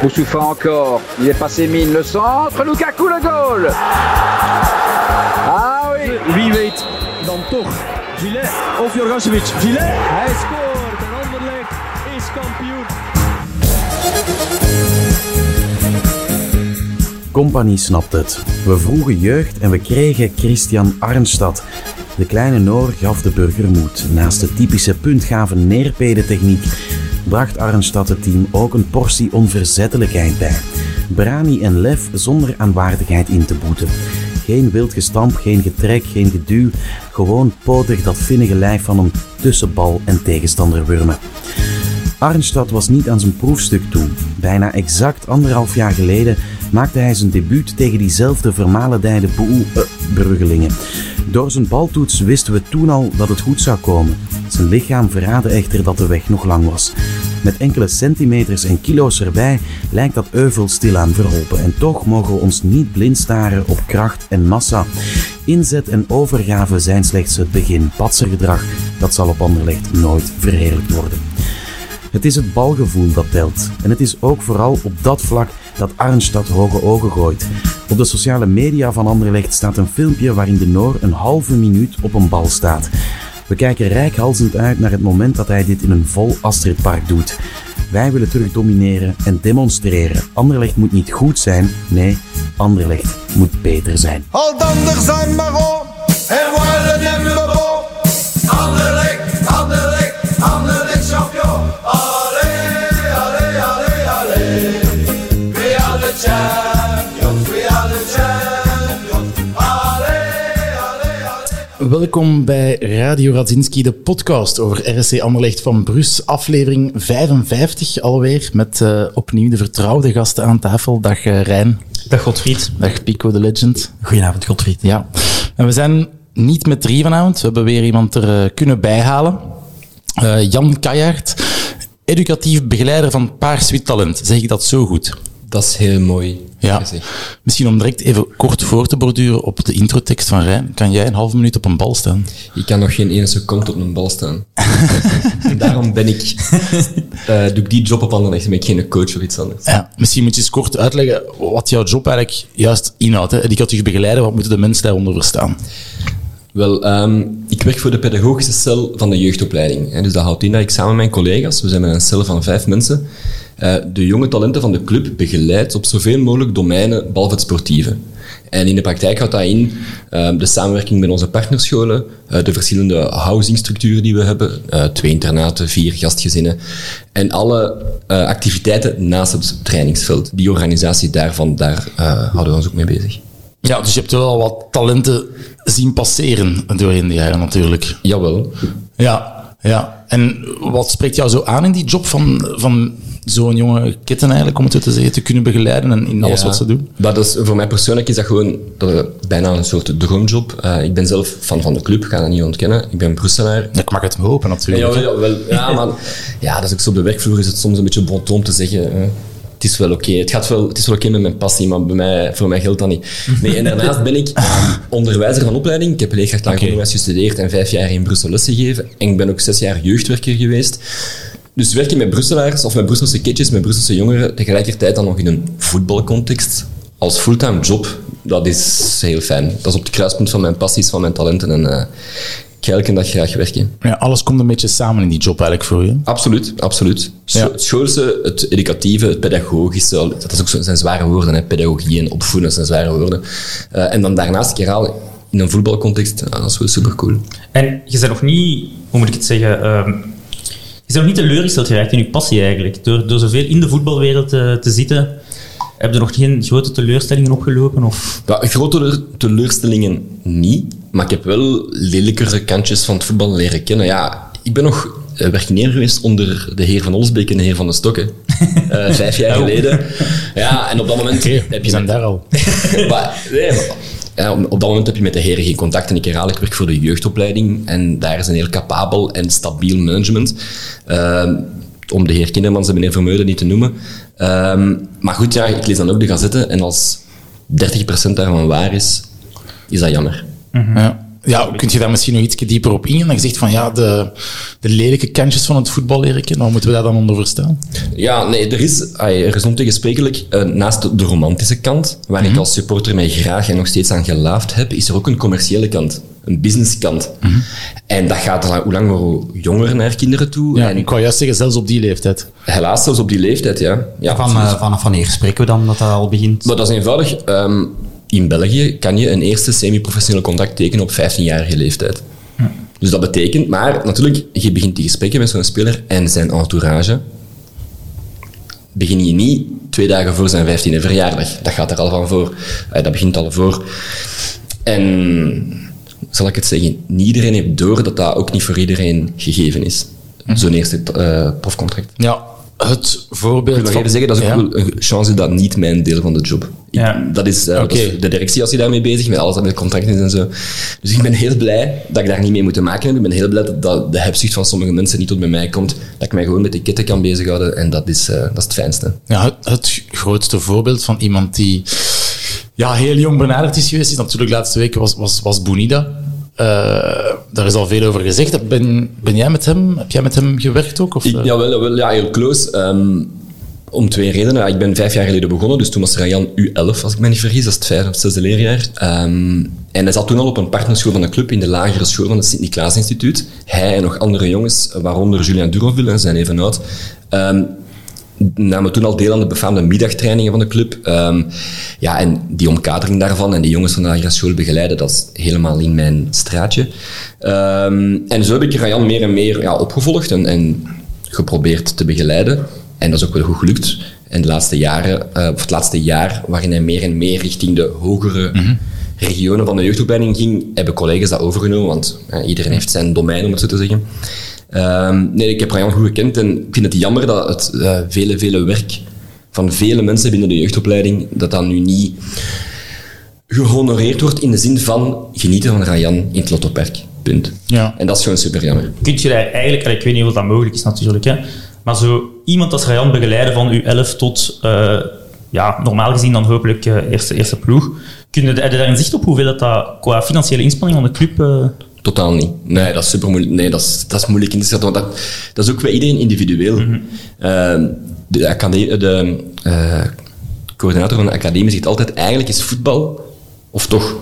2-0. Moussoufa encore. Il est passé mine le centre. Lukaku le goal. Ah oui. Wie weet dan toch Gillet of Jorgasevic. Gillet, hij scoort en Anderlecht is kampioen. Compagnie snapt het. We vroegen jeugd en we kregen Christian Arnstad. De kleine Noor gaf de burger moed. Naast de typische puntgave neerpedentechniek bracht Arnstad het team ook een portie onverzettelijkheid bij. Brani en lef zonder aan waardigheid in te boeten. Geen wild gestamp, geen getrek, geen geduw. Gewoon potig dat vinnige lijf van een tussenbal en tegenstander wurmen. Arnstad was niet aan zijn proefstuk toe. Bijna exact anderhalf jaar geleden maakte hij zijn debuut tegen diezelfde vermalendijde boel, eh. Door zijn baltoets wisten we toen al dat het goed zou komen. Lichaam verraadde echter dat de weg nog lang was. Met enkele centimeters en kilo's erbij lijkt dat euvel stilaan verholpen. En toch mogen we ons niet blind staren op kracht en massa. Inzet en overgave zijn slechts het begin. Patsergedrag, dat zal op Anderlecht nooit verheerlijkt worden. Het is het balgevoel dat telt. En het is ook vooral op dat vlak dat Arnstad hoge ogen gooit. Op de sociale media van Anderlecht staat een filmpje waarin de Noor een halve minuut op een bal staat. We kijken rijkhalsend uit naar het moment dat hij dit in een vol Astridpark doet. Wij willen terug domineren en demonstreren. Anderlecht moet niet goed zijn, nee, Anderlecht moet beter zijn. Al dan zijn maar Welkom bij Radio Radzinski, de podcast over RSC Anderlecht van Brus. Aflevering 55 alweer, met eh, opnieuw de vertrouwde gasten aan tafel. Dag eh, Rijn. Dag Godfried. Dag Pico de Legend. Goedenavond Godfried. Ja, en we zijn niet met drie vanavond. We hebben weer iemand er eh, kunnen bijhalen. Eh, Jan Kajaert, educatief begeleider van Paars Wit Talent. Zeg ik dat zo goed? Dat is heel mooi Ja. gezegd. Misschien om direct even kort voor te borduren op de introtekst van Rijn. Kan jij een halve minuut op een bal staan? Ik kan nog geen ene seconde op een bal staan. Daarom ben ik, eh, doe ik die job op Anderlecht. Dan ben ik geen coach of iets anders. Ja, misschien moet je eens kort uitleggen wat jouw job eigenlijk juist inhoudt. Hè? Educatief begeleider, wat moeten de mensen daaronder verstaan? Wel, ehm, ik werk voor de pedagogische cel van de jeugdopleiding. Hè. Dus dat houdt in dat ik samen met mijn collega's, we zijn met een cel van vijf mensen, eh, de jonge talenten van de club begeleid op zoveel mogelijk domeinen, behalve het sportieve. En in de praktijk houdt dat in ehm, de samenwerking met onze partnerscholen, eh, de verschillende housingstructuren die we hebben, eh, twee internaten, vier gastgezinnen, en alle activiteiten naast het trainingsveld. Die organisatie daarvan, daar houden we ons ook mee bezig. Ja, dus je hebt wel wat talenten zien passeren doorheen de jaren natuurlijk. Jawel. Ja, ja. En wat spreekt jou zo aan in die job van, van zo'n jonge kitten eigenlijk, om het zo te zeggen, te kunnen begeleiden en in alles Ja, wat ze doen? Dat is, voor mij persoonlijk is dat gewoon dat, is bijna een soort droomjob. Eh, ik ben zelf fan van de club, ga dat niet ontkennen. Ik ben Brusselaar. Ik mag het me hopen natuurlijk. Ja, ja, wel, ja, maar ja, dat is ook zo op de werkvloer is het soms een beetje bon om te zeggen. eh, het is wel oké. Het gaat wel, het is wel oké met mijn passie, maar bij mij, voor mij geldt dat niet. Nee, en daarnaast ben ik onderwijzer van opleiding. Ik heb leerkrachtelijk Oké. onderwijs gestudeerd en vijf jaar in Brussel lesgegeven. En ik ben ook zes jaar jeugdwerker geweest. Dus werken met Brusselaars of met Brusselse kindjes, met Brusselse jongeren, tegelijkertijd dan nog in een voetbalcontext, als fulltime job, dat is heel fijn. Dat is op het kruispunt van mijn passies, van mijn talenten en eh, ik ga elke dag graag werken. Ja, alles komt een beetje samen in die job eigenlijk voor je. Absoluut, absoluut. Ja. Het schoolse, het educatieve, het pedagogische, dat is ook zo, zijn zware woorden. Hè. Pedagogie en opvoeden zijn zware woorden. Eh, en dan daarnaast een keer halen in een voetbalcontext, ja, dat is wel super cool. En je bent nog niet, hoe moet ik het zeggen, ehm, je bent nog niet teleurgesteld geraakt in je passie eigenlijk. Door, door zoveel in de voetbalwereld te, te zitten, heb je nog geen grote teleurstellingen opgelopen? Of? Ja, grote teleur- teleurstellingen niet, maar ik heb wel lelijkere kantjes van het voetbal leren kennen. Ja, ik ben nog eh, werknemer geweest onder de heer Van Olsbeek en de heer Van de Stokken. Eh, vijf jaar geleden. Ja, en op dat moment heb je zijn met- daar al. maar, nee, maar- ja, op op dat moment heb je met de heren geen contact. En ik herhaal, ik werk voor de jeugdopleiding. En daar is een heel capabel en stabiel management. Ehm, om de heer Kindermans en meneer Vermeulen niet te noemen. Ehm, maar goed, ja, ik lees dan ook de gazetten. En als 30% daarvan waar is, is dat jammer. Ja. Ja, kun je daar misschien nog iets dieper op ingaan? Dat je zegt van ja, de, de lelijke kantjes van het voetbal leren kennen. Wat moeten we daar dan onder verstaan? Ja, nee, er is, er is ontegensprekelijk, eh, naast de, romantische kant, waar ik als supporter mij graag en nog steeds aan gelaafd heb, is er ook een commerciële kant. Een businesskant. En dat gaat al hoe langer hoe jonger naar kinderen toe. Ja, en ik wou juist zeggen, zelfs op die leeftijd. helaas zelfs op die leeftijd, ja. ja Van, eh, vanaf wanneer spreken we dan dat dat al begint? Maar dat is eenvoudig. Ehm, in België kan je een eerste semi-professioneel contract tekenen op 15-jarige leeftijd. Dus dat betekent, maar natuurlijk, je begint die gesprekken met zo'n speler en zijn entourage. Begin je niet twee dagen voor zijn 15e verjaardag. Dat gaat er al van voor. Eh, dat begint al voor. En zal ik het zeggen, niet iedereen heeft door dat dat ook niet voor iedereen gegeven is. Zo'n eerste eh, profcontract. Ja, het voorbeeld Ik wil nog van- even zeggen, dat is ook Ja. een chance dat niet mijn deel van de job. Ik- Ja. Dat, is, eh, dat is de directie als je daarmee bezig met alles dat met contracten is en zo. Dus ik ben heel blij dat ik daar niet mee moet te maken heb. Ik ben heel blij dat, dat de hebzucht van sommige mensen niet tot bij mij komt. Dat ik mij gewoon met de kitten kan bezighouden en dat is, eh, dat is het fijnste. Ja, het, het grootste voorbeeld van iemand die ja, heel jong benaderd is geweest, is natuurlijk de laatste weken was, was, was Bonida. Eh, daar is al veel over gezegd. Ben, ben jij met hem, heb jij met hem gewerkt ook? Of, Ik, eh? jawel, wel, ja, heel close. Ehm, om twee redenen. Ik ben vijf jaar geleden begonnen, dus toen was Rayan U11, als ik me niet vergis. Dat is het vijfde of zesde leerjaar. Ehm, en hij zat toen al op een partnerschool van de club in de lagere school van het Sint-Niklaas Instituut. Hij en nog andere jongens, waaronder Julien Duronville, en zijn even oud, ehm, namen toen al deel aan de befaamde middagtrainingen van de club. Ehm, ja, en die omkadering daarvan en die jongens van de school begeleiden, dat is helemaal in mijn straatje. Ehm, en zo heb ik Rayan meer en meer ja, opgevolgd en, en geprobeerd te begeleiden. En dat is ook wel goed gelukt. En de laatste jaren, eh, of het laatste jaar, waarin hij meer en meer richting de hogere regionen van de jeugdopleiding ging, hebben collega's dat overgenomen, want eh, iedereen heeft zijn domein, om het zo te zeggen. Ehm, nee, ik heb Rayan goed gekend en ik vind het jammer dat het eh, vele, vele werk van vele mensen binnen de jeugdopleiding, dat dat nu niet gehonoreerd wordt in de zin van genieten van Rayan in het Lottopark. Punt. Ja. En dat is gewoon super jammer. Kun je daar eigenlijk, ik weet niet of dat mogelijk is natuurlijk, hè, maar zo iemand als Rayan begeleiden van U11 tot, eh, ja, normaal gezien dan hopelijk eh, eerste, eerste ploeg. Kun je, heb je daar een zicht op hoeveel dat, dat qua financiële inspanning van de club... Totaal niet. Nee, dat is super moeilijk. Nee, dat is, dat is moeilijk in te schatten, want dat, dat is ook bij iedereen individueel. Ehm, de de eh, coördinator van de academie zegt altijd, eigenlijk is voetbal, of toch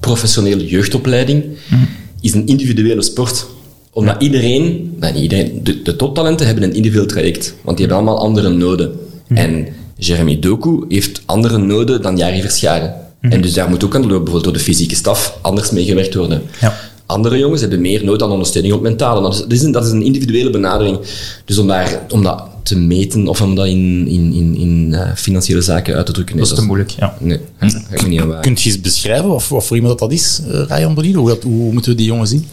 professionele jeugdopleiding, is een individuele sport. Omdat iedereen, nou niet iedereen, de, de toptalenten hebben een individueel traject, want die hebben allemaal andere noden. En Jeremy Doku heeft andere noden dan Jari Verscharen. En dus daar moet ook aan, door, bijvoorbeeld door de fysieke staf, anders mee gewerkt worden. Ja. Andere jongens hebben meer nood aan ondersteuning op mentale. Dat is, een, dat is een individuele benadering. Dus om, daar, om dat te meten of om dat in, in, in, in eh, financiële zaken uit te drukken, nee, dat is te moeilijk, ja. Nee, dat ga ik me niet aan wagen. Kun je eens beschrijven wat, wat voor iemand dat, dat is, eh, Ryan Bonino? Hoe, hoe moeten we die jongen zien?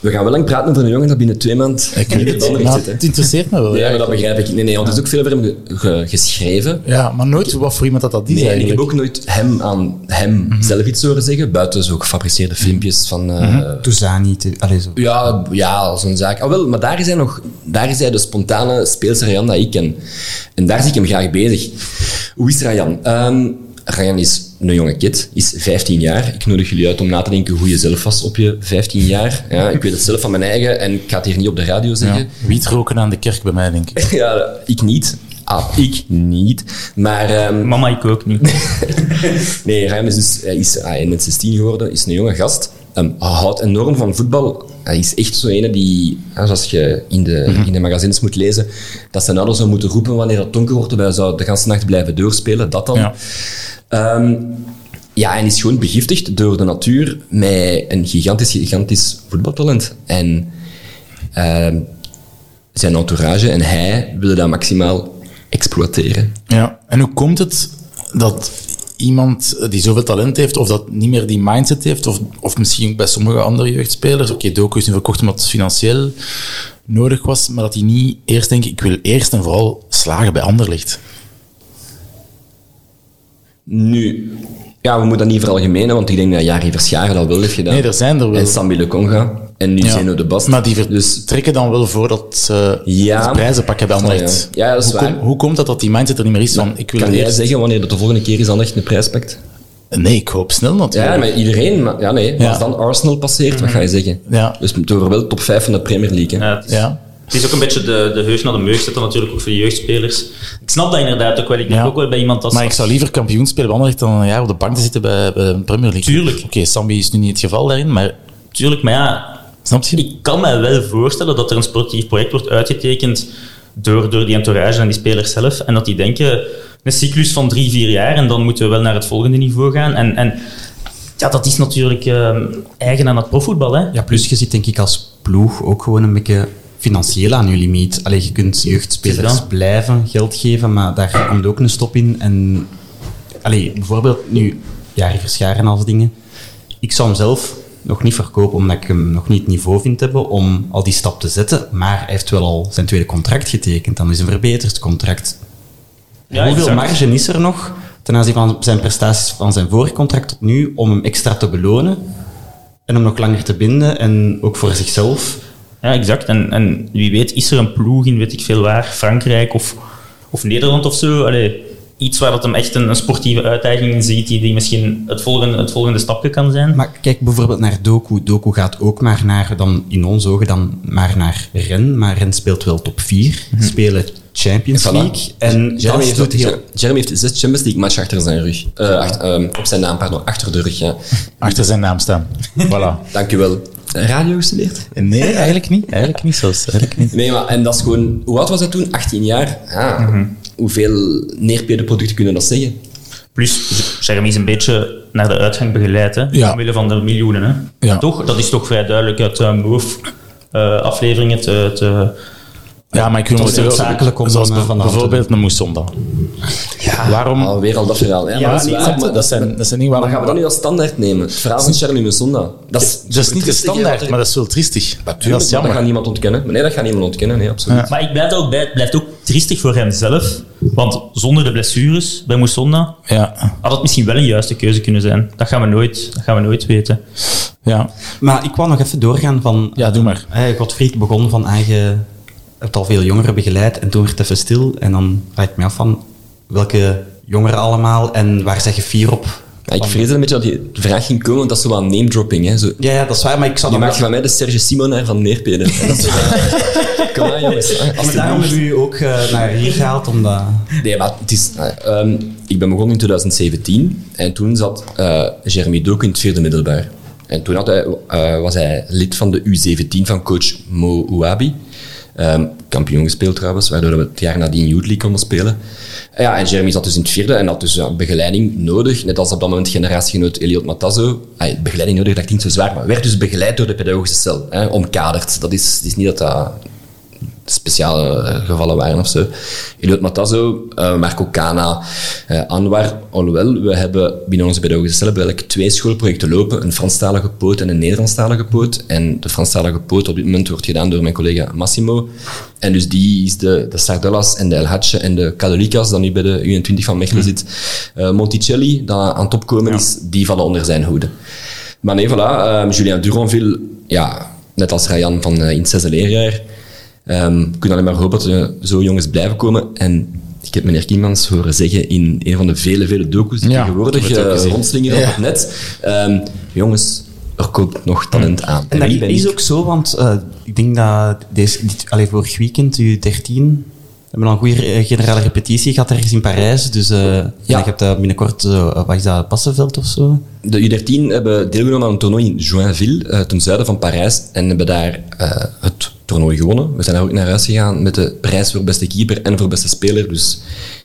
We gaan wel lang praten over een jongen dat binnen twee maanden Ik het, zit. hè. het interesseert me wel. Ja, maar dat begrijp ik. Nee, nee, want er is ook veel over hem ge- ge- geschreven. Ja, maar nooit wat voor iemand dat dat is Nee, en ik heb ook nooit hem aan hem zelf iets horen zeggen, buiten zo gefabriceerde filmpjes van... eh, Touzani, te- allee, zo. Ja, ja, zo'n zaak. Ah, wel, maar daar is hij nog, daar is hij de spontane speelse Rayan dat ik ken. En daar zie ik hem graag bezig. Hoe is Rayan? Ehm Rayan is een jonge kid, is 15 jaar. Ik nodig jullie uit om na te denken hoe je zelf was op je 15 jaar. Ja, ik weet het zelf van mijn eigen en ik ga het hier niet op de radio zeggen. Ja, wiet roken aan de kerk bij mij, denk ik. Ja, ik niet. Ah, ik niet. Maar ehm, Mama, ik ook niet. Nee, Ryan is dus hij is hij is net 16 geworden, is een jonge gast. Hij houdt enorm van voetbal. Hij is echt zo ene die, zoals je in de, in de magazines moet lezen, dat zijn ouders zou moeten roepen wanneer het donker wordt, wij zou de hele nacht blijven doorspelen, dat dan. Ja. Ehm, ja, en is gewoon begiftigd door de natuur met een gigantisch, gigantisch voetbaltalent. En ehm, zijn entourage en hij willen dat maximaal exploiteren. Ja, en hoe komt het dat iemand die zoveel talent heeft, of dat niet meer die mindset heeft, of, of misschien ook bij sommige andere jeugdspelers, oké, Doku is nu verkocht omdat het financieel nodig was, maar dat hij niet eerst denkt, ik wil eerst en vooral slagen bij Anderlecht. Nu, ja, we moeten dat niet veralgemenen, want ik denk dat Jari Verscharen dat wel heeft gedaan. Nee, er zijn er wel. En Sambi de Conga. En nu Ja. Zeno de Bast. Maar die Dus vertrekken dan wel voordat ze Ja. de prijzen pakken bij Anderlecht. Ja, ja, dat is hoe, waar. hoe komt dat dat die mindset er niet meer is van, ik wil kan jij eerst... zeggen wanneer dat de volgende keer is dan echt een prijs pakt? Nee, ik hoop snel natuurlijk. Ja, maar iedereen. Maar, ja, nee. Ja. Als dan Arsenal passeert, wat ga je zeggen? Ja. Dus over wel top 5 van de Premier League. Hè. Ja, het, is, ook een beetje de, de heus naar de meug zetten natuurlijk ook voor de jeugdspelers. Ik snap dat inderdaad ook wel. Ik denk Ja. ook wel bij iemand als... Maar ik zou liever kampioen spelen bij Anderlecht dan een jaar op de bank te zitten bij, bij de Premier League. Tuurlijk. Oké, Sambi is nu niet het geval daarin, maar Tuurlijk, maar ja, snap je? ik kan me wel voorstellen dat er een sportief project wordt uitgetekend door, door die entourage en die spelers zelf. En dat die denken, een cyclus van drie, vier jaar en dan moeten we wel naar het volgende niveau gaan. En, en ja, dat is natuurlijk eh, eigen aan het profvoetbal. Hè? Ja, plus je zit denk ik als ploeg ook gewoon een beetje financieel aan je limiet. Alleen je kunt jeugdspelers blijven geld geven, maar daar komt ook een stop in. En allee, bijvoorbeeld nu, Jari Verscharen als dingen. Ik zou hem zelf nog niet verkopen, omdat ik hem nog niet het niveau vind hebben om al die stap te zetten. Maar hij heeft wel al zijn tweede contract getekend. Dan is een verbeterd contract. Ja, Hoeveel exact. marge is er nog ten aanzien van zijn prestaties van zijn vorige contract tot nu om hem extra te belonen en hem nog langer te binden en ook voor zichzelf? Ja, exact. En, en wie weet is er een ploeg in, weet ik veel waar, Frankrijk of, of Nederland of zo. Allee, iets waar dat hem echt een, een sportieve uitdaging in ziet, die, die misschien het volgende, het volgende stapje kan zijn. Maar kijk bijvoorbeeld naar Doku. Doku gaat ook maar naar, dan in ons ogen, dan maar naar Ren. Maar Ren speelt wel top 4. Spelen Champions Voilà. League. En Jeremy heeft, doet heel... Jeremy heeft zes Champions League matchen achter zijn rug. Eh, acht- ehm, op zijn naam, pardon. Achter de rug, ja. Achter zijn naam staan. voilà. Dank u wel. Radio gestudeerd? Nee, eigenlijk niet. Eigenlijk niet zelfs. Eigenlijk niet. Nee, maar en dat is gewoon... Hoe oud was hij toen? 18 jaar? Ah, Hoeveel neerpede producten kunnen dat zeggen? Plus, Jeremy is een beetje naar de uitgang begeleid, hè? Ja. omwille van de miljoenen. Hè? Ja. Toch? Dat is toch vrij duidelijk uit uh, Move-afleveringen te, te, Ja, maar ik wil Het noodzakelijk om zoals dan, eh, bijvoorbeeld een Moesonda. Ja, Waarom- Alweer al dat verhaal. Ja, Ja, maar dat is zijn, dat zijn niet Maar waarom... gaan we dat nu als standaard nemen? Het verhaal van Charlie Musonda. Dat is, Dat is niet de standaard, maar dat is wel triestig. Natuurlijk, dat is maar dat gaat niemand ontkennen. Nee, dat gaat niemand ontkennen. Nee, absoluut. Ja. Maar ik blijf ook bij, het blijft ook triestig voor hemzelf. Want zonder de blessures bij Moussonda Ja, had het misschien wel een juiste keuze kunnen zijn. Dat gaan we nooit, dat gaan we nooit weten. ja. Maar ik wou nog even doorgaan van... ja, doe maar. Hey, Godfried begon van eigen... Hebt al veel jongeren begeleid en toen werd het even stil. En dan vraag ik me af van welke jongeren allemaal en waar zeg je vier op? Ja, ik vrees een beetje dat die vraag ging komen, want dat is zo wat name dropping. Hè. Zo, Ja, ja, dat is waar, maar ik zou je van mij de Serge Simonaar van Neerpeden. Kom aan, jongens. Maar daarom hebben u ook eh, naar hier gehaald, omdat... Nee, maar het is... eh, ehm, ik ben begonnen in 2017 en toen zat eh, Jeremy Doku in het vierde middelbaar. En toen had hij, was hij lid van de U17 van coach Mo Ouabi. Ehm, kampioen gespeeld trouwens, waardoor we het jaar nadien Youth League konden spelen. Ja, en Jeremy zat dus in het vierde en had dus begeleiding nodig. Net als op dat moment generatiegenoot Eliot Matazo. Ah, begeleiding nodig, dat klinkt zo zwaar, maar werd dus begeleid door de pedagogische cel. Hè, omkaderd. Dat is, is niet dat dat speciale eh, gevallen waren of zo. Eliot Matazo, eh, Marco Cana, eh, Anwar, alhoewel, we hebben binnen onze pedagogische cel hebben we eigenlijk twee schoolprojecten lopen, een Franstalige poot en een Nederlandstalige poot. En de Franstalige poot op dit moment wordt gedaan door mijn collega Massimo. En dus die is de, de Sardellas en de El Hadje en de Cadolica's, dat nu bij de U21 van Mechelen zit. Eh, Monticelli, dat aan top komen is, die vallen onder zijn hoede. Maar nee, voilà, eh, Julien Duronville, ja, net als Ryan van in het zesde leerjaar, Ehm, we kunnen alleen maar hopen dat er zo jongens blijven komen. En ik heb meneer Kiemans horen zeggen in een van de vele, vele docu's die Ja, tegenwoordig ik uh, gezien. rondslingeren Ja. op het net. Ehm, jongens, er komt nog talent aan. En dat is ik? ook zo, want eh, ik denk dat deze, dit, allee, vorig weekend, U13, we hebben al een goede eh, generale repetitie gehad ergens in Parijs. Dus eh ja. ik heb dat binnenkort, eh, wat is dat, Passenveld of zo? De U13 hebben deelgenomen aan een toernooi in Joinville, eh, ten zuiden van Parijs, en hebben daar eh, het toernooi gewonnen. We zijn daar ook naar huis gegaan met de prijs voor beste keeper en voor beste speler. Dus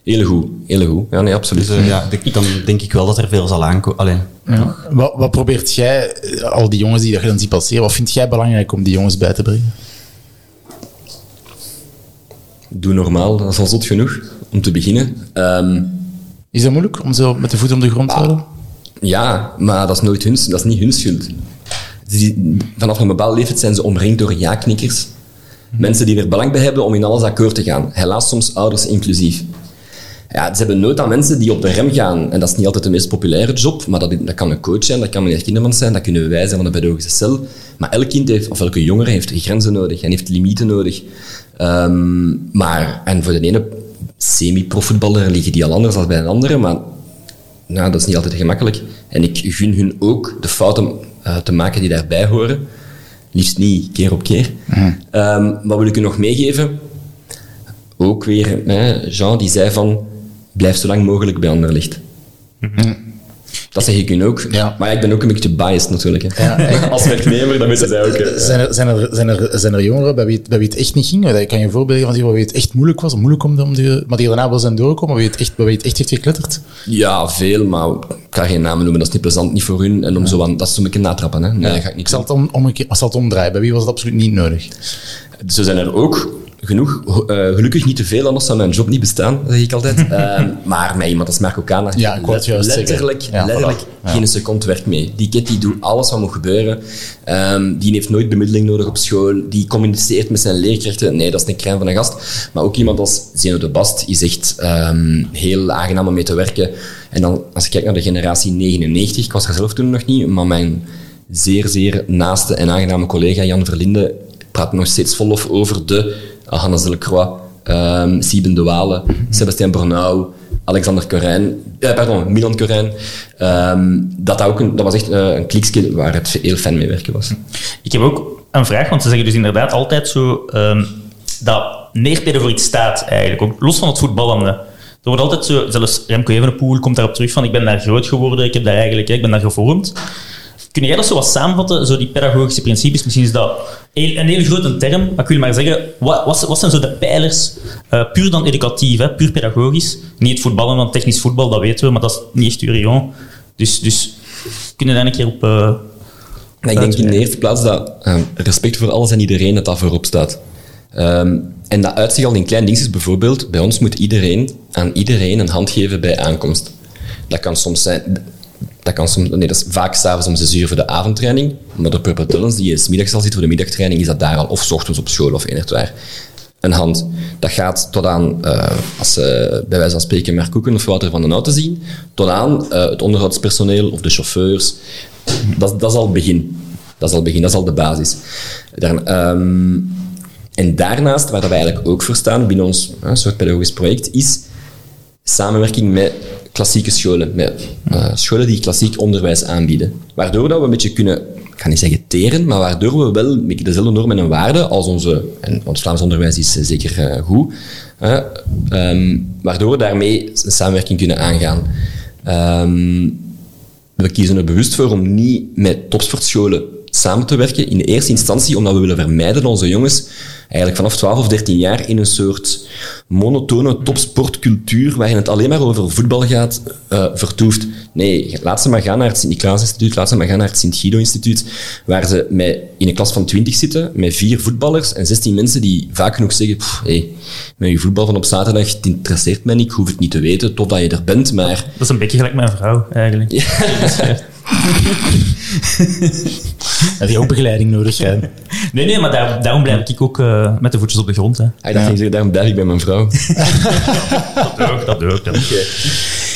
heel goed, heel goed. Ja, nee, absoluut. Dus eh, ja, de- dan denk ik wel dat er veel zal aankomen. Ja. Wat, wat probeert jij, eh, al die jongens die dat je dan ziet passeren, wat vind jij belangrijk om die jongens bij te brengen? Doe normaal, dat is al zot genoeg, om te beginnen. Ehm, Is dat moeilijk om zo met de voet om de grond te houden? Ja, maar dat is nooit hun, dat is niet hun schuld. Die- vanaf een bepaalde leeftijd zijn ze omringd door ja-knikkers. Mensen die er belang bij hebben om in alles akkoord te gaan. Helaas soms ouders inclusief. Ja, ze hebben nood aan mensen die op de rem gaan. En dat is niet altijd de meest populaire job, maar dat, dat kan een coach zijn, dat kan meneer Kindermans zijn, dat kunnen wij zijn van de pedagogische cel. Maar elk kind heeft, of elke jongere heeft grenzen nodig en heeft limieten nodig. Ehm, maar, en voor de ene semi-profvoetballer liggen die al anders dan bij een andere, maar nou, dat is niet altijd gemakkelijk. En ik gun hun ook de fouten eh, te maken die daarbij horen. Liefst niet keer op keer. Ehm, wat wil ik u nog meegeven? Ook weer, hè, Jean die zei van, blijf zo lang mogelijk bij Anderlicht. Dat zeg ik u ook. Ja. Maar ja, ik ben ook een beetje biased natuurlijk. Hè. Als werknemer, dan weten zij ook. hè. Zijn er, zijn, er, zijn, er, zijn er jongeren bij wie, het, bij wie het echt niet ging? Ik kan je een voorbeeld geven van die wie het echt moeilijk was, moeilijk om, om die, maar die daarna wel zijn doorgekomen, bij wie het echt, bij wie het echt heeft gekletterd? Ja, veel, maar ik ga geen namen noemen. Dat is niet plezant, niet voor hun. En om zo aan, dat is zo'n beetje natrappen. Hè. Nee, dat ga ik niet Ik zal het, om, om, een keer- zal het omdraaien. Bij wie was het absoluut niet nodig? Zo zijn er ook genoeg. Eh, gelukkig niet te veel, anders zou mijn job niet bestaan, zeg ik altijd. Ehm, maar met iemand als Marco Kana, Ja, ik juist letterlijk. Ja, letterlijk voilà. Ja. geen seconde werkt mee. Die kid die doet alles wat moet gebeuren. Ehm, die heeft nooit bemiddeling nodig op school. Die communiceert met zijn leerkrachten. Nee, dat is een crème van een gast. Maar ook iemand als Zeno de Bast is echt heel aangenaam om mee te werken. En dan, als ik kijk naar de generatie 99, ik was er zelf toen nog niet, maar mijn zeer, zeer naaste en aangename collega Jan Verlinde praat nog steeds vol lof over de Hannes Delacroix, um, Sieben de Walen, Sebastien Bernau, Alexander Corijn, eh, pardon, Milan Corijn. Ehm, dat, dat was echt eh, een kliksje waar het heel fan mee werken was. Ik heb ook een vraag, want ze zeggen dus inderdaad altijd zo ehm, dat neerpeden voor iets staat eigenlijk, ook los van het voetballende. Er wordt altijd zo, zelfs Remco Evenepoel komt daarop terug van ik ben daar groot geworden, ik heb daar eigenlijk, ik ben daar gevormd. Kun jij dat zo wat samenvatten, zo die pedagogische principes? Misschien is dat een heel grote term, maar kun je maar zeggen, wat, wat, wat zijn zo de pijlers, eh, puur dan educatief, hè, puur pedagogisch? Niet het voetballen, want technisch voetbal, dat weten we, maar dat is niet echt uw rayon. Dus, dus kun je daar een keer op... eh, ik denk in de eerste plaats dat ehm, respect voor alles en iedereen dat dat voorop staat. Ehm, en dat uit zich al in klein dingetjes. Bijvoorbeeld, bij ons moet iedereen aan iedereen een hand geven bij aankomst. Dat kan soms zijn... Dat kan soms, nee, dat is vaak s'avonds om zes uur voor de avondtraining. Maar de Purple die je 's middags al zit voor de middagtraining, is dat daar al. Of 's ochtends op school of waar. Een hand. Dat gaat tot aan, eh, als ze bij wijze van spreken Mark Koeken of Wouter van den Houten zien, tot aan eh, het onderhoudspersoneel of de chauffeurs. Dat, dat is al het begin. Dat is al begin, dat is al de basis. Ehm, en daarnaast, waar we eigenlijk ook voor staan binnen ons eh, soort pedagogisch project, is samenwerking met klassieke scholen, met eh, scholen die klassiek onderwijs aanbieden. Waardoor dat we een beetje kunnen, ik ga niet zeggen teren, maar waardoor we wel dezelfde normen en waarden als onze, en ons Vlaams onderwijs is eh, zeker eh, goed, ehm, waardoor we daarmee een samenwerking kunnen aangaan. Ehm, we kiezen er bewust voor om niet met topsportscholen samen te werken. In de eerste instantie omdat we willen vermijden dat onze jongens eigenlijk vanaf 12 of 13 jaar in een soort monotone topsportcultuur waarin het alleen maar over voetbal gaat, eh, vertoeft. Nee, laat ze maar gaan naar het Sint-Niklaas-instituut, laat ze maar gaan naar het Sint-Guido-instituut, waar ze met, in een klas van 20 zitten, met vier voetballers en 16 mensen die vaak genoeg zeggen, "Pff, hey, met je voetbal van op zaterdag, het interesseert mij niet, ik hoef het niet te weten, tof dat je er bent, maar Dat is een beetje gelijk mijn vrouw, eigenlijk. Heb je ook begeleiding nodig? hè? Nee, nee, maar daar, daarom blijf ik ook eh, met de voetjes op de grond. Hè. Ah, ik dacht, je zei, daarom blijf ik bij mijn vrouw. Dat doe ik, dat doe ik. Dat.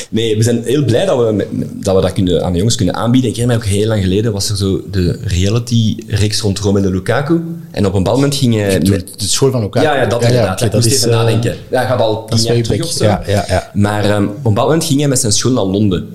Nee, we zijn heel blij dat we dat, we dat kunnen, aan de jongens kunnen aanbieden. Ik herinner mij ook heel lang geleden was er zo de reality-reeks rond Romelu Lukaku. En op een bepaald moment ging hij... De, met- de school van elkaar. ja, ja, dat inderdaad. ik moest even eh, nadenken. Ja, gaat al dat is tien jaar terug of zo. Ja, ja, ja. Maar ehm, op een bepaald moment ging hij met zijn school naar Londen.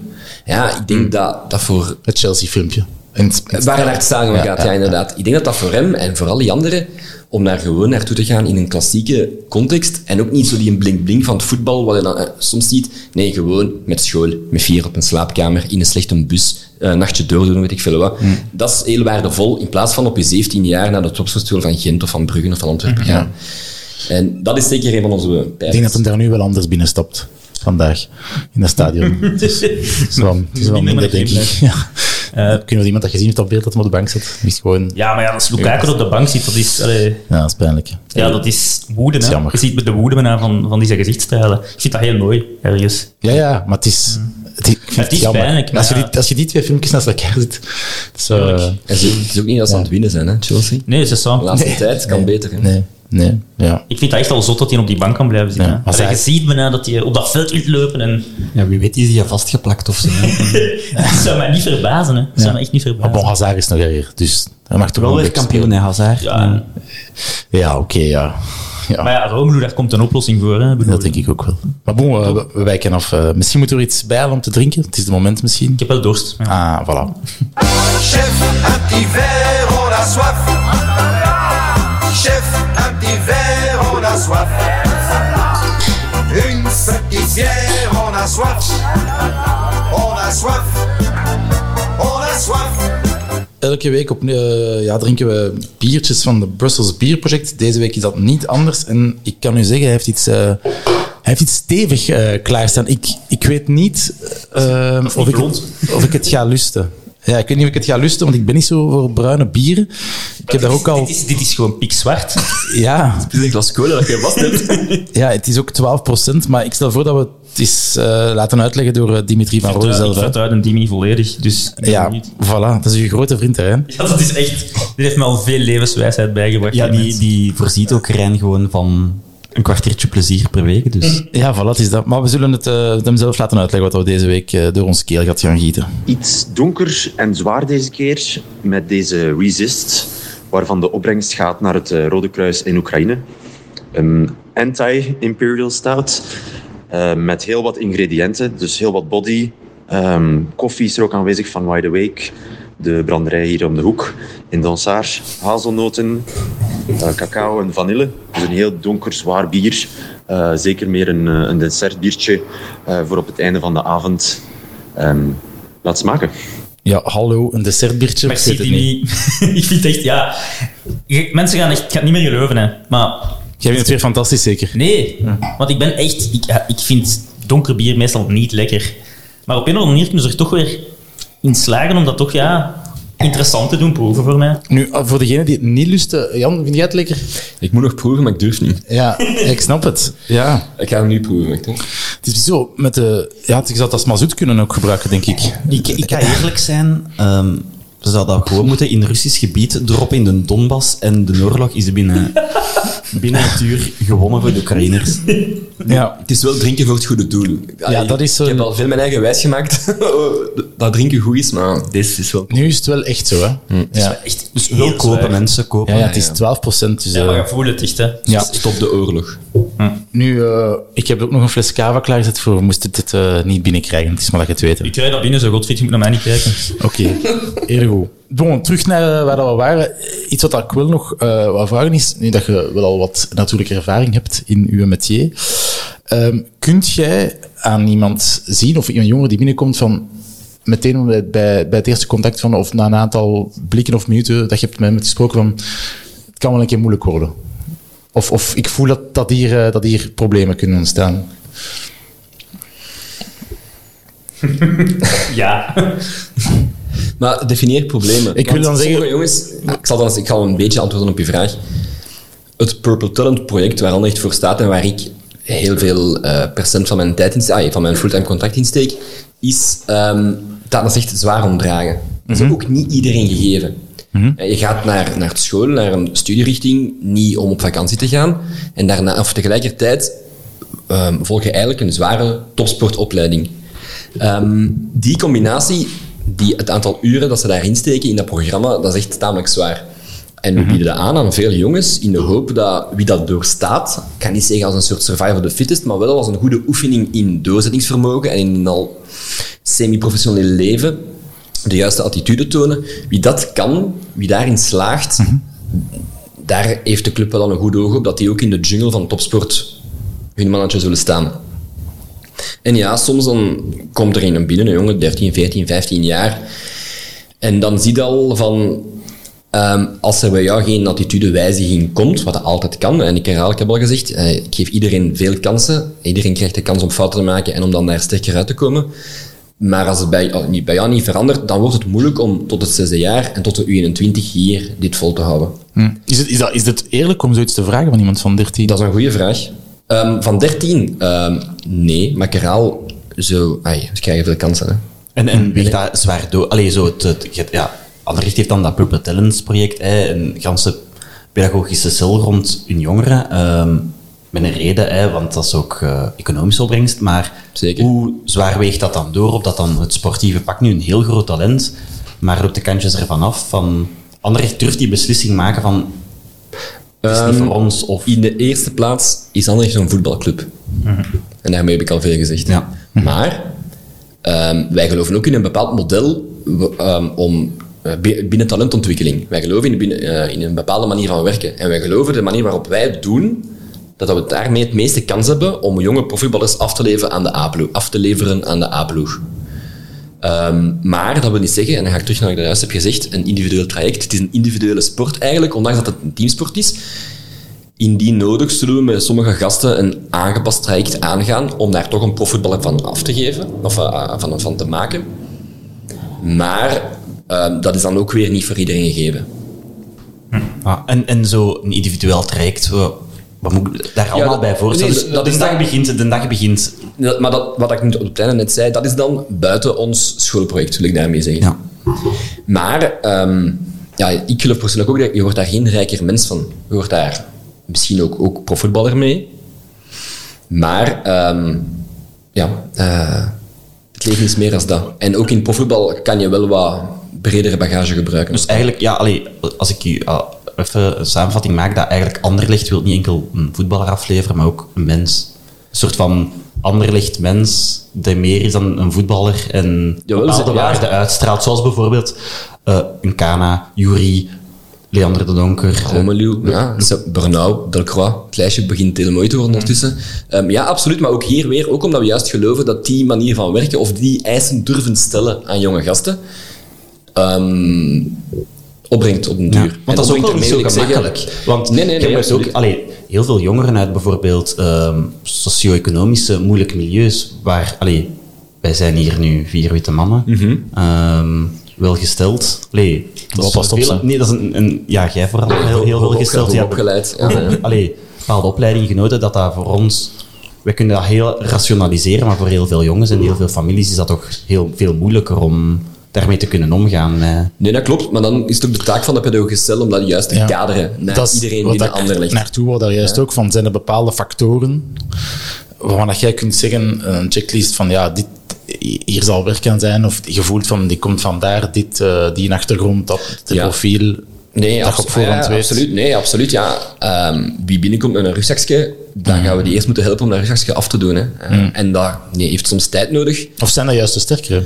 Ja, ik denk dat dat voor Het Chelsea-filmpje. En- Waar het stadion Ja, gaat, ja, ja, inderdaad. Ik denk dat dat voor hem en voor al die anderen, om daar gewoon naartoe te gaan in een klassieke context, en ook niet zo die een blink-blink van het voetbal, wat je dan eh, soms ziet. Nee, gewoon met school, met vier op een slaapkamer, in een slechte bus, eh, een nachtje doordoen, weet ik veel wat. Hmm. Dat is heel waardevol, in plaats van op je 17 jaar naar de topsportschool van Gent of van Brugge of van Antwerpen gaan. En dat is zeker een van onze Hmm. Ik pijlers. denk dat hem daar nu wel anders binnenstapt. Vandaag. In het stadion. Het is wel, het is wel Minder denk ik. Ja. Ik weet niet of iemand dat gezien heeft op beeld dat hem op de bank zit. Is gewoon... Ja, maar ja, als Lukaku op de bank zit, dat is... allee, Ja, dat is pijnlijk. ja, dat is woede. is hè. jammer. Je ziet met de woede bijna van, van die zijn gezichtstralen. Ik vind dat heel mooi, ergens. Ja, ja, maar het is... Het, ik vind Het is jammer. pijnlijk, als, je ja. die, als je die twee filmpjes naast elkaar zit... Het is, eh, En het is ook niet dat ze aan het winnen zijn, hè, Chelsea. Nee, dat is De laatste tijd kan beter. Hè. nee, nee, ja. Ik vind dat echt al zot dat hij op die bank kan blijven zitten. Ja, maar zij- je ziet bijna dat hij op dat veld wil lopen en Ja, wie weet is die vastgeplakt of zo. dat zou mij niet verbazen. Hè. Dat zou Ja. mij echt niet Maar verbazen. Bon Hazard is nog erger, dus hij mag toch Wel weer kampioen, hè, Hazard. Ja. Ja, oké, ja. Ja. Maar ja, Romelu, daar komt een oplossing voor. Hè? Dat denk ik ook wel. Maar bon, we, we wijken af. Eh, misschien moeten we er iets bij halen om te drinken. Het is het moment misschien. Ik heb wel dorst. Ja. Ah, voilà. Chef, un petit verre, on a soif. A soif. Une petite bière, on a soif. On a soif. On a soif. Elke week op, eh, ja, drinken we biertjes van de Brussels Beer Project. Deze week is dat niet anders. En ik kan u zeggen, hij heeft iets, eh, hij heeft iets stevig eh, klaarstaan. Ik, ik weet niet, of, ik het, of ik het ga lusten. Ja, ik weet niet of ik het ga lusten, want ik ben niet zo voor bruine bieren. Ik heb daar ook al... Dit is, dit is gewoon pikzwart. Ja, Het is een glas cola dat je vast hebt. ja, het is ook 12%, maar ik stel voor dat we het eens eh, laten uitleggen door eh, Dimitri van Rooyen ik zelf. hè. vertrouw een Dimi volledig. Dus ik Ja, voilà. Dat is uw grote vriend, hè? Ja, dat is echt... Dit heeft me al veel levenswijsheid bijgebracht. Ja, die, die voorziet ook Rijn gewoon van een kwartiertje plezier per week. Dus Ja, voilà, het is dat. Maar we zullen het eh, hem zelf laten uitleggen wat we deze week eh, door ons keel gaat gaan gieten. Iets donker en zwaar deze keer met deze Resist, waarvan de opbrengst gaat naar het eh, Rode Kruis in Oekraïne. Een anti-imperial stout eh, met heel wat ingrediënten, dus heel wat body. Ehm, koffie is er ook aanwezig van Wide Awake, de branderij hier om de hoek in Donsard. Hazelnoten, cacao en vanille. Dus een heel donker, zwaar bier. Eh, zeker meer een, eh, een dessertbiertje eh, voor op het einde van de avond. Ehm, laat smaken. Ja, hallo, een dessertbiertje. Merci, Ik niet. Ik vind echt, ja... Mensen gaan echt... Ik ga het niet meer geloven, hè. Maar Jij vindt het weer fantastisch, zeker? nee, want ik ben echt... Ik, ik vind donker bier meestal niet lekker. Maar op een of andere manier kunnen ze er toch weer in slagen om dat toch, ja... Interessant te doen proeven voor mij. Nu, eh, voor degenen die het niet lusten, Jan, vind jij het lekker? Ik moet nog proeven, maar ik durf niet. Ja, ik snap het. Ja, Ik ga hem nu proeven. hè. het is zo, met de... Ja, je zou het als mazoet kunnen ook gebruiken, denk ik. ik, ik ga eerlijk zijn. ehm ze zouden dat gewoon moeten in Russisch gebied droppen in de Donbass. En de oorlog is binnen, binnen het uur gewonnen voor de Oekraïners. Ja, Het is wel drinken voor het goede doel. Ja, dat is zo- Ik heb al veel mijn eigen wijs gemaakt dat drinken goed is, maar dit is wel... nu is het wel echt zo, hè? Ja. Echt Dus wel kopen, zwaar. mensen, kopen. Ja, ja, het is 12 procent. Dus, Ja, maar eh, je voelt het echt, hè. ja. Stop de oorlog. Nu, eh, ik heb ook nog een fles cava klaargezet voor, moest het het eh, niet binnenkrijgen. Het is maar dat je het weet. hè. Ik krijg dat binnen, zo godfried, je moet naar mij niet kijken. Oké, heel goed. Bon, terug naar eh, waar dat we waren. Iets wat ik wel nog eh wou vragen is, nu dat je wel al wat natuurlijke ervaring hebt in uw métier, ehm, kunt jij aan iemand zien, of een jongen die binnenkomt van meteen bij, bij, bij het eerste contact van, of na een aantal blikken of minuten dat je hebt met hem gesproken van, het kan wel een keer moeilijk worden. Of, of ik voel dat, dat, hier, eh, dat hier problemen kunnen ontstaan. Ja. Maar definieer problemen. Ik wil dan zeggen- jongens, ik zal, dan, ik ga een beetje antwoorden op je vraag. Het Purple Talent project, waar Anderlecht voor staat en waar ik heel veel eh, procent van mijn tijd in steek, van mijn fulltime contract insteek, is ehm, dat is echt zwaar omdragen. Dat is ook niet iedereen gegeven. Eh, Je gaat naar, naar school, naar een studierichting, niet om op vakantie te gaan. En daarna, of tegelijkertijd ehm, volg je eigenlijk een zware topsportopleiding. Ehm, die combinatie, die, het aantal uren dat ze daarin steken in dat programma, dat is echt tamelijk zwaar. En we bieden dat aan aan veel jongens in de hoop dat wie dat doorstaat, ik kan niet zeggen als een soort survival of the fittest, maar wel als een goede oefening in doorzettingsvermogen en in al semi-professioneel leven, de juiste attitude tonen. Wie dat kan, wie daarin slaagt, daar heeft de club wel al een goed oog op dat die ook in de jungle van topsport hun mannetje zullen staan. En ja, soms dan komt er een binnen, een jongen, 13, 14, 15 jaar. En dan zie je al van, ehm, als er bij jou geen attitudewijziging komt, wat altijd kan, en ik herhaal, ik heb al gezegd, eh, ik geef iedereen veel kansen. Iedereen krijgt de kans om fouten te maken en om dan daar sterker uit te komen. Maar als het bij, bij jou niet verandert, dan wordt het moeilijk om tot het zesde jaar en tot de U21 hier dit vol te houden. Hm. Is, het, is, dat, is het eerlijk om zoiets te vragen van iemand van 13? Dat is een goede vraag. Ehm, van 13? Ehm, nee, maar ik herhaal, zo, ai, ze krijgen veel kansen. Hè. En, en weegt dat zwaar door? Allee, zo het, het, het- ja, heeft dan dat Purple Talents project, hè, een ganse pedagogische cel rond hun jongeren. ehm, met een reden, hè, want dat is ook eh, economische opbrengst. Maar Zeker. hoe zwaar weegt dat dan door? Op dat dan het sportieve pakt nu een heel groot talent, maar loopt de kantjes ervan af? Van, Anderlecht durft die beslissing maken van is niet voor ons of... In de eerste plaats is Anderlecht een voetbalclub. En daarmee heb ik al veel gezegd. Ja. Maar ehm, wij geloven ook in een bepaald model ehm, om eh, bi- binnen talentontwikkeling. Wij geloven in, binnen, eh, in een bepaalde manier van werken. En wij geloven de manier waarop wij het doen, dat we daarmee het meeste kans hebben om jonge profvoetballers af te leveren aan de A-ploeg. Af te leveren aan de A-ploeg. Ehm, maar dat wil niet zeggen, en dan ga ik terug naar wat ik juist heb gezegd, een individueel traject. Het is een individuele sport eigenlijk, ondanks dat het een teamsport is. Indien nodig zullen we met sommige gasten een aangepast traject aangaan om daar toch een profvoetballer van af te geven, of eh, van, van te maken. Maar ehm, dat is dan ook weer niet voor iedereen gegeven. Ah, en, en zo een individueel traject, wat, moet ik daar allemaal dat- bij voorstellen? nee, Dus dat de, is dag dan- begint, de dag begint... Dat- Maar dat, wat ik nu op het einde net zei, dat is dan buiten ons schoolproject, wil ik daarmee zeggen. Ja. Maar ehm, ja, ik geloof persoonlijk ook dat je wordt daar geen rijker mens van. Je wordt daar misschien ook, ook profvoetballer mee. Maar ehm, ja, eh, het leven is meer dan dat. En ook in profvoetbal kan je wel wat bredere bagage gebruiken. Dus eigenlijk, ja, allee, als ik ah, even een samenvatting maak, dat eigenlijk Anderlecht wil niet enkel een voetballer afleveren, maar ook een mens. Een soort van Anderlecht mens, die meer is dan een voetballer en Jawel, bepaalde ja. waarden uitstraalt, zoals bijvoorbeeld eh, een Kana, Jury, Leander de Donker. eh, Romelu, ja, Bernau, Delcroix, het lijstje begint heel mooi te worden ondertussen. Ehm, ja, absoluut, maar ook hier weer, ook omdat we juist geloven dat die manier van werken, of die eisen durven stellen aan jonge gasten, ehm, opbrengt op een duur. Ja, En want dat is ook niet zo gemakkelijk. zeggen- Want nee, nee, nee, ook allee, heel veel jongeren uit bijvoorbeeld ehm, socio-economische moeilijke milieus, waar, allee, wij zijn hier nu vier witte mannen, Mhm. ehm, welgesteld. Allee, dat Wel, is pas op, veel-. Nee, dat is een, een ja, jij vooral heel, heel Hoog- welgesteld. Ja, opgeleid, ja, ja. Allee, bepaalde opleidingen genoten, dat dat voor ons... Wij kunnen dat heel rationaliseren, maar voor heel veel jongens en heel veel families is dat toch heel veel moeilijker om daarmee te kunnen omgaan. eh. Nee, dat klopt, maar dan is het ook de taak van de pedagogische cel om dat juist te Ja. kaderen naar iedereen wat binnen ik Anderlecht. naartoe wou daar juist ook van. Zijn er bepaalde factoren waarvan dat jij kunt zeggen, een checklist van ja, dit, hier zal werk aan zijn, of je voelt van die komt vandaar, dit, eh, die achtergrond, dat de Ja. profiel, Nee, dat je op voorhand ja, weet. absoluut. Nee, absoluut. Ja. Ehm, wie binnenkomt met een rugzakje, dan gaan we die eerst moeten helpen om dat rugzakje af te doen. Hè. Eh, En dat nee, heeft soms tijd nodig. Of zijn dat juist de sterkere?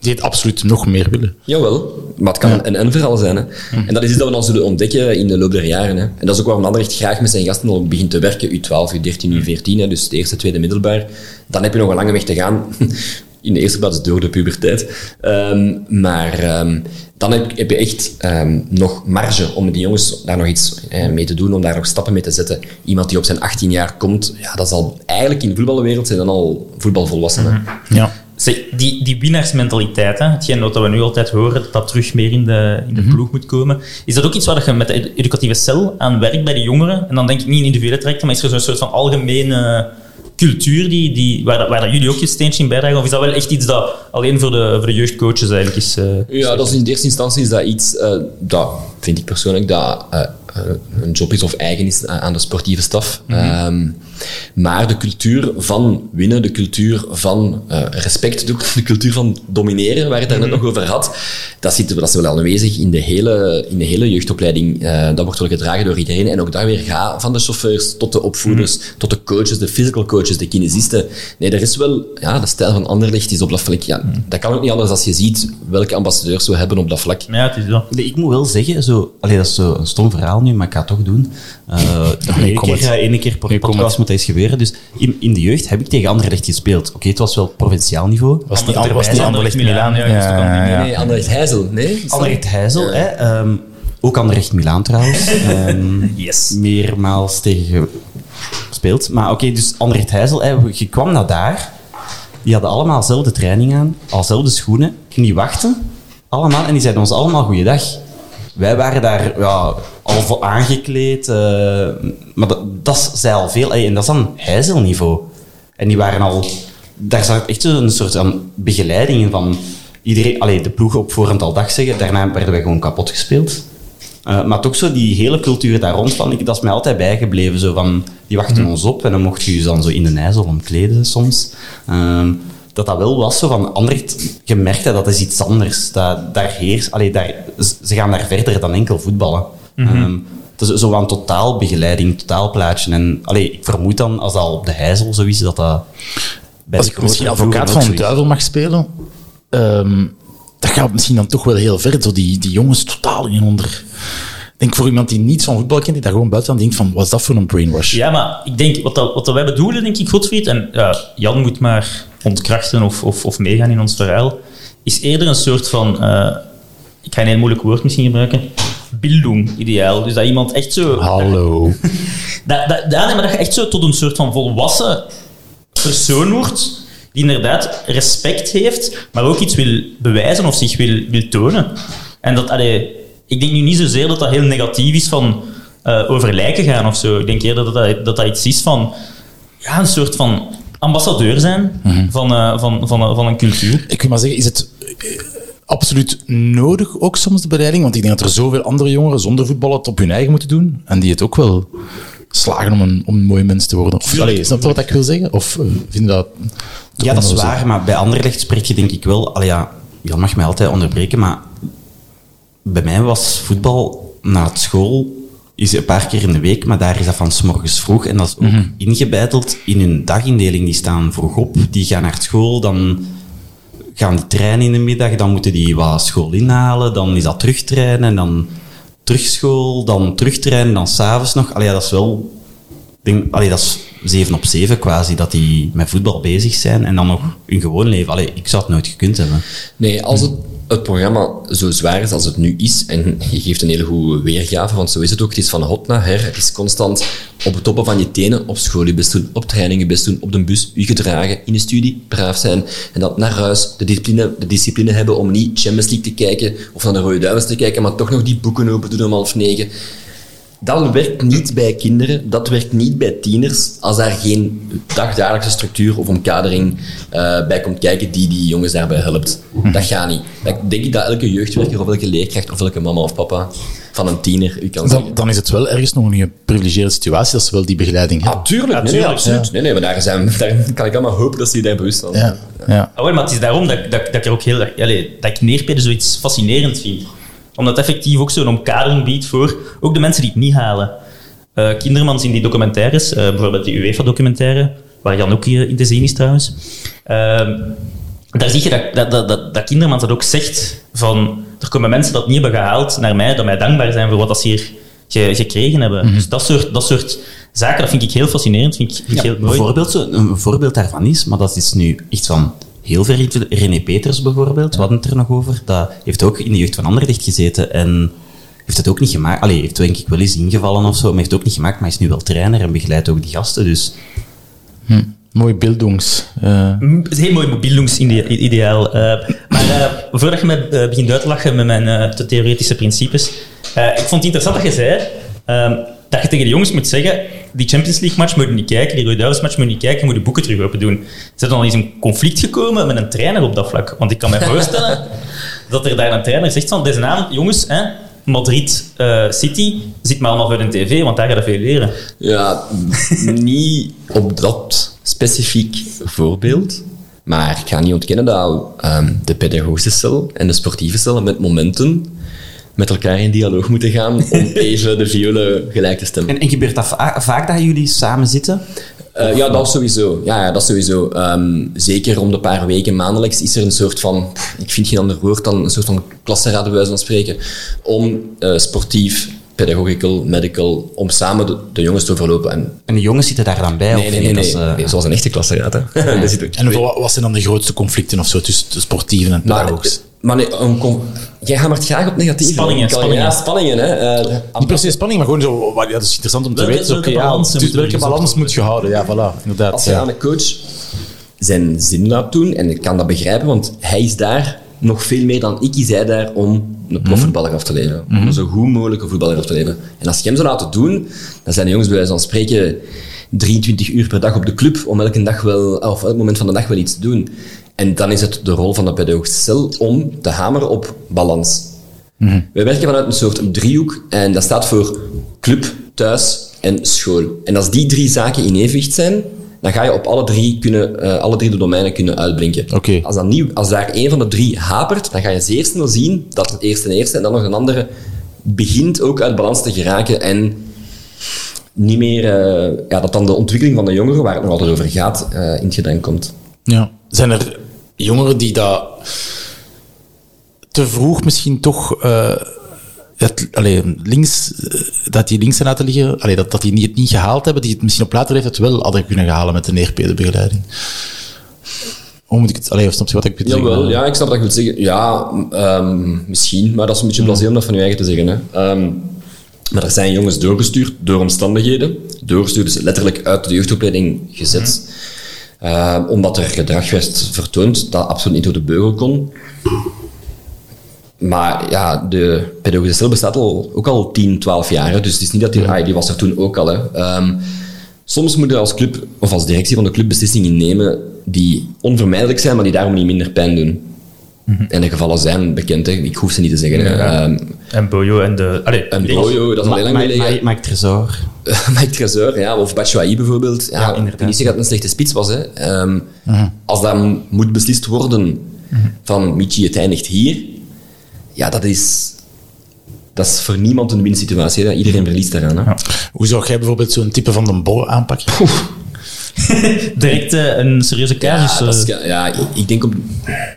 Die het absoluut nog meer willen. Jawel, maar het kan een en-verhaal zijn. Hè. En dat is iets dat we dan zullen ontdekken in de loop der jaren. Hè. En dat is ook waarom Anderlecht graag met zijn gasten al begint te werken. U12, U13, U14, hè, dus de eerste, tweede middelbaar. Dan heb je nog een lange weg te gaan. In de eerste plaats door de puberteit. Ehm, maar ehm, dan heb, heb je echt ehm, nog marge om die jongens daar nog iets eh, mee te doen, om daar nog stappen mee te zetten. Iemand die op zijn 18 jaar komt, ja, dat is al eigenlijk in de voetbalwereld zijn dan al voetbalvolwassenen. Ja. Zeg, die, die winnaarsmentaliteit, hè, hetgeen wat we nu altijd horen, dat dat terug meer in de, in de ploeg moet komen. Is dat ook iets waar je met de ed- educatieve cel aan werkt bij de jongeren? En dan denk ik niet in individuele trajecten, maar is er zo'n soort van algemene cultuur die, die, waar, dat- waar dat jullie ook je steentje in bijdragen? Of is dat wel echt iets dat alleen voor de, voor de jeugdcoaches eigenlijk is? eh, Ja, dat is in de eerste instantie is dat iets eh, dat, vind ik persoonlijk, dat eh, een job is of eigen is aan aan de sportieve staf. Ehm, maar de cultuur van winnen, de cultuur van eh, respect, de, cultuur van domineren, waar je het daar net nog over had, dat, zit, dat is wel aanwezig in de hele, in de hele jeugdopleiding. Eh, dat wordt wel gedragen door iedereen. En ook daar weer ga van de chauffeurs tot de opvoeders, tot de coaches, de physical coaches, de kinesisten. Nee, er is wel, ja, de stijl van Anderlecht is op dat vlak, ja, dat kan ook niet anders als je ziet welke ambassadeurs we hebben op dat vlak. Ja, het is. Nee, ik moet wel zeggen, zo, allee, dat is zo een stom verhaal nu, maar ik ga het toch doen. Uh, Eén kom keer, ene keer per podcast moet eens gebeuren. Dus in, in de jeugd heb ik tegen Anderlecht gespeeld. Oké, het was wel provinciaal niveau. Was niet, Ander- was niet Anderlecht Anderlecht Milaan, ja, ja. Nee, Anderlecht Heijzel, nee? Is Anderlecht Heijzel, hè, ehm, ook Anderlecht Milaan trouwens. Ehm, Yes. Meermaals tegen gespeeld. Maar oké, dus Anderlecht Heijzel, hè, je kwam naar daar. Die hadden allemaal dezelfde training aan, al dezelfde schoenen. En die wachten, allemaal, en die zeiden ons allemaal goeiedag. Wij waren daar ja, al voor aangekleed, eh, maar dat, dat is- zei al veel. En dat is dan Heizelniveau. En die waren al... Daar zat echt zo'n soort van begeleiding in van... Iedereen, allee, de ploeg op voorhand al dag zeggen. Daarna werden wij gewoon kapot gespeeld. Eh, maar toch zo die hele cultuur daar rond, van, ik, dat is mij altijd bijgebleven. Zo van, die wachten ons op en dan mocht je je dan zo in de ijzel omkleden soms. Ehm, dat dat wel was zo van, Anderlecht, je merkt dat dat is iets anders. Dat, daar heers, allee, daar, ze gaan daar verder dan enkel voetballen. Ehm, het is zo een totaalbegeleiding, totaalplaatje. En allee, ik vermoed dan, als dat al op de heizel zo is, dat dat... Bij Als de ik misschien advocaat van de duivel mag spelen, ehm, dat gaat misschien dan toch wel heel ver. Zo die, die jongens totaal in onder... Ik denk voor iemand die niets van voetbal kent, die daar gewoon buiten aan denkt van, wat is dat voor een brainwash? Ja, maar ik denk, wat, dat, wat dat wij bedoelen, denk ik, Godfried, en ja, Jan moet maar ontkrachten of, of, of meegaan in ons verhaal, is eerder een soort van, eh, ik ga een heel moeilijk woord misschien gebruiken, bildung ideaal. Dus dat iemand echt zo... Hallo. Dat, dat, nee, maar dat je echt zo tot een soort van volwassen persoon wordt, die inderdaad respect heeft, maar ook iets wil bewijzen of zich wil, wil tonen. En dat, allee, ik denk nu niet zozeer dat dat heel negatief is van eh, over lijken gaan of zo. Ik denk eerder dat dat, dat, dat iets is van ja, een soort van ambassadeur zijn van, eh, van, van, van een cultuur. Ik wil maar zeggen, is het absoluut nodig ook soms de bereiding? Want ik denk dat er zoveel andere jongeren zonder voetbal het op hun eigen moeten doen. En die het ook wel slagen om een, om een mooi mens te worden. Of, allee, snap je wat ik wil zeggen? Of uh, vind je dat... Ja, dat is waar, maar bij Anderlecht spreek je denk ik wel... Allee, ja, Jan mag mij altijd onderbreken, maar bij mij was voetbal na het school is een paar keer in de week, maar daar is dat van s morgens vroeg. En dat is ook ingebeiteld in hun dagindeling. Die staan vroeg op, die gaan naar school, dan gaan die trainen in de middag, dan moeten die wat school inhalen, dan is dat terugtrainen, en dan terugschool, dan terugtrainen, dan s'avonds nog. Allee, dat is wel... ik Denk, allee, dat is 7 op 7 quasi, dat die met voetbal bezig zijn en dan nog hun gewoon leven. Allee, ik zou het nooit gekund hebben. Nee, als het, het programma zo zwaar is als het nu is, en je geeft een hele goede weergave, want zo is het ook, het is van hot naar her, het is constant op het toppen van je tenen, op school je best doen, op training je best doen, op de bus je gedragen, in de studie braaf zijn, en dan naar huis de discipline, de discipline hebben om niet Champions League te kijken, of naar de Rode Duivels te kijken, maar toch nog die boeken open doen om half negen. Dat werkt niet bij kinderen, dat werkt niet bij tieners, als daar geen dagdagelijkse structuur of omkadering eh, bij komt kijken die die jongens daarbij helpt. Dat gaat niet. Ik denk dat elke jeugdwerker of elke leerkracht of elke mama of papa van een tiener u kan zeggen. Dan, dan is het wel ergens nog een geprivilegeerde situatie dat ze wel die begeleiding hebben. Tuurlijk, nee, nee, tuurlijk, absoluut. Nee, nee, maar daar, zijn, daar kan ik allemaal hopen dat ze je daar bewust van zijn. Ja, ja. Wel, maar het is daarom dat, ik- dat, ik- dat ik er ook heel erg... Dat ik neerpeden zoiets fascinerend vind. Omdat het effectief ook zo'n omkadering biedt voor ook de mensen die het niet halen. Eh Kindermans in die documentaires, eh, bijvoorbeeld die UEFA-documentaire, waar Jan ook hier in te zien is trouwens. Ehm, daar zie je dat, dat, dat, dat, Kindermans dat ook zegt van... Er komen mensen dat niet hebben gehaald naar mij, dat mij dankbaar zijn voor wat dat ze hier ge- gekregen hebben. Dus dat soort, dat soort zaken, dat vind ik heel fascinerend, vind ik, vind ik heel mooi. Bijvoorbeeld, zo, een voorbeeld daarvan is, maar dat is nu echt van heel ver in- René Peters bijvoorbeeld, we hadden het er nog over, dat heeft ook in de jeugd van Anderlecht gezeten en heeft het ook niet gemaakt. Allee, heeft denk ik wel eens ingevallen of zo, maar heeft het ook niet gemaakt, maar is nu wel trainer en begeleidt ook die gasten, dus... Mooi beeldongs. eh, Mm, heel mooi mobielungsideaal. Uh, maar eh, voordat je me eh, begint uit te lachen met mijn eh, te theoretische principes, eh, ik vond het interessant dat je zei ehm, dat je tegen de jongens moet zeggen, die Champions League match moet je niet kijken, die Rode match moet je niet kijken, je moet de boeken terug open doen. Is er dan al eens een conflict gekomen met een trainer op dat vlak? Want ik kan me voorstellen dat er daar een trainer zegt van, deze avond, jongens, hè, Madrid eh, City, zit maar allemaal voor de tv, want daar ga je veel leren. Ja, niet op dat specifiek voorbeeld. Maar ik ga niet ontkennen dat ehm, de pedagogische cel en de sportieve cel met momenten met elkaar in dialoog moeten gaan om even de violen gelijk te stemmen. En, en gebeurt dat va- vaak dat jullie samen zitten? Eh, ja, dat sowieso. Ja, ja dat sowieso. Ehm, zeker om de paar weken maandelijks is er een soort van, ik vind geen ander woord dan een soort van klasseraad bij wijze van spreken, om eh, sportief, pedagogical, medical, om samen de, de jongens te overlopen. En, En de jongens zitten daar dan bij? nee, of nee, nee, dat nee, is, eh, nee, zoals een echte. Hè. Ook en wat, wat zijn dan de grootste conflicten of zo tussen de sportieven en maar, pedagogisch? Maar nee, een con- jij hamert graag op negatieve. Spanningen, Kan- spanningen. Ja, spanningen. Hè. Eh, Niet per se spanning, maar gewoon zo. wat- Ja, dat is interessant om te Welke- weten. welke oké, ja, balans dus moet welke balans je houden? Ja, voilà, inderdaad. als je ja. aan een coach zijn zin laat doen, en ik kan dat begrijpen, want hij is daar nog veel meer dan ik, is hij daar om een profvoetballer af te leveren. Om een zo goed mogelijke voetballer af te leveren. En als je hem zou laten doen, dan zijn de jongens bij wijze van spreken 23 uur per dag op de club om elke dag wel, of elk moment van de dag wel iets te doen. En dan is het de rol van de pedagogische cel om te hameren op balans. Wij werken vanuit een soort driehoek en dat staat voor club, thuis en school. En als die drie zaken in evenwicht zijn, dan ga je op alle drie, kunnen, eh, alle drie de domeinen kunnen uitblinken. Als, dat nieuw, als daar één van de drie hapert, dan ga je zeer snel zien dat het eerste en eerste en dan nog een andere begint ook uit balans te geraken en niet meer, eh, ja, dat dan de ontwikkeling van de jongeren, waar het nog altijd over gaat, eh, in het gedrang komt. Ja. Zijn er jongeren die dat te vroeg misschien toch allee, links, eh, dat die links zijn laten liggen, allee, dat, dat die het niet gehaald hebben, die het misschien op later leeftijd wel hadden kunnen halen met de neerpede begeleiding? Hoe moet ik het, allee, of snap je wat ik bedoel? Ja, ik snap je wilt zeggen. Ja, ehm, misschien, maar dat is een beetje blasé om dat van je eigen te zeggen. Hè. Ehm, maar er zijn jongens doorgestuurd door omstandigheden. Doorgestuurd is letterlijk uit de jeugdopleiding gezet. Ehm, omdat er gedrag werd vertoond dat absoluut niet door de beugel kon. Maar ja, de pedagogische cel bestaat al, ook al 10, 12 jaar. hè. Dus het is niet dat die, ah, die was er toen ook al. Hè. Ehm, soms moet je als club of als directie van de club beslissingen nemen die onvermijdelijk zijn, maar die daarom niet minder pijn doen. En de gevallen zijn bekend, hè. ik hoef ze niet te zeggen. Ja. Ehm, En Bojo en de... Allee, en Bojo, dat is al heel lang Mike- geleden. Mike- Mike Tresor. Mike Tresor, ja, of Batshuayi bijvoorbeeld. Ja, Ja, inderdaad. niet zeggen dat het een slechte spits was. Hè. Ehm, Als dat m- moet beslist worden van Michi, het eindigt hier, ja, dat is, dat is voor niemand een winsituatie. Hè. Iedereen verliest daaraan. Hè. Hoe zou jij bijvoorbeeld zo'n type van de Borre aanpakken? Direct eh, een serieuze casus. Ja, eh, ja, ik- ik denk op...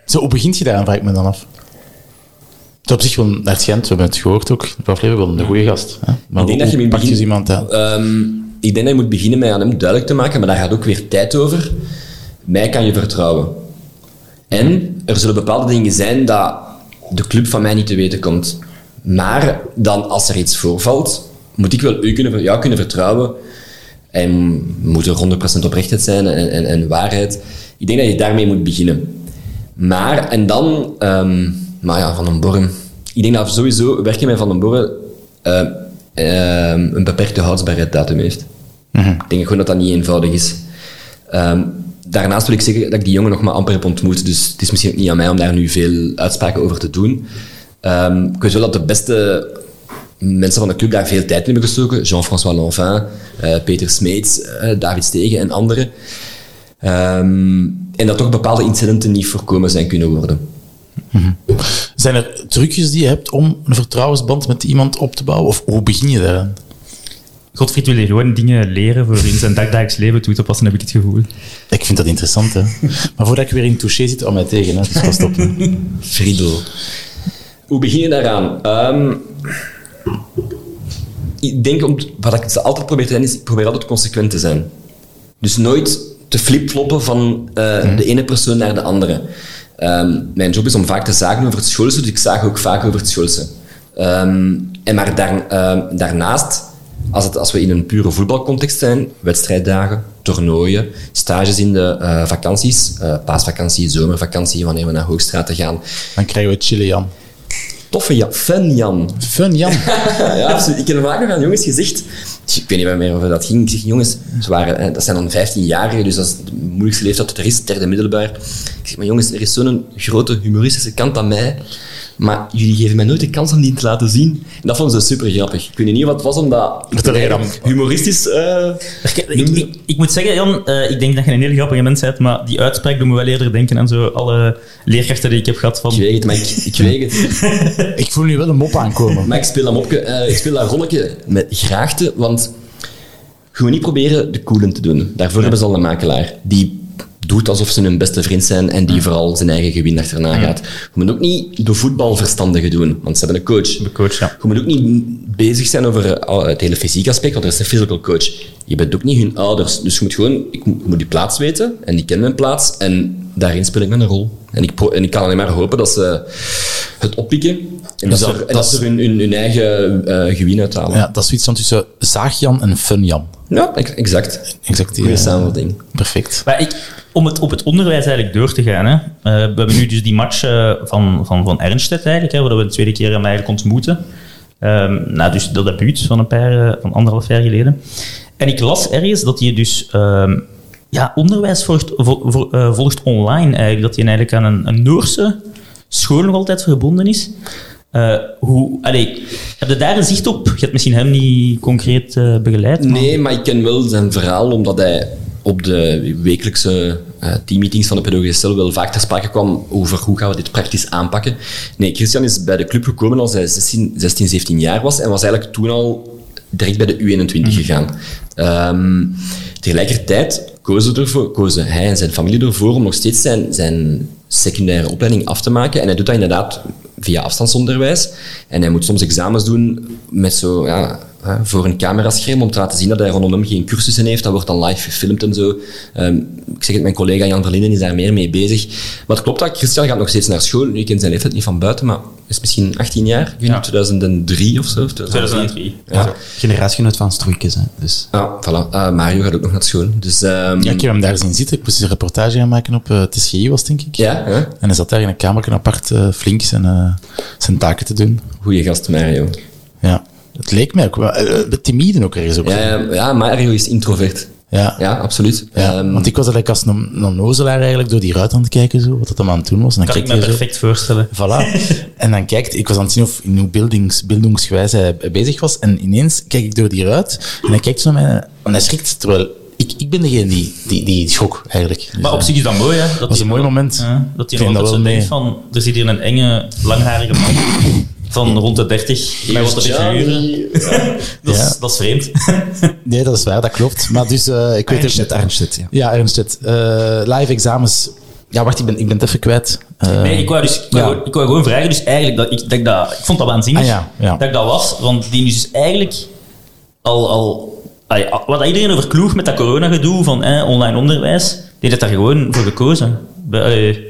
Zo, hoe begint je daar, vraag ik me dan af. Het is op zich wel naar het Gent, we hebben het gehoord ook, de aflevering wel een goede gast. Hè? Maar Ik denk dat je moet begin- iemand aan? Ehm, ik denk dat je moet beginnen met aan hem duidelijk te maken, maar daar gaat ook weer tijd over. Mij kan je vertrouwen. En er zullen bepaalde dingen zijn dat de club van mij niet te weten komt. Maar dan, als er iets voorvalt, moet ik wel u kunnen, jou kunnen vertrouwen. En moet er 100% oprechtheid zijn en, en, en waarheid. Ik denk dat je daarmee moet beginnen. Maar, en dan, ehm, maar ja, Van den Borren. Ik denk dat sowieso werken met Van den Borren eh, ehm, een beperkte houdbaarheidsdatum heeft. Ik denk gewoon dat dat niet eenvoudig is. Ehm, daarnaast wil ik zeggen dat ik die jongen nog maar amper heb ontmoet, dus het is misschien ook niet aan mij om daar nu veel uitspraken over te doen. Ehm, ik weet wel dat de beste mensen van de club daar veel tijd in hebben gestoken. Jean-François Lanvin, eh, Peter Smeets, eh, David Stegen en anderen. Ehm, en dat toch bepaalde incidenten niet voorkomen zijn kunnen worden. Zijn er trucjes die je hebt om een vertrouwensband met iemand op te bouwen? Of hoe begin je daaraan? Godfried wil hier gewoon dingen leren voor in zijn dagdagelijks leven toe te passen, heb ik het gevoel. Ik vind dat interessant, hè. Maar voordat ik weer in het touché zit, hou mij tegen, hè. Dus pas op. Friedel. Hoe begin je daaraan? Ehm, ik denk, om, wat ik altijd probeer te zijn, is ik probeer altijd consequent te zijn. Dus nooit te flipfloppen van eh, de ene persoon naar de andere. Ehm, mijn job is om vaak te zagen over het schoolse, dus ik zag ook vaak over het schoolse. Ehm, en maar ehm, daarnaast, als, als we in een pure voetbalcontext zijn, wedstrijddagen, toernooien, stages in de eh, vakanties, eh, paasvakantie, zomervakantie, wanneer we naar Hoogstraten gaan. Dan krijgen we Jan. Toffe Jan, fun Jan. Fun, Jan. ja, absoluut. Ik heb vaak nog aan jongens gezegd, ik weet niet meer over dat ging, ik zeg, jongens, ze waren, hè, dat zijn dan 15-jarigen, dus dat is de moeilijkste leeftijd dat er is, derde middelbaar. Ik zeg, maar jongens, er is zo'n grote humoristische kant aan mij, maar jullie geven mij nooit de kans om die te laten zien. En dat vonden ze super grappig. Ik weet niet wat het was, omdat Dat dan- humoristisch... eh, Ik, ik, ik moet zeggen, Jan, eh, ik denk dat je een hele grappige mens bent, maar die uitspraak doet me wel eerder denken aan zo alle leerkrachten die ik heb gehad van... ik weet het, maar ik, ik weet het. Ik voel nu wel een mop aankomen. Maar ik speel dat mopje, eh, ik speel dat rolletje met graagte, want gewoon niet proberen de coolen te doen. Daarvoor hebben ze al een makelaar die doet alsof ze hun beste vriend zijn en die vooral zijn eigen gewin achterna gaat. Je moet ook niet de voetbalverstandige doen, want ze hebben een coach. De coach, ja. Je moet ook niet bezig zijn over eh, het hele fysieke aspect, want er is een physical coach. Je bent ook niet hun ouders. Dus je moet gewoon, ik moet, ik die plaats weten en die kennen mijn plaats en daarin speel ik mijn rol. En ik, en ik kan alleen maar hopen dat ze het oppikken en dat, dat- ze, er- en dat dat ze hun, hun, hun eigen eh, gewin uithalen. Ja, dat is zoiets van tussen Zaag-Jan en Fun-Jan. Ja, ex- exact. Exact. Goeie samenvatting. Perfect. Maar ik, om het, op het onderwijs eigenlijk door te gaan. Hè. Eh, we hebben nu dus die match eh, van, van, van Ernstedt eigenlijk, hè, waar we de tweede keer hem eigenlijk ontmoeten. Ehm, nou, dus dat debuut van een paar, van anderhalf jaar geleden. En ik las ergens dat je dus ehm, ja, onderwijs volgt, vol- vol- volgt online eigenlijk. Dat je eigenlijk aan een, een Noorse school nog altijd verbonden is. Eh, hoe, heb je daar een zicht op? Je hebt misschien hem niet concreet eh, begeleid. Nee, maar ik ken wel zijn verhaal, omdat hij op de wekelijkse eh, teammeetings van de pedagogische cel wel vaak ter sprake kwam over hoe gaan we dit praktisch aanpakken. Nee, Christian is bij de club gekomen als hij 16, 16 17 jaar was en was eigenlijk toen al direct bij de U21 gegaan. Ehm, tegelijkertijd kozen, ervoor, kozen hij en zijn familie ervoor om nog steeds zijn, zijn secundaire opleiding af te maken. En hij doet dat inderdaad via afstandsonderwijs. En hij moet soms examens doen met zo, ja, hè, voor een camerascherm om te laten zien dat hij rondom hem geen cursussen heeft. Dat wordt dan live gefilmd en zo. Ehm, ik zeg het, mijn collega Jan Verlinden is daar meer mee bezig. Maar het klopt dat Christian gaat nog steeds naar school. Nu, ik ken zijn leeftijd niet van buiten, maar is misschien 18 jaar. Ik weet niet, 2003 of zo. of 2003. Ja. Generatiegenoot van Stroeikens, hè. Dus. Ah, voilà. Ah, Mario gaat ook nog naar school. Dus, ehm, Ja, ik heb hem daar zien zitten. Ik moest een reportage gaan maken op uh, TSGI, was het, denk ik. ja, hè? En hij zat daar in een kamer apart eh, flink zijn, eh, zijn taken te doen. goeie gast Mario. Ja. Het leek mij ook wel... eh, eh, timide ook ergens ook. Ja, ja, ja, Mario is introvert. Ja. Ja, absoluut. Ja, Ehm, want ik was eigenlijk als een, een nozelaar eigenlijk door die ruit aan het kijken, zo, wat dat allemaal aan het doen was. En dan Kan ik me zo- perfect voorstellen. Voilà. en dan kijkt, ik was aan het zien of in hoe beeldings, beeldingsgewijs hij bezig was. En ineens kijk ik door die ruit en hij kijkt zo naar mij en hij schrikt. Terwijl ik, ik ben degene die, die, die schrok eigenlijk. Dus, Maar op eh, zich is dat mooi, hè? Dat was een mooi moment. Ja, dat hij vind nog dat altijd zo wel denkt van... Er zit hier een enge, langharige man van rond de 30 met wat te figuren. dat, is, Ja. dat is vreemd. Nee, dat is waar, dat klopt. Maar dus, eh, ik weet Arnstedt, Arnstedt, ja. Ja, Ernst. Eh, live examens. Ja, wacht, ik ben, ik ben het even kwijt. Eh, Nee, ik wou, dus, ik, wou, ja. gewoon- ik wou gewoon vragen, dus eigenlijk, dat, ik, dat ik, dat, ik vond dat waanzinnig Ah, ja, ja. dat ik dat was, want die is dus eigenlijk al, al allee, wat iedereen over kloeg met dat coronagedoe van eh, online onderwijs, die heeft daar gewoon voor gekozen. Bij.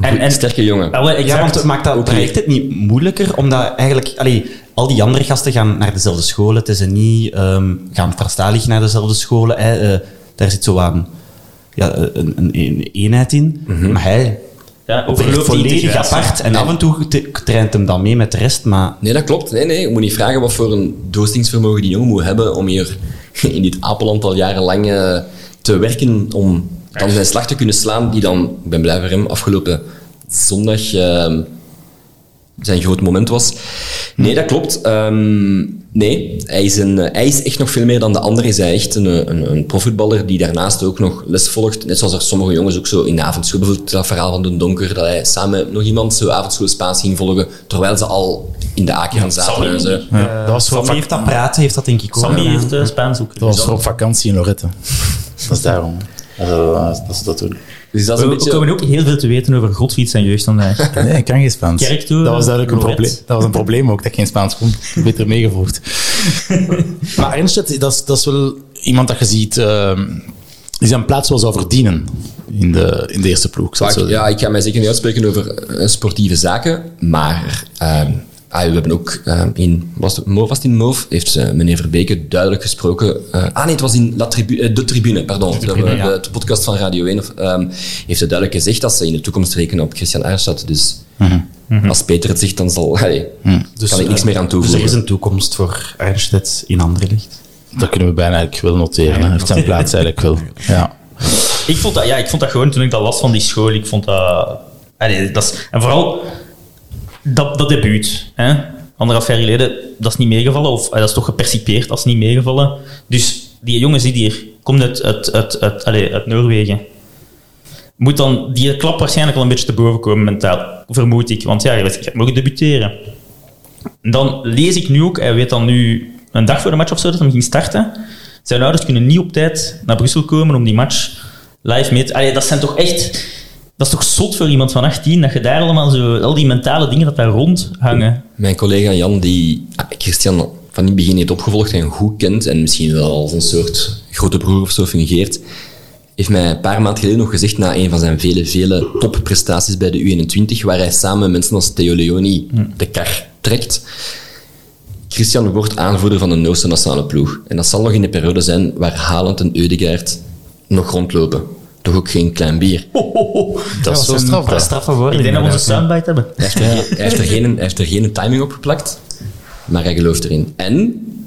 En, en, sterke jongen. Ah, Ja, want het maakt dat project het niet moeilijker, omdat eigenlijk... Allee, al die andere gasten gaan naar dezelfde scholen. Het is een niet... ehm, gaan verstalig naar dezelfde scholen. Hè. Eh, daar zit zo aan... Ja, een, een, een eenheid in. Maar hij ja, overloopt volledig apart. En af en toe traint hem dan mee met de rest, maar... Nee, dat klopt. Nee, nee. Je moet niet vragen wat voor een doorstingsvermogen die jongen moet hebben om hier in dit apenland al jarenlang eh, te werken om dan zijn slag te kunnen slaan die dan, ik ben blij voor hem, afgelopen zondag eh, zijn groot moment was. Nee, dat klopt. Ehm, nee, hij is, een, eh, hij is echt nog veel meer dan de anderen. Is hij echt een, een, een profvoetballer die daarnaast ook nog les volgt. Net zoals er sommige jongens ook zo in de avondschool, bijvoorbeeld dat verhaal van de Donker, dat hij samen met nog iemand zo avondschool Spaans ging volgen, terwijl ze al in de Aken zaten. Sammy. ja, dat was voor Sammy heeft dat praten, heeft dat denk ik ook Sammy heeft uh, Spaans ook. dat was voor op vakantie in Lorette. dat is daarom. Dat, dat, is dat toen. Dus dat is We, komen ook heel veel te weten over Godfiets en jeugd vandaag. Nee, ik kan geen Spaans. Dat was duidelijk een probleem. Dat was een probleem ook, dat ik geen Spaans kon. Beter meegevoerd. maar Ernst, dat is, dat is wel iemand dat je ziet... ehm, die zijn plaats wel zou verdienen in de, in de eerste ploeg. ik ja, ik ga mij zeker niet uitspreken over eh, sportieve zaken, maar ehm, ah, we hebben ook ehm, in, was het, was het in Moof, heeft eh, meneer Verbeke duidelijk gesproken. eh, ah nee, het was in La Tribu- eh, De Tribune, pardon, de, Tribune, ja. de, de podcast van Radio 1, of, ehm, heeft hij duidelijk gezegd dat ze in de toekomst rekenen op Christian Arnstad. Dus als Peter het zegt, dan zal, allee, kan ik niks meer aan Dus er toevoegen. is een toekomst voor Arnstedt in Anderlecht. Dat kunnen we bijna eigenlijk wel noteren. hè. Hij heeft zijn plaats eigenlijk wel. Ja. Ik vond, dat, ja, ik vond dat gewoon toen ik dat las van die school. Ik vond dat. Allee, dat is, en vooral dat, dat debuut. Hè? Anderhalf jaar geleden, dat is niet meegevallen. Of eh, dat is toch gepercipeerd als niet meegevallen. Dus die jongen zit hier, komt uit, uit, uit, uit, allee, uit Noorwegen. Moet dan die klap waarschijnlijk al een beetje te boven komen mentaal. Vermoed ik. Want ja, je weet, mogen debuteren. En dan lees ik nu ook, hij weet dan nu een dag voor de match of zo dat hij ging starten. Zijn ouders kunnen niet op tijd naar Brussel komen om die match live mee te... Allee, dat zijn toch echt... Dat is toch zot voor iemand van 18, dat je daar allemaal zo... Al die mentale dingen dat daar rond hangen. Mijn collega Jan, die ah, Christian van in het begin heeft opgevolgd en goed kent, en misschien wel als een soort grote broer of zo fungeert, heeft mij een paar maanden geleden nog gezegd, na een van zijn vele, vele topprestaties bij de U21, waar hij samen met mensen als Theo Leoni de kar trekt, Christian wordt aanvoerder van de Noorse nationale ploeg. En dat zal nog in de periode zijn waar Haaland en Eudegaard nog rondlopen. Toch ook geen klein bier. Dat is wel straf. hè. straffe woorden. Ik denk dat we onze soundbite hebben. Hij heeft, er, geen- hij, heeft er geen, hij heeft er geen timing op geplakt, maar hij gelooft erin. En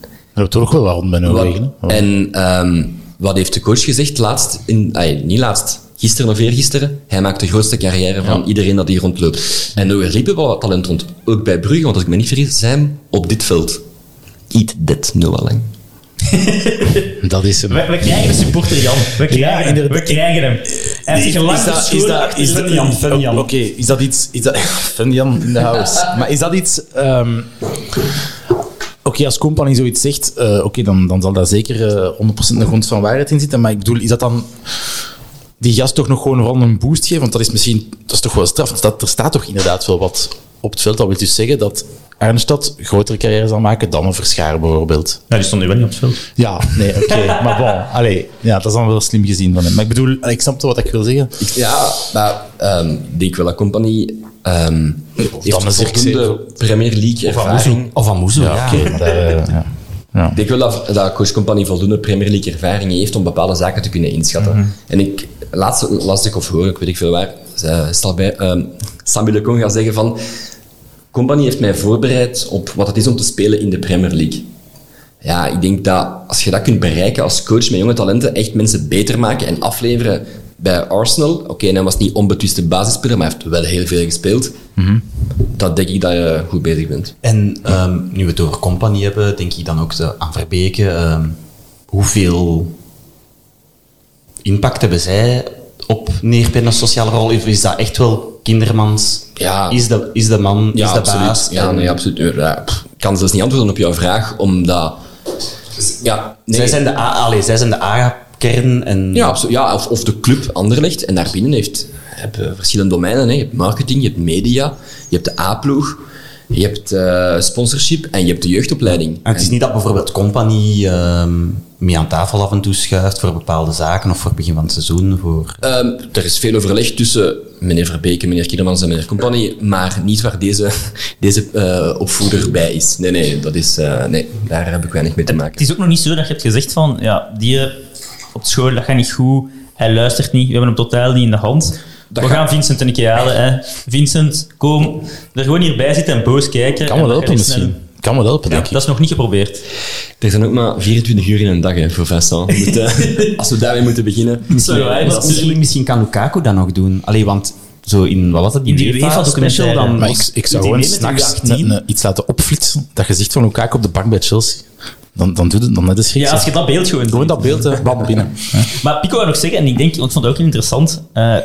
Er wordt toch wel wat rond bij Noorwegen. En ehm, wat heeft de coach gezegd laatst? In, ay, niet laatst, gisteren of eergisteren. Hij maakt de grootste carrière van iedereen dat hier rondloopt. En er liepen wel wat talent rond. Ook bij Brugge, want als ik me niet vergis, zijn op dit veld. Eat that Noah Lang. Dat is hem. We, we krijgen de supporter Jan. We krijgen, hem. inderdaad. we krijgen hem. Hij heeft zich lang is dat, is dat, is dat, Fun Jan, Fun Jan. Oké, is dat iets... Is dat, Jan in de house. Maar is dat iets... ehm, Oké, als company zoiets zegt, eh, oké, dan, dan zal daar zeker eh 100% een grond van waarheid in zitten. Maar ik bedoel, is dat dan die gast toch nog gewoon vooral een boost geven? Want dat is misschien... Dat is toch wel straf. dat- er staat toch inderdaad wel wat op het veld. Dat wil dus zeggen dat Arnstad grotere carrière zal maken dan een Verschaar bijvoorbeeld. Ja, die stond nu wel niet op het veld. Ja, nee, oké. maar bon, allee, ja, dat is dan wel slim gezien van hem. Maar ik bedoel, ik snap toch wat ik wil zeggen. Ik- ja, maar ehm, ik denk wel dat Compagnie ehm heeft dan voldoende Premier League ervaring. Of aan Moezel, ja. Ja, daar, eh, ja. Ja. Ik denk wel dat, dat Coach Company voldoende Premier League ervaring heeft om bepaalde zaken te kunnen inschatten. En ik, laatst las ik of hoor, ik weet niet veel waar, ehm Samuel de Kong gaat zeggen van Company heeft mij voorbereid op wat het is om te spelen in de Premier League. Ja, ik denk dat als je dat kunt bereiken als coach met jonge talenten, echt mensen beter maken en afleveren bij Arsenal. Oké, hij was niet onbetwiste basisspeler, maar hij heeft wel heel veel gespeeld. Dat denk ik dat je goed bezig bent. En ehm, nu we het over compagnie hebben, denk ik dan ook aan Verbeke. ehm, hoeveel impact hebben zij op Neerpen een sociale rol? Of is dat echt wel kindermans? Ja. Is de, is de man, is de absoluut. baas? Ja, En nee, absoluut. Ja, pff, ik kan zelfs niet antwoorden op jouw vraag, omdat... Ja, nee. Zij zijn de, A- allee, zij zijn de A-kern en... Ja, absoluut. ja of, of de club Anderlecht. En daarbinnen heeft, heb je verschillende domeinen. Hè. Je hebt marketing, je hebt media, je hebt de A-ploeg, je hebt eh, sponsorship en je hebt de jeugdopleiding. En het is niet dat bijvoorbeeld compagnie ehm, mee aan tafel af en toe schuift voor bepaalde zaken of voor het begin van het seizoen. Voor... Ehm, er is veel overleg tussen meneer Verbeke, meneer Kindermans en meneer Compagnie, maar niet waar deze, deze eh, opvoeder bij is. Nee, nee, dat is, eh, nee, daar heb ik weinig mee te maken. Het is ook nog niet zo dat je hebt gezegd van, ja, die op school, dat gaat niet goed, hij luistert niet, we hebben hem totaal niet in de hand. Dat we gaan Vincent een keer halen. Hè. Vincent, kom er gewoon hierbij zitten en boos kijken. Kan wel dat helpen misschien. Kan wel helpen, Ja, denk ik. dat is nog niet geprobeerd. Er zijn ook maar 24 uur in een dag hè, voor Vincent. Als we daarmee moeten beginnen. Sorry, maar Misschien, misschien, misschien kan Lukaku dat nog doen. Allee, want zo in, wat was dat, die, In die UEFA special, dan Maar ik, ik zou gewoon s'nachts U18. een- een- iets laten opflitsen. Dat gezicht van Lukaku op de bank bij Chelsea. Dan, dan doet het dan net een schrik. Ja, als je dat beeld gewoon Gewoon dat beeld, bam, binnen. Maar Pico wou nog zeggen, en ik denk, ik vond het ook interessant, eh,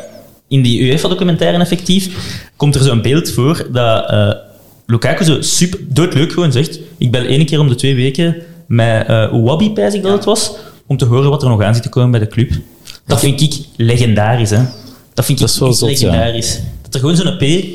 in die UEFA-documentaire effectief komt er zo'n beeld voor dat eh, Lukaku zo super doodleuk gewoon zegt, ik bel één keer om de twee weken met uh, Wabi, pijs ik dat het was, om te horen wat er nog aan zit te komen bij de club. Dat vind ik legendarisch, hè. Dat vind ik Dat is wel echt zot, ja. legendarisch. Dat er gewoon zo'n P...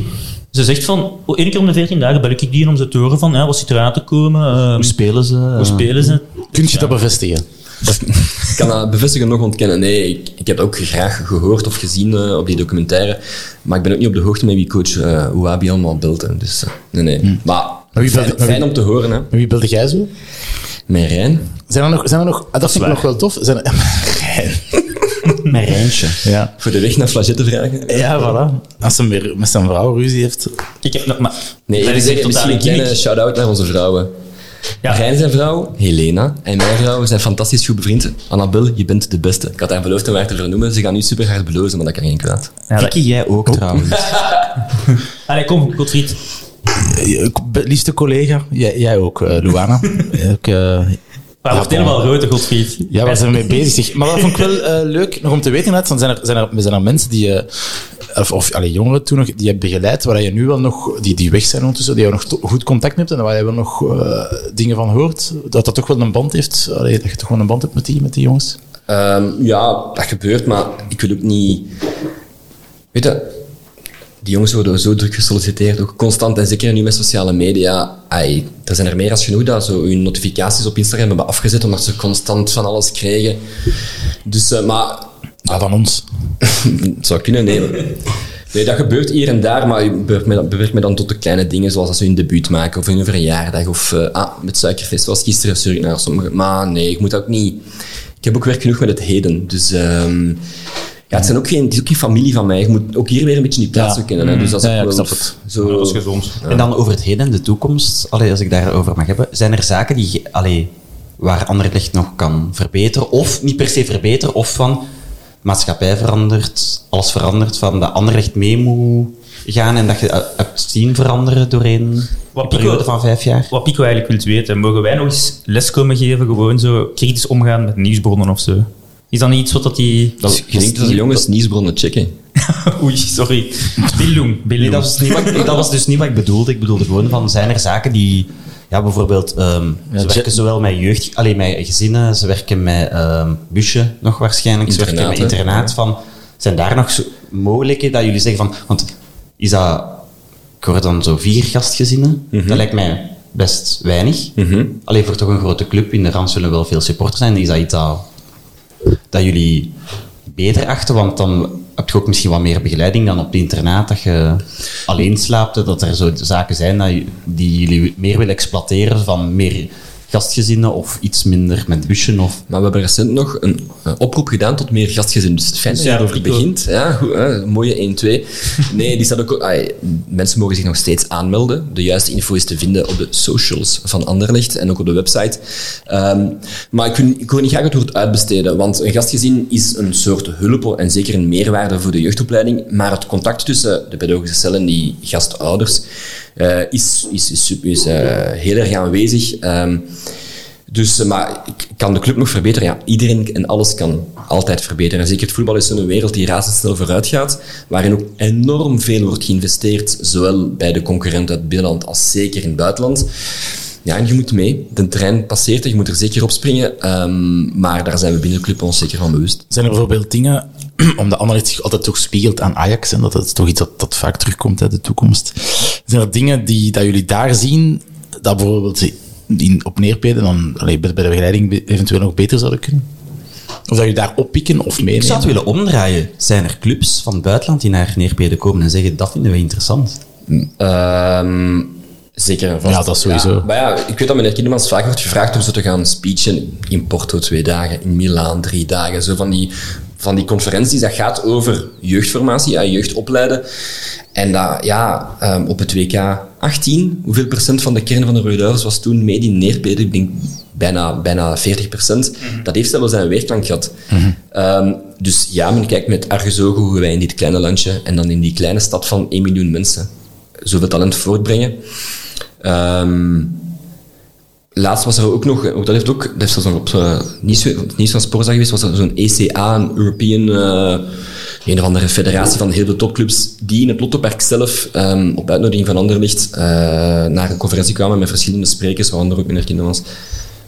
Ze zegt van, oh, één keer om de 14 dagen bel ik die om ze te horen van, ja, wat zit eraan te komen, ehm, Hoe spelen ze? hoe spelen ze. Kun je dat bevestigen? Ik kan dat bevestigen nog ontkennen. Nee, ik, ik heb dat ook graag gehoord of gezien eh, op die documentaire. Maar ik ben ook niet op de hoogte met wie coach uh, Wabi allemaal beeld. hè. Dus, eh, nee, nee. Maar wie fijn, belde- maar fijn wie- om te horen, hè. Met wie beelde jij zo? Met Rijn. Zijn er nog... Zijn er nog ah, dat vind ik nog wel tof. Zijn er, Met Rijntje. ja. Voor de weg naar Flagette vragen. ja, voilà. Als hij weer met zijn vrouw ruzie heeft... Ik heb nog maar... Nee, echt misschien een kleine shout-out naar onze vrouwen. Ja. Rijn zijn vrouw, Helena, en mijn vrouw zijn fantastisch goed bevriend. Annabel, je bent de beste. Ik had haar beloofd om haar te vernoemen. Ze gaan nu super hard belozen, maar dat kan geen kwaad. Ja, dat- Kiki, jij ook trouwens. Allee, kom, Godfried. Eh, be- Liefste collega, jij, jij ook, eh, Luana. ook, eh, Maar wordt helemaal rood, Godfried. Ja, waar zijn we mee bezig? Maar dat vond ik wel eh, leuk nog om te weten. want zijn er, zijn er, zijn er mensen die, eh, of, of jongeren toen nog, die je begeleid, waar je nu wel nog, die, die weg zijn ondertussen, die je nog goed contact hebt en waar je wel nog eh, dingen van hoort, dat dat toch wel een band heeft, dat je toch gewoon een band hebt met die, met die jongens? Ehm, ja, dat gebeurt, maar ik wil ook niet... Weet die jongens worden zo druk gesolliciteerd, ook constant. En zeker nu met sociale media. Ai, er zijn er meer als genoeg dat zo hun notificaties op Instagram hebben afgezet, omdat ze constant van alles kregen. Dus, eh, maar Ah, van ons. het zou kunnen, nee. Nee, dat gebeurt hier en daar, maar ik beperk me, dan- beperk me dan tot de kleine dingen, zoals als ze hun debuut maken, of hun verjaardag, of eh, ah, met suikerfest, zoals gisteren ik naar sommigen. Maar nee, ik moet ook niet... Ik heb ook werk genoeg met het heden, dus... ehm, ja, het, zijn ook geen, het is ook geen familie van mij. Je moet ook hier weer een beetje die plaats Ja. kennen. Hè. Dus dat is Ja, ik snap het. Zo, Dat is gezond. En dan over het heden en de toekomst, allee, als ik daarover mag hebben, zijn er zaken die, je- allee, waar Anderlecht nog kan verbeteren, of niet per se verbeteren, of van, maatschappij verandert, alles verandert, van dat Anderlecht mee moet gaan en dat je hebt zien veranderen doorheen Wat een periode van vijf jaar? Wat Pico eigenlijk wilt weten, mogen wij nog eens les komen geven, gewoon zo kritisch omgaan met nieuwsbronnen of zo? Is dat niet iets wat dat die... Dat, je denkt dat de jongens nieuwsbronnen checken. Oei, sorry. Bildung. Bildung. Nee, dat was, niet wat, ik- dat was dus niet wat ik bedoelde. Ik bedoelde gewoon van, zijn er zaken die... Ja, bijvoorbeeld, ehm, ze werken zowel met jeugd... Alleen met gezinnen, ze werken met ehm busje nog waarschijnlijk. Ze werken met Internaat, hè? Van, zijn daar nog zo mogelijkheden dat jullie zeggen van... Want is dat... Ik hoor dan zo vier gastgezinnen. Mhm. Dat lijkt mij best weinig. Alleen voor toch een grote club. In de rand zullen wel veel supporters zijn. Is dat iets dat, dat jullie beter achten? Want dan heb je ook misschien wat meer begeleiding dan op het internaat. Dat je alleen slaapt. Dat er zo zaken zijn dat die jullie meer willen exploiteren. Van meer gastgezinnen of iets minder met busje. Of... Maar we hebben recent nog een, eh, oproep gedaan tot meer gastgezinnen. Dus het fijn dat je ook. begint. Ja, goed, hè, mooie 1-2. Nee, die staat ook... mensen mogen zich nog steeds aanmelden. De juiste info is te vinden op de socials van Anderlecht en ook op de website. Ehm, maar ik wil, ik wil niet graag het woord uitbesteden, want een gastgezin is een soort hulp en zeker een meerwaarde voor de jeugdopleiding. Maar het contact tussen de pedagogische cel en die gastouders eh, is, is, is, eh, heel erg aanwezig. Ehm, dus, eh, maar kan de club nog verbeteren? Ja, iedereen en alles kan altijd verbeteren. En zeker het voetbal is zo'n wereld die razendsnel vooruit gaat, waarin ook enorm veel wordt geïnvesteerd, zowel bij de concurrent uit het binnenland als zeker in het buitenland. Ja, en je moet mee. De trein passeert en je moet er zeker op springen. Ehm, maar daar zijn we binnen de club ons zeker van bewust. Zijn er bijvoorbeeld dingen, omdat Anderlecht zich altijd toch spiegelt aan Ajax, en dat is toch iets dat, dat vaak terugkomt uit de toekomst. Zijn er dingen die dat jullie daar zien, dat bijvoorbeeld in, op neerpeden dan allee, bij, de begeleiding be- eventueel nog beter zouden kunnen? Of dat jullie daar oppikken of Ik meenemen? zou het willen omdraaien. Zijn er clubs van het buitenland die naar Neerpeden komen en zeggen dat vinden we interessant? Ehm, zeker vast. Ja, dat sowieso. Ja, maar ja, ik weet dat meneer Kindemans vaak wordt gevraagd om zo te gaan speechen in Porto twee dagen, in Milaan drie dagen. Zo van die, van die conferenties, dat gaat over jeugdformatie, ja, jeugd opleiden. En dat, ja, ehm, op het WK 18, hoeveel procent van de kern van de Rode Duivels was toen mede in Neerpeden? Ik denk bijna, bijna 40 procent. Dat heeft zelfs zijn weerklank gehad. Ehm, dus ja, men kijkt met argusogen hoe wij in dit kleine landje en dan in die kleine stad van 1 miljoen mensen zoveel talent voortbrengen. Ehm, laatst was er ook nog, ook dat heeft ook, dat heeft zelfs nog op eh, nieuws, op het nieuws van Sporza geweest, was er zo'n ECA, een European, eh, een of andere federatie van heel veel topclubs, die in het Lottopark zelf, ehm, op uitnodiging van Anderlicht, eh naar een conferentie kwamen met verschillende sprekers, waaronder ook meneer Kindermans.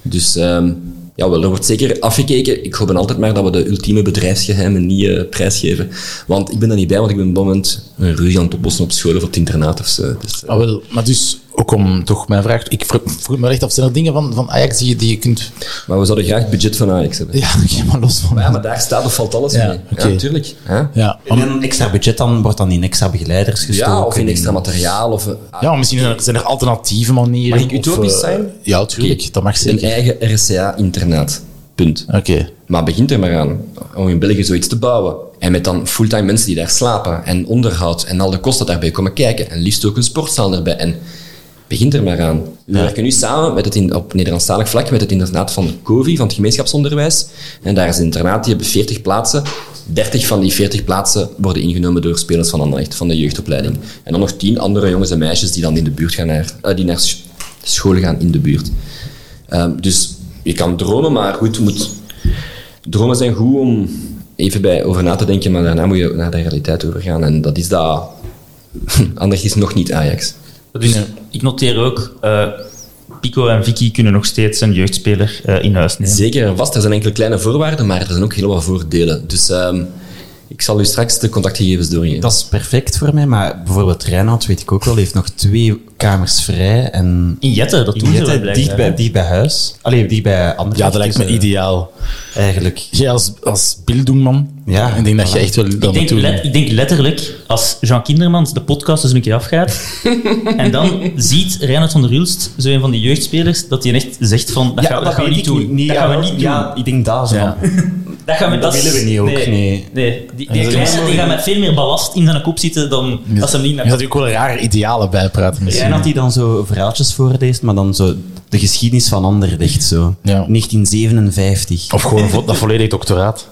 Dus ehm, ja, wel, er wordt zeker afgekeken. Ik hoop dan altijd maar dat we de ultieme bedrijfsgeheimen niet eh, prijsgeven. Want ik ben er niet bij, want ik ben op moment een ruzie aan het oplossen op school of op het internaat of zo. Dus, eh, Ah, wel, maar dus, ook om toch mijn vraag... Ik vro- vroeg me echt af, zijn er dingen van, van Ajax die je, die je kunt... Maar we zouden graag het budget van Ajax hebben. Ja, oké, maar los van... Maar ja, maar daar staat of valt alles Ja, mee. Ja, natuurlijk. Ja, En een extra budget dan wordt dan in extra begeleiders gestoken. Ja, of in extra materiaal. Of, eh, ja, misschien zijn er, zijn er alternatieve manieren. Mag ik utopisch of, eh, zijn? Ja, natuurlijk. Dat mag een zeker. eigen RCA-internaat. Punt. Oké. Maar begint er maar aan om in België zoiets te bouwen. En met dan fulltime mensen die daar slapen en onderhoud en al de kosten daarbij komen kijken. En liefst ook een sportzaal erbij. En begint er maar aan. We werken nu samen met het in, op Nederlandstalig vlak met het internaat van COVI, van het gemeenschapsonderwijs. En daar is een internaat, die hebben 40 plaatsen. 30 van die 40 plaatsen worden ingenomen door spelers van Anderlecht, van de jeugdopleiding. En dan nog 10 andere jongens en meisjes die dan in de buurt gaan naar, eh, die naar sch- school gaan in de buurt. Ehm, dus je kan dromen, maar goed, moet, dromen zijn goed om even bij over na te denken, maar daarna moet je naar de realiteit overgaan. En dat is dat. Anders is nog niet Ajax. Dus ik noteer ook, eh, Pico en Vicky kunnen nog steeds een jeugdspeler eh, in huis nemen. Zeker en vast. Er zijn enkele kleine voorwaarden, maar er zijn ook heel wat voordelen. Dus ehm, ik zal u straks de contactgegevens doorgeven. Dat is perfect voor mij, maar bijvoorbeeld Reinoud, weet ik ook wel, heeft nog twee kamers vrij. En In Jette, dat doen ze Jette, blijkbaar, dicht bij, dicht bij huis. Allee, dicht bij andere Ja, dat lijkt me ideaal. Eigenlijk. Jij als, als bildungman, Ja, ik denk dat je echt wel dat Ik denk, let- ik denk letterlijk, als Jean Kindermans de podcast dus een keer afgaat, en dan ziet Reinhard van der Hulst, zo een van die jeugdspelers, dat hij echt zegt van, dat, gaan, dat gaan we niet doen. dat gaan we niet doen. Ja, ik denk dat zo. Ja. Dat gaan we, dat willen we niet ook, nee. nee. Die, dat die kleine die gaat met veel meer ballast in zijn kop zitten dan als ze hem niet Je naar... gaat ook wel rare idealen bijpraten misschien. Reinoud die dan zo verhaaltjes voorleest, maar dan zo de geschiedenis van Anderlecht, zo. Ja. 1957. Of gewoon vo- dat volledig doctoraat.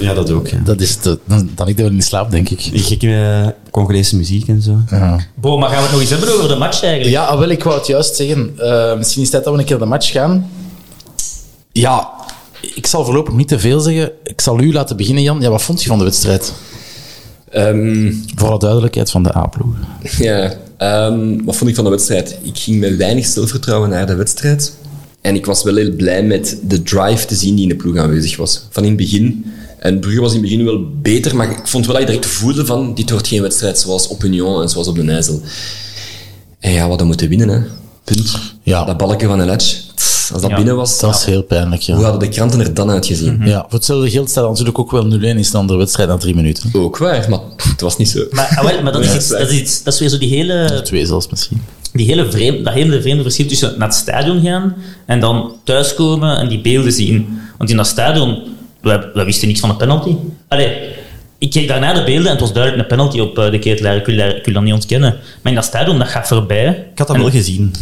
Ja, dat ook. Ja. Dat is te, dan, dan ik wel in slaap, denk ik. Die gekke eh, Congolese muziek en zo. Ja. Bo, maar gaan we het nog eens hebben over de match eigenlijk? Ja, ah, wel, ik wou het juist zeggen. Eh, misschien is het tijd dat we een keer de match gaan. Ja, ik zal voorlopig niet te veel zeggen. Ik zal u laten beginnen, Jan. Ja, wat vond je van de wedstrijd? Ehm, Voor alle duidelijkheid van de A-ploeg. Ja, ehm, wat vond ik van de wedstrijd? Ik ging met weinig zelfvertrouwen naar de wedstrijd. En ik was wel heel blij met de drive te zien die in de ploeg aanwezig was. Van in het begin. En Brugge was in het begin wel beter, maar ik vond wel dat je direct voelde van dit wordt geen wedstrijd zoals op Union en zoals op de Nijzel. En ja, we hadden moeten winnen, hè. Punt. Ja. Dat balken van een Als dat Ja, binnen was, Dat is heel pijnlijk, ja. hoe hadden de kranten er dan uitgezien? Ja, voor hetzelfde geld staat natuurlijk ook wel 0-1 is dan de wedstrijd na drie minuten. Ook waar, maar het was niet zo. Maar, ah, wel, maar dat, is iets, dat is iets, dat is weer zo die hele, Twee zelfs misschien. die hele vreemde, dat hele vreemde verschil tussen naar het stadion gaan en dan thuiskomen en die beelden zien. Want in dat stadion, we, we wisten niks van de penalty. Allee, ik keek daarna de beelden en het was duidelijk een penalty op eh, de ketelaar. Ik wil, daar- ik wil dat niet ontkennen. Maar in dat stadion, dat gaat voorbij. Ik had dat En- wel gezien.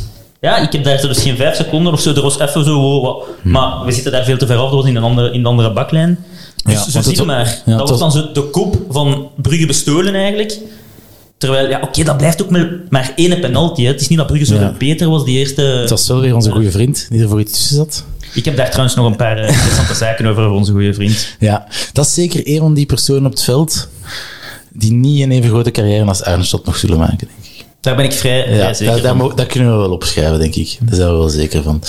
Ja, ik heb daar zo dus geen vijf seconden of zo. Er was even zo wow, wat. Maar we zitten daar veel te ver af. Dat was in een andere, in de andere baklijn. Dus Ja, zo zie je maar. ja, dat was dan zo de kop van Brugge bestolen eigenlijk. Terwijl, ja, oké, dat blijft ook maar, maar één penalty. Hè. Het is niet dat Brugge zo Ja. beter was die eerste... Het was wel weer onze goede vriend die er voor iets tussen zat. Ik heb daar trouwens nog een paar eh, interessante zaken over onze goede vriend. Ja, dat is zeker een van die personen op het veld die niet een even grote carrière als Arnstad nog zullen maken, denk ik. Daar ben ik vrij, vrij Ja, zeker daar, daar, van. daar kunnen we wel opschrijven, denk ik. Daar zijn we wel zeker van.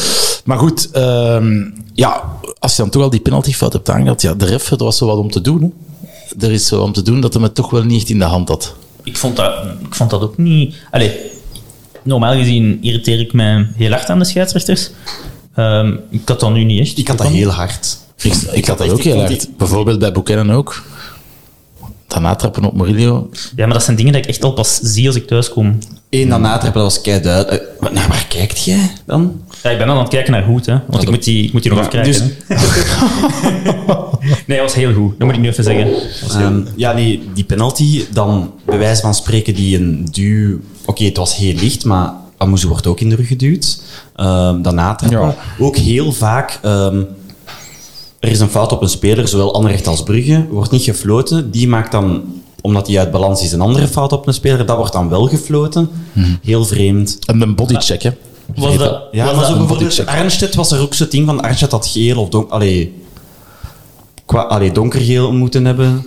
Maar goed, ehm, ja, als je dan toch al die penaltyfout hebt aangehaald, ja, de ref, er was zo wat om te doen. Hè. Er is zo om te doen dat hij het toch wel niet echt in de hand had. Ik vond dat, ik vond dat ook niet... Allee, normaal gezien irriteer ik mij heel hard aan de scheidsrechters. Ehm, ik had dat nu niet echt. Ik had dat heel hard. Ik, ik had dat ook heel hard. die- Bijvoorbeeld bij Buchanan ook. Daarna trappen op Murillo. Ja, maar dat zijn dingen dat ik echt al pas zie als ik thuis kom. Eén dan natrappen, dat was kei duidelijk. Eh, wat- Naar waar kijkt jij dan? Ja, ik ben dan aan het kijken naar goed, hè. Want ik moet die, ik moet die nog Ja, afkrijgen. dus- nee, dat was heel goed. Dat moet ik nu even zeggen. Ehm, ja, nee, die penalty, dan bij wijze van spreken die een duw... Oké, het was heel licht, maar Amuzu wordt ook in de rug geduwd. Ehm dan natrappen. Ja. Ook heel vaak... ehm, er is een fout op een speler, zowel Anderlecht als Brugge, wordt niet gefloten. Die maakt dan, omdat hij uit balans is, een andere fout op een speler. Dat wordt dan wel gefloten. Heel vreemd. En een bodycheck, hè. Was dat, Ja, was maar zo een bijvoorbeeld bodycheck? Arnstedt was er ook zo'n ding van Arnstedt had geel of donker, allee, qua, allee, donkergeel moeten hebben.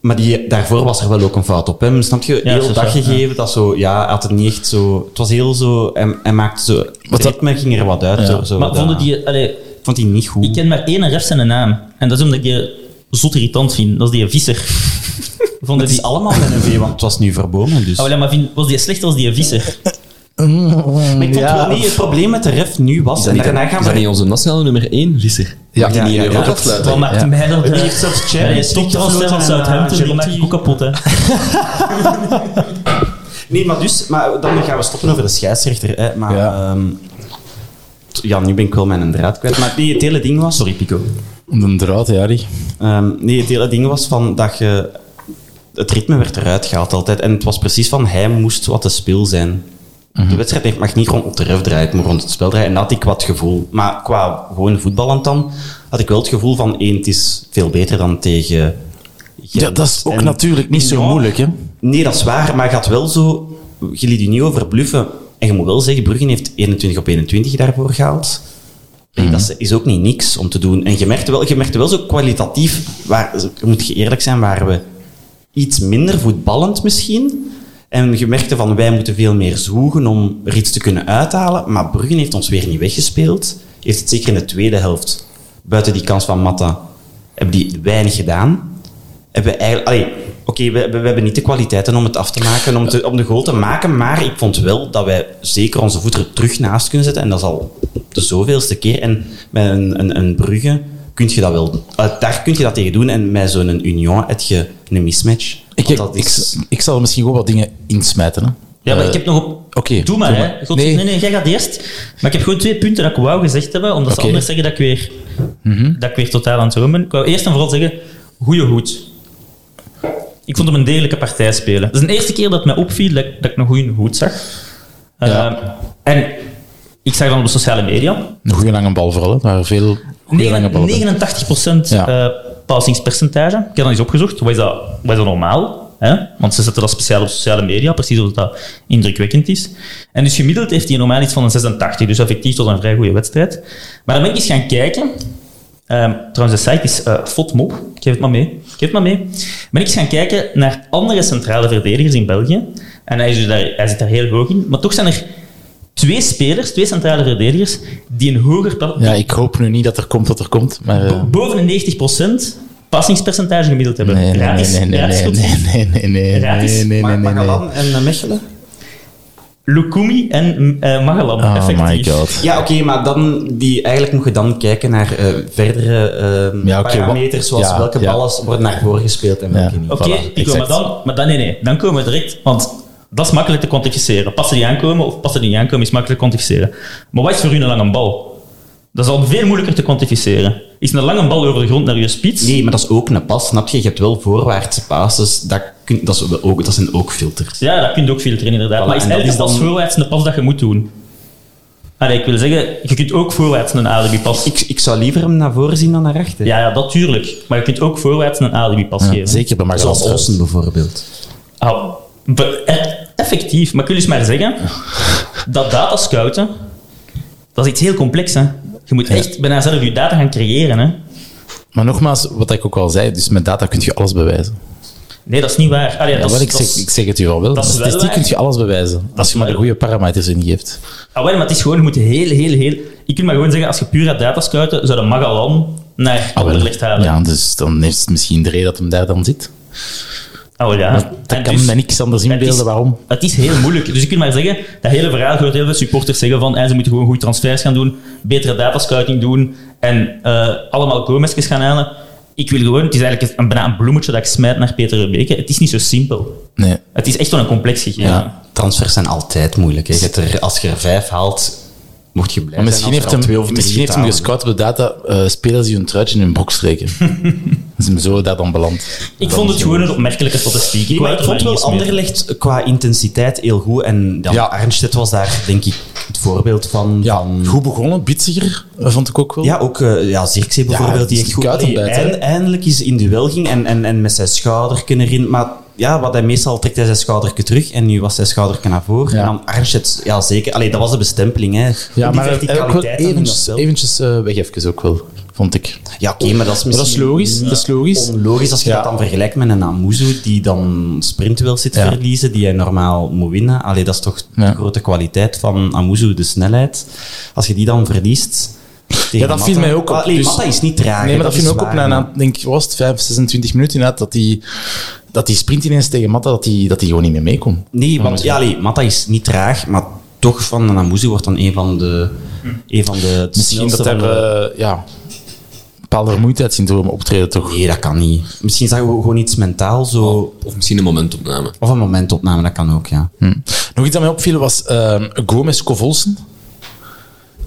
Maar die, daarvoor was er wel ook een fout op hem. Snap je? Ja, heel zo, dag gegeven. Dat zo, ja, hij had het niet echt zo. Het was heel zo. Hij, hij maakte zo. Het dat- ging er wat uit. Ja. Zo, zo, Maar wat, vonden ja. die... Allee, vond die niet goed. ik ken maar één ref zijn naam. En dat is omdat ik die zot irritant vind. Dat is die visser. Vonden het is die... allemaal met een V, want het was nu verboden. Dus. Oh, ja, maar vind, was die slecht als die visser? maar ik vond wel niet het probleem met de ref nu was. Is En dat, niet, daarna gaan is dat we. niet onze nationale nummer 1, Visser? Ja, Mag die ja, niet ja, in ja, Europa dat- fluiten? Wat maakt Ja. mij dat... Die heeft zelfs Cherry Ja, die van en, eh, Southampton, die maakt ook kapot, hè. Nee, maar dus, maar dan gaan we stoppen over de scheidsrechter. Hè. Maar, Ja. Ja. nu ben ik wel mijn draad kwijt. Maar nee, het hele ding was... Sorry, Pico. Een draad, ja, die. Ehm, nee, het hele ding was van dat je... Het ritme werd eruit gehaald altijd. En het was precies van, hij moest wat de speel zijn. De wedstrijd mag niet rond de ref draaien, het moet rond het spel draaien. En dat had ik wat gevoel. Maar qua gewoon voetballend dan, had ik wel het gevoel van, één, het is veel beter dan tegen... Ja, dat is ook En- natuurlijk niet zo Ja. moeilijk, hè. Nee, dat is waar, maar je gaat wel zo... Je liet je niet over bluffen. En je moet wel zeggen, Brugge heeft 21 op 21 daarvoor gehaald. Hey, Dat is- ook niet niks om te doen. En je merkte wel, je merkte wel zo kwalitatief, waar, moet je eerlijk zijn, waren we iets minder voetballend misschien. En je merkte van, wij moeten veel meer zoeken om er iets te kunnen uithalen. Maar Brugge heeft ons weer niet weggespeeld. Heeft het zeker in de tweede helft, buiten die kans van Matta, hebben die weinig gedaan hebben we eigenlijk... allee, Oké, we, we, we hebben niet de kwaliteiten om het af te maken, om, te, om de goal te maken, maar ik vond wel dat wij zeker onze voet er terug naast kunnen zetten. En dat is al de zoveelste keer. En met een, een, een Brugge kun je dat wel... eh, daar kun je dat tegen doen. En met zo'n Union heb je een mismatch. Ik, dat ik, is- ik zal misschien gewoon wat dingen insmijten, hè. Ja, maar Eh, ik heb nog op... Oké, Doe maar, doe hè. maar. God, Nee. nee. nee, jij gaat eerst. Maar ik heb gewoon twee punten dat ik wou gezegd hebben, omdat ze anders zeggen dat ik weer, Mhm. dat ik weer totaal aan het ben. Ik wou eerst en vooral zeggen, goeie hoed. Ik vond hem een degelijke partij spelen. Dat is de eerste keer dat het mij opviel dat, ik- dat ik een goede hoed zag. Ja. Eh, en ik zag dan op de sociale media, Een goede lange bal vooral, waren veel goede lange ballen. 89% Ja. eh, passingspercentage. Ik heb dat eens opgezocht. Wat is dat, wat is dat normaal? Hè? Want ze zetten dat speciaal op sociale media, precies omdat dat indrukwekkend is. En dus gemiddeld heeft hij normaal iets van een 86, dus effectief tot een vrij goede wedstrijd. Maar dan ben ik eens gaan kijken. Ehm, trouwens, de site is eh FotMob. Ik geef het maar mee. Ik geef het maar mee. Ben ik eens gaan kijken naar andere centrale verdedigers in België. En hij, is dus daar, hij zit daar heel hoog in. Maar toch zijn er twee spelers, twee centrale verdedigers, die een hoger Ja, ik hoop nu niet dat er komt wat er komt, maar... eh, boven een 90% passingspercentage gemiddeld hebben. nee, nee, Raad nee, eens- nee, nee, raad eens nee, goed. nee, nee, nee, nee, Raad eens. nee, nee, nee, nee, nee. Magalan en eh, Mechelen? Lukumi en eh Magalan, Oh effectief. my god. Ja, oké, maar dan, die, eigenlijk moet je dan kijken naar eh, verdere eh, Ja, oké, parameters, zoals ja, welke ja. ballen worden naar voren gespeeld en welke niet. Oké, Voilà, Pico, maar dan, maar dan, nee, nee, dan komen we direct, want dat is makkelijk te kwantificeren. Passen die aankomen of passen die niet aankomen is makkelijk te kwantificeren. Maar wat is voor u een lange bal? Dat is al veel moeilijker te kwantificeren. Is een lange bal over de grond naar je spits? Nee, maar dat is ook een pas, snap je? Je hebt wel voorwaartse passes, dat, kun, dat, is ook, dat zijn ook filters. Ja, dat kun je ook filteren, inderdaad. Voilà, maar is dat is dan- voorwaarts een pas dat je moet doen? Allee, ik wil zeggen, je kunt ook voorwaarts een alibi-pas... Ik, ik zou liever hem naar voren zien dan naar achter. Ja, ja, dat tuurlijk. Maar je kunt ook voorwaarts een alibi-pas geven. Zeker bij. Zoals Olsen bijvoorbeeld. Ah, be- e- effectief, maar ik wil dus maar zeggen, dat datascouten, dat is iets heel complex. Hè. Je moet echt bijna zelf je data gaan creëren. Hè. Maar nogmaals, wat ik ook al zei, dus met data kun je alles bewijzen. Nee, dat is niet waar. Allee, Ja, dat is, ik, dat zeg, ik zeg het u al wel. dat statistiek waar. kun je alles bewijzen. Als je maar de goede parameters ingeeft. Ah, wel, maar het is gewoon, je moet heel, heel, heel... Ik kan maar gewoon zeggen, als je puur gaat datascouten, zou de Magalan naar Ah. Anderlecht halen. Ja, dus dan is het misschien de reden dat hem daar dan zit. Ah, wel, ja. Dat En kan dus- me niks anders inbeelden is- waarom. Het is heel moeilijk. Dus ik kan maar zeggen, dat hele verhaal hoort heel veel supporters zeggen van eh, ze moeten gewoon goede transfers gaan doen, betere datascouting doen en eh, allemaal Gomez's gaan halen. Ik wil gewoon, het is eigenlijk een, bijna een bloemetje dat ik smijt naar Peter Rebeke. Het is niet zo simpel. Nee. Het is echt wel een complex gegeven. Ja, transfers zijn altijd moeilijk. Hè. Je hebt er, als je er vijf haalt, mocht je blij Maar misschien zijn heeft, hem, twee of misschien heeft hem gescout op de data eh, spelers die hun truitje in hun broek streken. is hem zo daar dan beland. Ik vond het gewoon een opmerkelijke statistiek. Maar ik er vond wel. Anderlecht qua intensiteit heel goed. En dan Ja. Arnstedt was daar, denk ik, het voorbeeld van. Ja, van goed begonnen, bitsiger, eh, vond ik ook wel. Ja, ook eh, ja, Zirkzee bijvoorbeeld, die is echt die goed hè? eind- eindelijk is in duel ging en, en, en met zijn schouder erin. Maar ja, wat hij meestal trekt hij zijn schouderke terug en nu was zijn schouderke naar voren. Ja. En dan Arnstedt, ja zeker. Allee, dat was de bestempeling. Hè. Ja, maar eventjes, eventjes eh, weg even ook wel, vond ik. Ja, oké, maar dat is Maar dat is misschien logisch, dat is logisch. onlogisch als je Ja. dat dan vergelijkt met een Amuzu die dan sprintduel zit te Ja. verliezen, die hij normaal moet winnen. Allee, dat is toch de grote kwaliteit van Amuzu, de snelheid. Als je die dan verliest... tegen Ja, dat viel Matta- mij ook op. Allee, Dus- Matta is niet traag. Nee, maar dat viel me ook op waar, na, maar- na denk ik, was het 5, 26 minuten inderdaad, dat die, dat die sprint ineens tegen Matta, dat die, dat die gewoon niet meer mee kon. Nee, want ja, allee, Matta is niet traag, maar toch van een Amuzu wordt dan een van de... Een van de Misschien dat er de- eh, ja, bepaalde vermoeidheidssyndroom optreden, toch? Nee, dat kan niet. Misschien zagen we gewoon iets mentaal zo... Of misschien een momentopname. Of een momentopname, dat kan ook, ja. Hm. Nog iets dat mij opviel was uh, Gomez Kovolsen.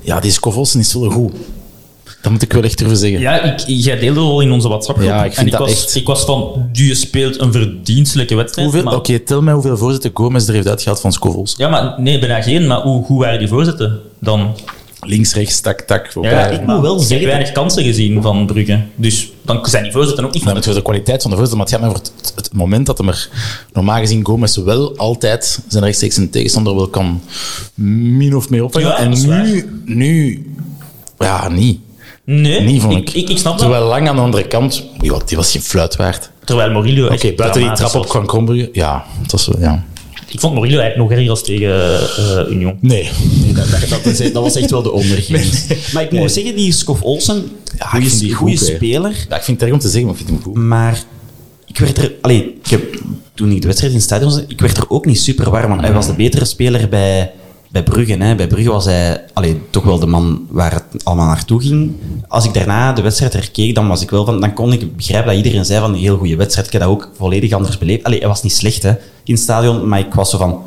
Ja, die Kovolsen is wel goed. Dat moet ik wel echt durven zeggen. Ja, ik, jij deelde al in onze WhatsApp. Ja, ik vind en ik dat was, echt- ik was van, die speelt een verdienstelijke wedstrijd. Maar- Oké, tel mij hoeveel voorzetten Gomez er heeft uitgehaald van Kovolsen. Ja, maar nee, bijna geen. Maar hoe, hoe waren die voorzetten dan? Links, rechts, tak, tak. Ja, ik moet wel Ik heb zeggen weinig kansen gezien van Brugge. Dus dan zijn die voorzetten ook niet Dan van... het voor de kwaliteit van de voorzitter, maar het gaat mij over het, het moment dat hem er normaal gezien Gomez wel altijd zijn rechtstreeks een tegenstander wel kan min of meer opvangen. Ja, en nu, nu, ja, niet. Nee, Niet, vond ik, ik. ik, ik snap dat. Terwijl lang aan de andere kant, ja, die was geen fluit waard. Terwijl Morillo Oké, echt buiten die trap op was. van Krombrugge, ja, dat was wel, ja. Ik vond Morillo eigenlijk nog erger als tegen eh, Union. Nee. Nee, dat, dat, dat, is- dat was echt wel de ondergrens. Maar ik moet zeggen, die Skof Olsen, Ja, goeie, ik vind die goeie goed, hè. speler, Ja, ik vind het erg om te zeggen, maar ik vind hem goed. maar ik werd er... Allee, ik heb, toen ik de wedstrijd in het stadion zag, ik werd er ook niet super warm, want hij was de betere speler bij, bij Brugge. Hè. Bij Brugge was hij allee, toch wel de man waar het allemaal naartoe ging. Als ik daarna de wedstrijd herkeek, dan was ik wel van... Dan kon ik begrijpen dat iedereen zei van een heel goede wedstrijd. Ik heb dat ook volledig anders beleefd. Allee, hij was niet slecht hè, in het stadion, maar ik was zo van...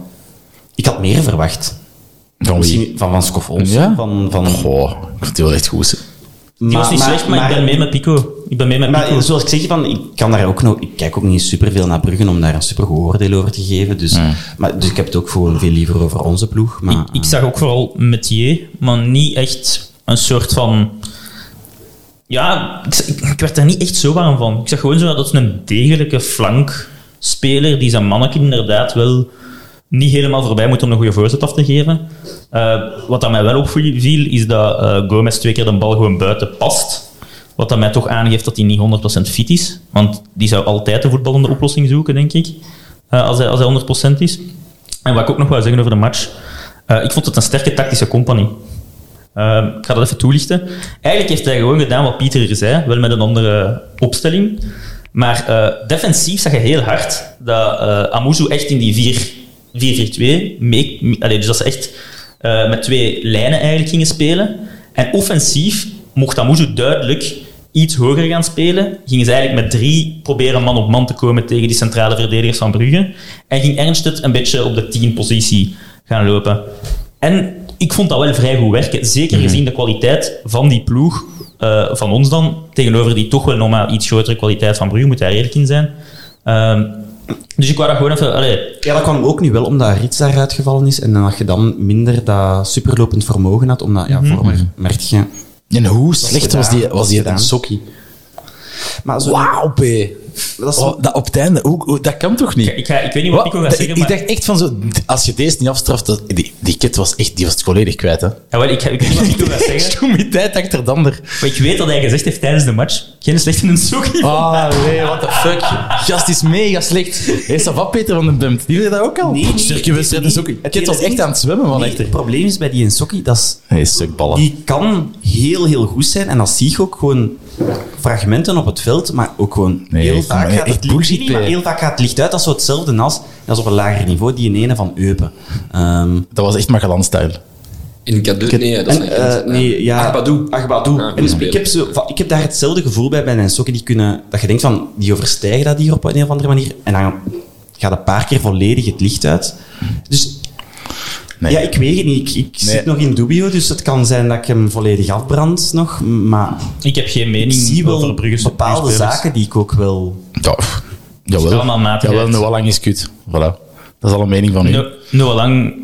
Ik had meer verwacht. Van wie? Misschien van Van Skof Olsen. Ja? Van, van, Goh, ik vind wel echt goed. Die was niet slecht, maar, ik ben mee met Pico. Ik ben mee met Pico. Maar zoals ik zeg, van, ik, kan daar ook nog, ik kijk ook niet superveel naar Brugge om daar een supergoed oordeel over te geven. Dus, maar, dus ik heb het ook gewoon veel liever over onze ploeg. Maar, ik, ik zag ook vooral Metier, maar niet echt een soort van ja, ik, ik werd daar niet echt zo warm van. Ik zag gewoon zo dat is een degelijke flankspeler die zijn mannetje inderdaad wel niet helemaal voorbij moet om een goede voorzet af te geven. Eh, wat aan mij wel opviel, is dat eh Gomez twee keer de bal gewoon buiten past. Wat dat mij toch aangeeft dat hij niet 100% fit is. Want die zou altijd de voetballende oplossing zoeken, denk ik. eh, als, hij, als hij 100% is. En wat ik ook nog wil zeggen over de match. ik vond het een sterke tactische compagnie. Ik ga dat even toelichten. Eigenlijk heeft hij gewoon gedaan wat Pieter er zei, wel met een andere opstelling. Maar defensief zag je heel hard dat eh Amuzu echt in die 4 4-4-2 mee, allee, dus dat ze echt eh, met twee lijnen eigenlijk gingen spelen. En offensief mocht Amuzu duidelijk iets hoger gaan spelen. Gingen ze eigenlijk met drie proberen man op man te komen tegen die centrale verdedigers van Brugge. En ging Ernst het een beetje op de 10 positie gaan lopen. En ik vond dat wel vrij goed werken. Zeker gezien de kwaliteit van die ploeg, eh, van ons dan, tegenover die toch wel nog maar iets grotere kwaliteit van Brugge, moet daar eerlijk in zijn. Ehm, dus ik wou dat gewoon even... Allee, Ja, dat kwam ook nu wel omdat Rits daaruit gevallen is en dat je dan minder dat superlopend vermogen had, omdat, ja, Vormer merkte je... En hoe slecht was die, was die gedaan. een sokkie? Maar zo, Wauw, P. dat is, Oh, dat op het einde, hoe, hoe- dat kan toch niet? ik, ga, ik weet niet wat Wat? Pico gaat Ik- zeggen, ik maar... dacht echt van zo, als je deze niet afstraft, dat, die, die kid was echt, die was het volledig kwijt, hè. Ja, wel, ik, ik weet niet wat Pico gaat zeggen, Stoemiteit achter de ander. maar ik weet dat hij gezegd heeft tijdens de match, geen slecht in een sokkie. Ah, nee, what the fuck. Gast is mega slecht. Hé, ça va, Peter van den Bemt? Die deed dat ook al? Nee, nee, wedstrijd is. Het Kid was echt aan het zwemmen van Nee, echter. het probleem is bij die Insokki, dat is Hij is stukballen. Die kan heel, heel goed zijn. En dat zie je ook gewoon fragmenten op het veld, maar ook gewoon Nee, heel echt, vaak maar gaat echt het maar heel vaak gaat het licht uit. Dat is zo hetzelfde als, is op een lager niveau, die ene van Eupen. Ehm, Dat was echt Magellan-stijl. In Cadu, nee, dat is niet. nee, ja, Agbadou. Agbadou. Ja, En goede speler. ik, heb zo, ik heb daar hetzelfde gevoel bij bij een sokken die kunnen, dat je denkt van, die overstijgen dat hier op een of andere manier. En dan gaat een paar keer volledig het licht uit. Dus Nee. ja, ik weet het niet. Ik, ik Nee. zit nog in dubio, dus het kan zijn dat ik hem volledig afbrand nog. Maar Ik heb geen ik mening zie wel over Brugge bepaalde zaken die ik ook wel... Ja, jawel. allemaal matigheid. Jawel, Noah Lang is kut. Voilà. Dat is al een mening van u. No, Noah Lang,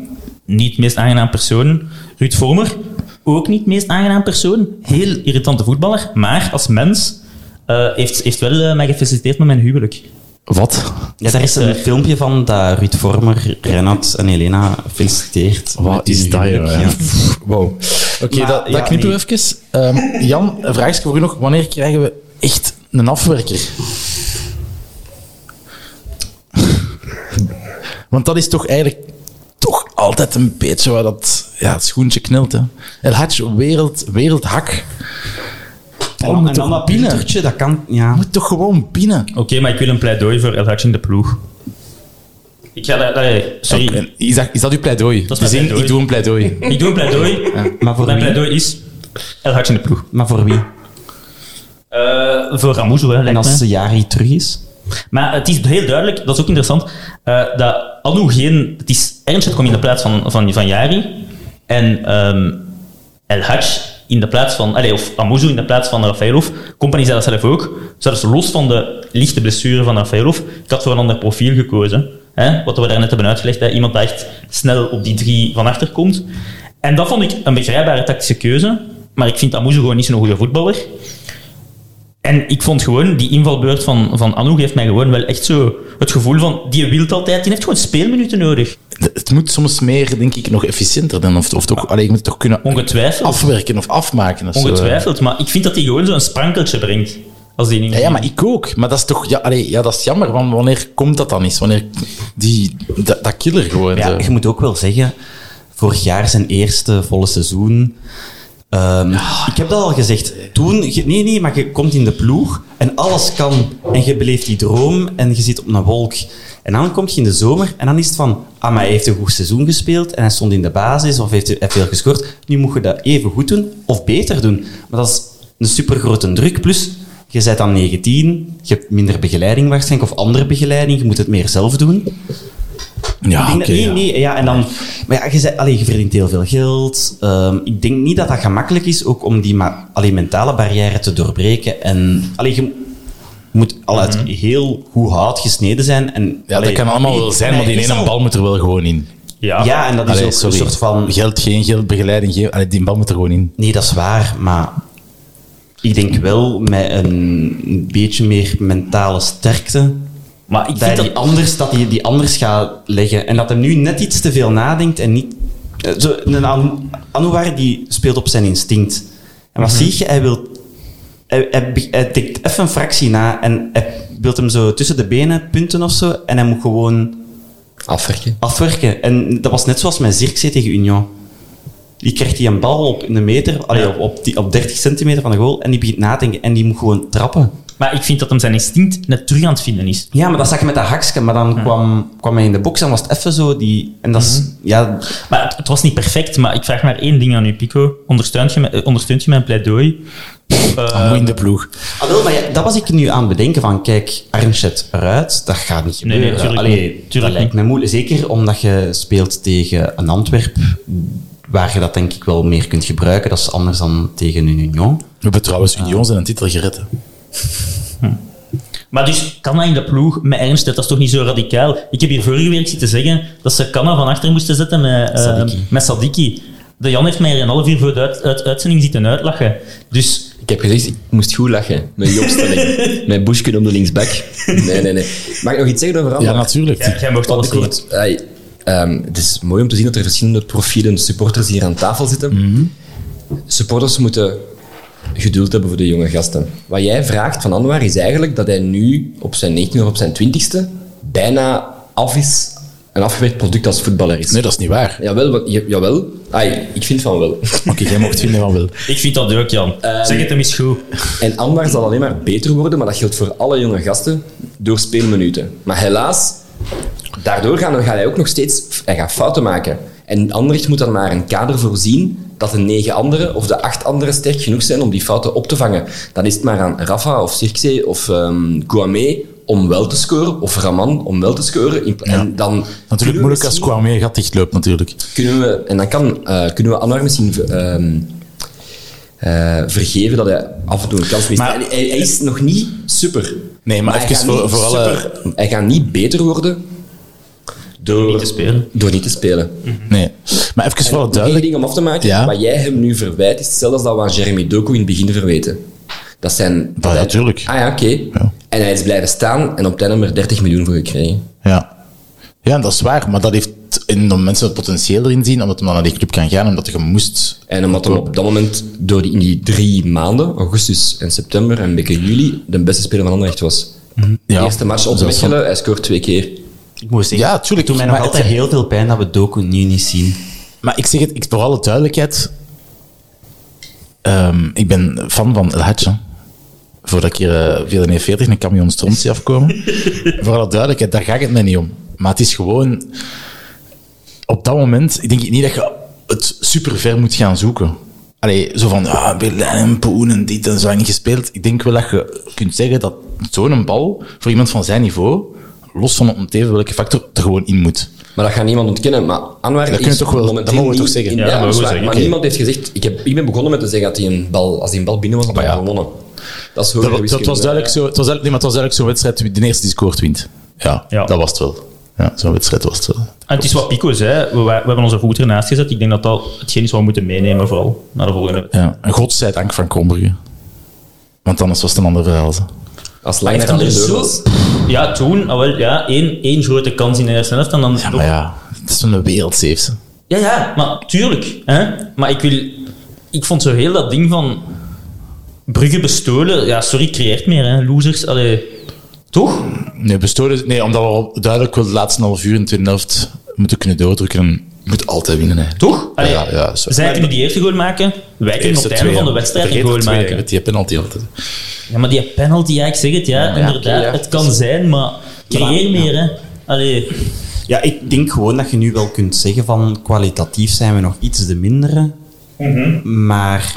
niet het meest aangenaam persoon. Ruud Vormer, ook niet het meest aangenaam persoon. Heel irritante voetballer, maar als mens eh, heeft, heeft wel eh, mij gefeliciteerd met mijn huwelijk. Wat? Ja, daar is een filmpje van dat Ruud Vormer, Renat en Helena feliciteert. Wat is dat, joh? Ja. Wow. Oké, dat, dat ja, knippen nee. we even. Ehm, Jan, een vraagje voor u nog. Wanneer krijgen we echt een afwerker? Want dat is toch eigenlijk toch altijd een beetje waar dat ja, het schoentje knelt. Hè. El Hadj, wereld, wereldhak. En Oh, dan, moet en dan toch dat binnen? pintertje, dat kan... Ja. Moet toch gewoon binnen? Oké, maar ik wil een pleidooi voor El in de ploeg. Ik ga dat... sorry, Is dat, is dat uw pleidooi? Dat is Dus mijn ik- pleidooi. Ik doe een pleidooi. ik doe een pleidooi. Maar voor Mijn wie? pleidooi is El in de ploeg. Maar voor wie? Eh, voor Ramuzo, hè, En als. Jari terug is? Maar het is heel duidelijk, dat is ook interessant, eh, dat Anu geen... Het is Ernst komt in de plaats van, van, van Jari en ehm, El Hadj in de plaats van... Allez, of Amuzu in de plaats van Rafaelov. Company zei dat zelf ook. Zelfs los van de lichte blessure van Rafaelov. Ik had voor een ander profiel gekozen. Hè, wat we daar net hebben uitgelegd. Hè, iemand die echt snel op die drie van achter komt. En dat vond ik een begrijpbare tactische keuze. Maar ik vind Amuzu gewoon niet zo'n goede voetballer. En ik vond gewoon, die invalbeurt van, van Anu geeft mij gewoon wel echt zo het gevoel van, die wilt altijd, die heeft gewoon speelminuten nodig. Het moet soms meer, denk ik, nog efficiënter dan. Of, of toch, allee, je moet het toch kunnen Ongetwijfeld. afwerken of afmaken. Of zo. Ongetwijfeld, maar ik vind dat hij gewoon zo'n sprankeltje brengt. Als die niet Ja, ja, maar ik ook. Maar dat is toch... Ja, allee, ja, dat is jammer. Want wanneer komt dat dan eens? Wanneer die... Dat, dat killer gewoon. Ja, je moet ook wel zeggen, vorig jaar zijn eerste volle seizoen. ehm, ik heb dat al gezegd. Toen, je- nee, nee, maar je komt in de ploeg en alles kan. En je beleeft die droom en je zit op een wolk. En dan kom je in de zomer en dan is het van, ah, maar hij heeft een goed seizoen gespeeld en hij stond in de basis of heeft, heeft veel gescoord. Nu moet je dat even goed doen of beter doen. Maar dat is een supergrote druk. Plus, je bent dan 19, je hebt minder begeleiding waarschijnlijk of andere begeleiding, je moet het meer zelf doen. ja, dat, nee, nee, ja, en dan, maar ja, je, zei, allee, je verdient heel veel geld. Ehm, ik denk niet dat dat gemakkelijk is, ook om die allee, mentale barrière te doorbreken. En allee, je moet al uit heel goed hout gesneden zijn. En, Mhm. Ja, allee, dat kan allemaal wel zijn, maar die ene al- bal moet er wel gewoon in. Ja, Ja, en dat is ook sorry. een soort van... Geld, geen geld, begeleiding, geen... Allee, die bal moet er gewoon in. Nee, dat is waar, maar... ik denk wel met een beetje meer mentale sterkte. Maar ik dat, vind hij die anders, dat hij die anders gaat leggen. En dat hij nu net iets te veel nadenkt en niet... eh, Zo, een An- Anouar die speelt op zijn instinct. En wat zie je? Hij wil... Hij, hij, be- hij denkt even een fractie na en hij wil hem zo tussen de benen punten of zo. En hij moet gewoon Afwerken. afwerken. En dat was net zoals met Zirkzee tegen Union. Die krijgt hij een bal op een meter, allee, op, op, die, op 30 centimeter van de goal, en die begint na te denken en die moet gewoon trappen. Maar ik vind dat hem zijn instinct net terug aan het vinden is. Ja, maar dat zag je met dat hakske, maar dan kwam, kwam hij in de box en was het even zo die... En dat is... Ja, Maar het, het was niet perfect, maar ik vraag maar één ding aan u, Pico. Ondersteunt je, eh, ondersteunt je mijn pleidooi? Eh, Moe in de ploeg. ah, wel, maar ja, dat was ik nu aan het bedenken van, kijk, Arnschet eruit, dat gaat niet Nee, nee, gebeuren. tuurlijk Allee, niet. Tuurlijk dat lijkt me moeilijk. Zeker omdat je speelt tegen een Antwerp, waar je dat denk ik wel meer kunt gebruiken. Dat is anders dan tegen een Union. We hebben trouwens Union zijn een titel gered. hè. Maar dus Canna in de ploeg met Ernst, dat is toch niet zo radicaal? Ik heb hier vorige week zitten zeggen dat ze Canna van achter moesten zetten met, eh, Sadiki. met Sadiki. De Jan heeft mij hier een half uur voor de uit, uit- uitzending zitten uitlachen. Dus Ik heb gezegd, ik moest goed lachen met die opstelling. met Bushken op de linksback. Nee, nee, nee. Mag ik nog iets zeggen over Ja, Anderlecht? natuurlijk. jij, jij mocht alles ehm, het is mooi om te zien dat er verschillende profielen supporters hier aan tafel zitten. Supporters moeten geduld hebben voor de jonge gasten. Wat jij vraagt van Anwar is eigenlijk dat hij nu op zijn 19 of op zijn 20ste bijna af is, een afgewerkt product als voetballer is. Nee, dat is niet waar. Jawel, jawel. Ai, ik vind van wel. Oké, jij mocht vinden van wel. Ik vind dat ook, Jan. zeg het hem eens goed. En Anwar zal alleen maar beter worden, maar dat geldt voor alle jonge gasten, door speelminuten. Maar helaas, daardoor gaan, gaat hij ook nog steeds hij gaat fouten maken. En Anderlecht moet dan maar een kader voorzien dat de negen anderen of de acht anderen sterk genoeg zijn om die fouten op te vangen. Dan is het maar aan Rafa of Cirkzee of Kouamé om wel te scoren, of Raman om wel te scoren. En dan Natuurlijk moeilijk als Kwame gat dichtloopt, natuurlijk. kunnen we, en dan kan, eh, kunnen we Anwar misschien ehm, eh, vergeven dat hij af en toe een kans mist. Maar- hij, hij is nog niet super. Nee, maar hij even gaat voor- voor alle- super- Hij gaat niet beter worden door Niet te spelen. Door niet te spelen. Nee. Maar even voor één duidelijk... ding om af te maken. Ja. Wat jij hem nu verwijt, is hetzelfde als dat we aan Jeremy Doku in het begin verweten. Dat zijn... dat ja, hij- tuurlijk. Ah ja, oké. Ja. En hij is blijven staan en op het einde maar 30 miljoen voor gekregen. Ja. ja, dat is waar. Maar dat heeft in de mensen het potentieel erin zien, omdat hij dan naar die club kan gaan, omdat je moest... En omdat hij op dat moment door die, in die drie maanden, augustus en september en een beetje juli, de beste speler van Anderlecht was. Ja, Eerste match op de Mechelen, hij scoort twee keer. Ik moet zeggen, Ja, tuurlijk. het doet mij nog altijd heel veel pijn dat we Doku nu niet zien. Maar ik zeg het, ik, voor alle duidelijkheid, ehm, ik ben fan van El Hadj. Voordat ik hier de 49 een camion stront zie afkomen. voor alle duidelijkheid, daar gaat het mij niet om. Maar het is gewoon... Op dat moment, ik denk niet dat je het super ver moet gaan zoeken. Allee, zo van, ah, Berlijn en Poen en dit en zo niet gespeeld. Ik denk wel dat je kunt zeggen dat zo'n bal, voor iemand van zijn niveau, los van op even welke factor, er gewoon in moet. Maar dat gaat niemand ontkennen. Maar Anwar Dat is toch wel- momenteel dat mogen we niet toch zeggen? in- Ja, zeggen. Maar niemand heeft gezegd... Ik, heb, ik ben begonnen met te zeggen dat hij een bal, als hij een bal binnen was, dat hij ja. gewonnen. Dat is Dat, hoger dat was duidelijk zo, het was, nee, maar het was duidelijk zo'n wedstrijd, wie de eerste die scoort wint. Ja, Ja. dat was het wel. Ja, zo'n wedstrijd was het wel. En het is wat Pico zei, we, we hebben onze voet ernaast gezet. Ik denk dat dat hetgeen is wat we moeten meenemen, vooral naar de volgende wedstrijd. Ja, en godzijdank van Krombrugge. Want anders was het een ander verhaal. Als zo... was. Ja, toen, ah, wel, ja, één, één grote kans in de eerste helft en dan... Ja, maar ja, het is een wereldsafe. hè. Ja, ja, maar tuurlijk. Hè? Maar ik wil... Ik vond zo heel dat ding van... Brugge bestolen... Ja, sorry, creëert meer, hè. Losers. Allee... Toch? Nee, bestolen, nee, omdat we duidelijk wel de laatste half uur in de tweede helft moeten kunnen doordrukken. Moet altijd winnen. Hè. Toch? Allee, Ja, ja, zo. zij kunnen die eerste goal maken. Wij kunnen op het einde van de wedstrijd een goal maken. Met die penalty altijd. Ja, maar die penalty, ja, ik zeg het, ja, ja, inderdaad. ja. Het kan zijn, maar creëer meer, hè. Allee... Ja, ik denk gewoon dat je nu wel kunt zeggen van kwalitatief zijn we nog iets de mindere. Maar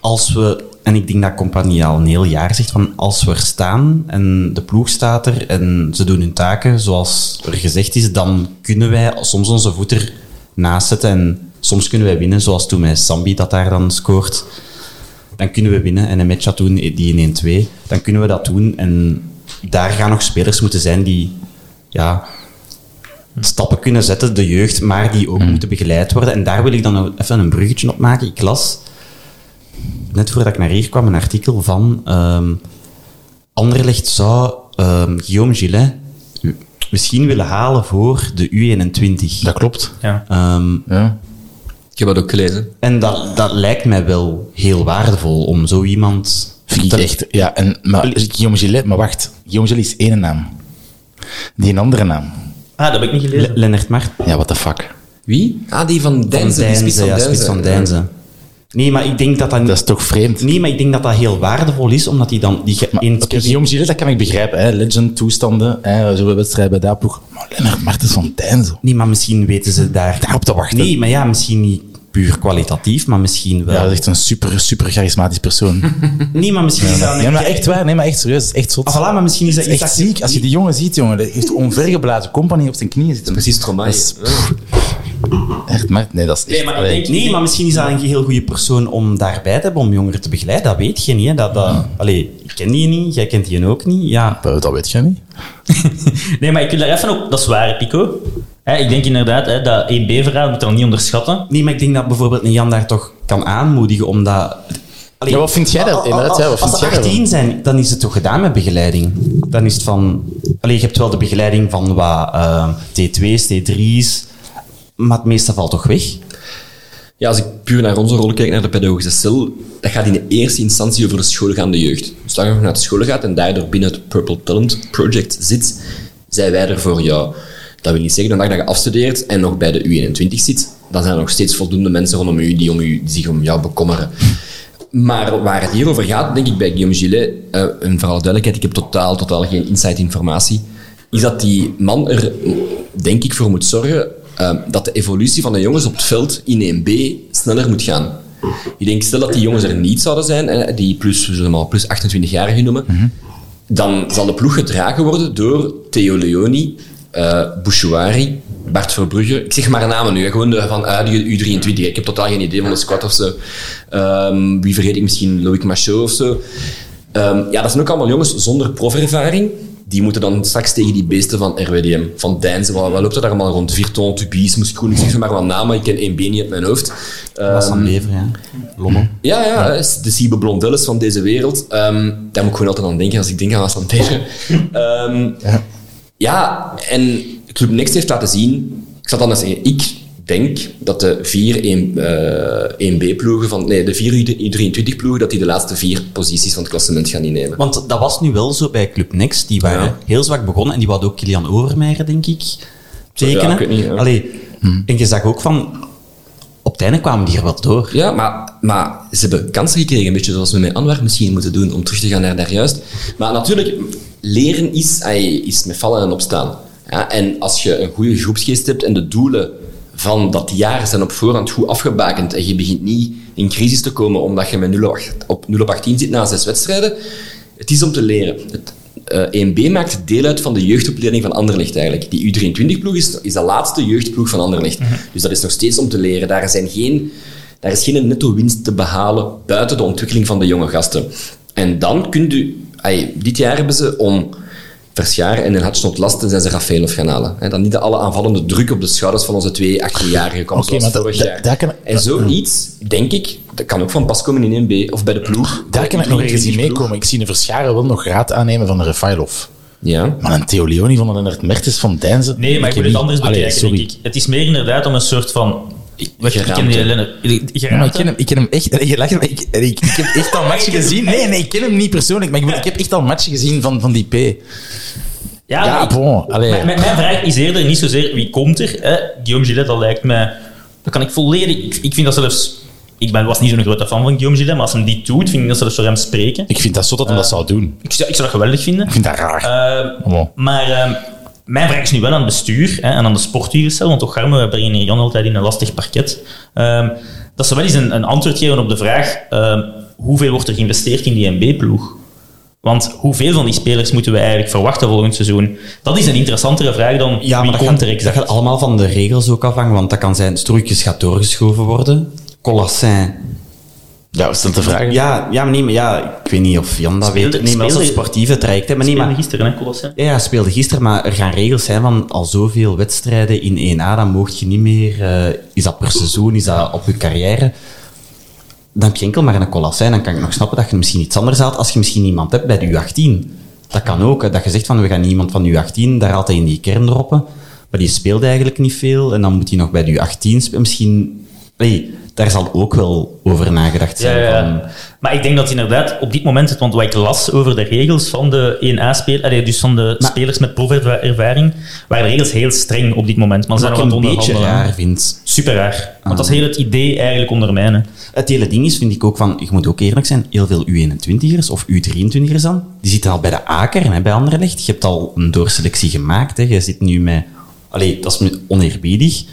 als we, en ik denk dat Compagnie al een heel jaar zegt, van als we er staan en de ploeg staat er en ze doen hun taken zoals er gezegd is, dan kunnen wij soms onze voet er naast zetten en soms kunnen wij winnen, zoals toen met Sambi dat daar dan scoort. Dan kunnen we winnen en een match doen die in 1-2. Dan kunnen we dat doen en daar gaan nog spelers moeten zijn die ja, stappen kunnen zetten, de jeugd, maar die ook moeten begeleid worden. En daar wil ik dan even een bruggetje op maken. Ik las net voordat ik naar hier kwam, een artikel van ehm Anderlecht zou ehm, Guillaume Gillet misschien willen halen voor de U21. Dat klopt. Ja. Ehm, Ja. Ik heb dat ook gelezen. en dat, dat lijkt mij wel heel waardevol om zo iemand... Vind ik echt. Ja, en, maar Guillaume Gillet, maar wacht. Guillaume Gillet is één naam. Die een andere naam. Ah, dat heb ik niet Le- gelezen. Lennart Mart. Ja, what the fuck. Wie? Ah, die van Van Deinze, die spits van ja, spits van Deinze. Nee, maar ik denk dat dat... Dat is toch vreemd? Nee, maar ik denk dat dat heel waardevol is, omdat hij dan... Die ge- Maar, in- oké, Guillaume Gillet, dat kan ik begrijpen. Hè. Legend, toestanden, hè, zoveel wedstrijden bij dat ploeg. Maar Lennart Martens van Deinze. Nee, maar misschien weten ze daar... Daarop te wachten. Nee, maar ja, misschien niet puur kwalitatief, maar misschien wel... Ja, dat is echt een super, super charismatisch persoon. Nee, maar misschien is dat... een- Ja, maar echt waar. Nee, maar echt serieus. Echt zot. Ah, voilà, maar misschien is dat is echt ziek. Als je die jongen ziet, jongen, dat heeft onvergeblazen compagnie op zijn knieën zitten. Precies, Stromae. Dat Echt, maar, nee, dat is echt... Nee, maar ik allee, denk- Nee, maar misschien is dat een heel goede persoon om daarbij te hebben, om jongeren te begeleiden. Dat weet je niet. Hè. Dat, dat, allee, ik ken die niet, jij kent die ook niet. Ja. dat dat weet je niet. Nee, maar ik wil daar even op... Dat is waar, Pico. Hè, ik denk inderdaad, hè, dat 1B-verhaal moet dan niet onderschatten. Nee, maar ik denk dat bijvoorbeeld een Jan daar toch kan aanmoedigen, omdat... Allee, Ja, wat vind jij daar- als- inderdaad, ja, wat Als ze jij daarvan? 18 zijn, dan is het toch gedaan met begeleiding. Dan is het van... Allee, je hebt wel de begeleiding van wat eh, T2's, T3's, maar het meeste valt toch weg? Ja, als ik puur naar onze rol kijk, naar de pedagogische cel, dat gaat in de eerste instantie over de schoolgaande jeugd. Dus als je naar de school gaat en daardoor binnen het Purple Talent Project zit, zijn wij er voor jou. Dat wil niet zeggen, dat je afstudeert en nog bij de U21 zit, dan zijn er nog steeds voldoende mensen rondom u die, om u, zich om jou bekommeren. Maar waar het hier over gaat, denk ik bij Guillaume Gillet, eh, en voor alle duidelijkheid, ik heb totaal, totaal geen inside informatie, is dat die man er, denk ik, voor moet zorgen eh, dat de evolutie van de jongens op het veld in 1B sneller moet gaan. Ik denk, stel dat die jongens er niet zouden zijn, die plus, we zullen maar plus 28-jarigen noemen, dan zal de ploeg gedragen worden door Theo Leoni, eh Bouchouari, Bart Verbrugge. Ik zeg maar namen nu, hè, gewoon de, van uit de U23. Ik heb totaal geen idee van de squad of zo. Ehm, wie vergeet ik misschien? Loïc Machot of zo. Ehm, ja, dat zijn ook allemaal jongens zonder profervaring. Die moeten dan straks tegen die beesten van RWDM, van Deinze, wat, loopt er daar allemaal rond? Virton, Tubies, moest ik zeg maar wat namen, ik ken één been niet uit mijn hoofd. Was Ehm, van ja. Lommel. ja, ja, de Siebe Blondelles van deze wereld. Ehm, daar moet ik gewoon altijd aan denken als ik denk aan Tegen. Ehm ja. en Club Next heeft laten zien... Ik zal dan eens zeggen, ik denk dat de vier 1, eh 1B-ploegen van... Nee, de vier U23-ploegen, dat die de laatste vier posities van het klassement gaan innemen. Want dat was nu wel zo bij Club Next. Die waren Ja. heel zwak begonnen en die hadden ook Kilian Overmeijer, denk ik, tekenen. Ja, ik weet niet, ja. Allee, En je zag ook van... Op het einde kwamen die er wel door. Ja, maar, maar ze hebben kansen gekregen, een beetje zoals we met Anwar misschien moeten doen, om terug te gaan naar daar juist. Maar natuurlijk, leren is, is met vallen en opstaan. Ja, en als je een goede groepsgeest hebt en de doelen van dat jaar zijn op voorhand goed afgebakend en je begint niet in crisis te komen omdat je met 0 op, acht- op 0 op 18 zit na zes wedstrijden, het is om te leren. Het, 1B maakt deel uit van de jeugdopleiding van Anderlecht eigenlijk. Die U23-ploeg is, is de laatste jeugdploeg van Anderlecht. Dus dat is nog steeds om te leren. Daar, zijn geen, daar is geen netto winst te behalen buiten de ontwikkeling van de jonge gasten. En dan kun je... ai, dit jaar hebben ze om Verschaar en El Hadj ontlasten zijn ze Rafaelov gaan halen. Hè, dan niet alle aanvallende druk op de schouders van onze twee 18-jarigen komt Oké, zoals maar da- da- jaar. en zoiets, denk ik, dat kan ook van pas komen in 1B of bij de ploeg. Daar kan ik nog ergens in 23 ploeg. meekomen. Ik zie een Verscharen wel nog raad aannemen van de Refailov. Ja. Maar een Theo Leoni van Lennart Mertens van Deinze... Nee, maar ik wil het anders Allee, bekijken, sorry. denk ik. Het is meer inderdaad om een soort van... Ik, ken die. Ja, maar ik, ken hem, ik ken hem echt. Je lacht, maar ik, ik, ik heb echt al matchen gezien. Nee, nee, ik ken hem niet persoonlijk, maar ik, heb echt al matchen gezien van, van die P. Ja, Ja, bon. Mijn, mijn vraag is eerder niet zozeer wie komt er. Hè? Guillaume Gillet, dat lijkt mij... Dat kan ik volledig... Ik, ik vind dat zelfs... Ik ben, was niet zo'n grote fan van Guillaume Gillet, maar als hem die doet, vind ik dat zelfs voor hem spreken. Ik vind dat zo dat hij dat zou doen. Ik zou, ik zou dat geweldig vinden. Ik vind dat raar. Eh, Bon. maar eh, mijn vraag is nu wel aan het bestuur hè, en aan de sportjurecel, want toch Garme brengen hier Jan altijd in een lastig parket. Ehm, dat ze wel eens een, een antwoord geven op de vraag ehm, hoeveel wordt er geïnvesteerd in die MB-ploeg? Want hoeveel van die spelers moeten we eigenlijk verwachten volgend seizoen? Dat is een interessantere vraag dan Ja, maar wie komt gaat, er dat gaat allemaal van de regels ook afhangen, want dat kan zijn, Stroeikjes gaat doorgeschoven worden. Colassin. Ja, was dat de vraag? Ja, ja, maar nee, maar ja, ik weet niet of Jan dat Speelde- weet. Nee, maar dat is een sportieve traject. hè, Maar nee, Speelde maar, gisteren, hè, Colosseum? ja, ja, speelde gisteren, maar er gaan regels zijn van al zoveel wedstrijden in 1A, dan mocht je niet meer... eh, is dat per seizoen, is dat op je carrière? dan heb je enkel maar een Colassijn. Dan kan ik nog snappen dat je misschien iets anders haalt als je misschien iemand hebt bij de U18. Dat kan ook. hè. Dat je zegt van, we gaan iemand van de U18, daar haalt hij in die kern droppen. Maar die speelde eigenlijk niet veel. En dan moet hij nog bij de U18 spelen. Misschien... Allee, daar zal ook wel over nagedacht zijn. ja, ja. Van, Maar ik denk dat inderdaad op dit moment, want wat ik las over de regels van de 1A-spelers, dus van de spelers met profervaring, waren de regels heel streng op dit moment. Maar wat ik een beetje raar vind. Super raar. Want dat is heel het idee eigenlijk ondermijnen. Het hele ding is, vind ik ook van, je moet ook eerlijk zijn, heel veel U21'ers of U23'ers dan, die zitten al bij de Aker bij Anderlecht. Je hebt al een doorselectie gemaakt. Hè. Je zit nu met, allee, dat is oneerbiedig,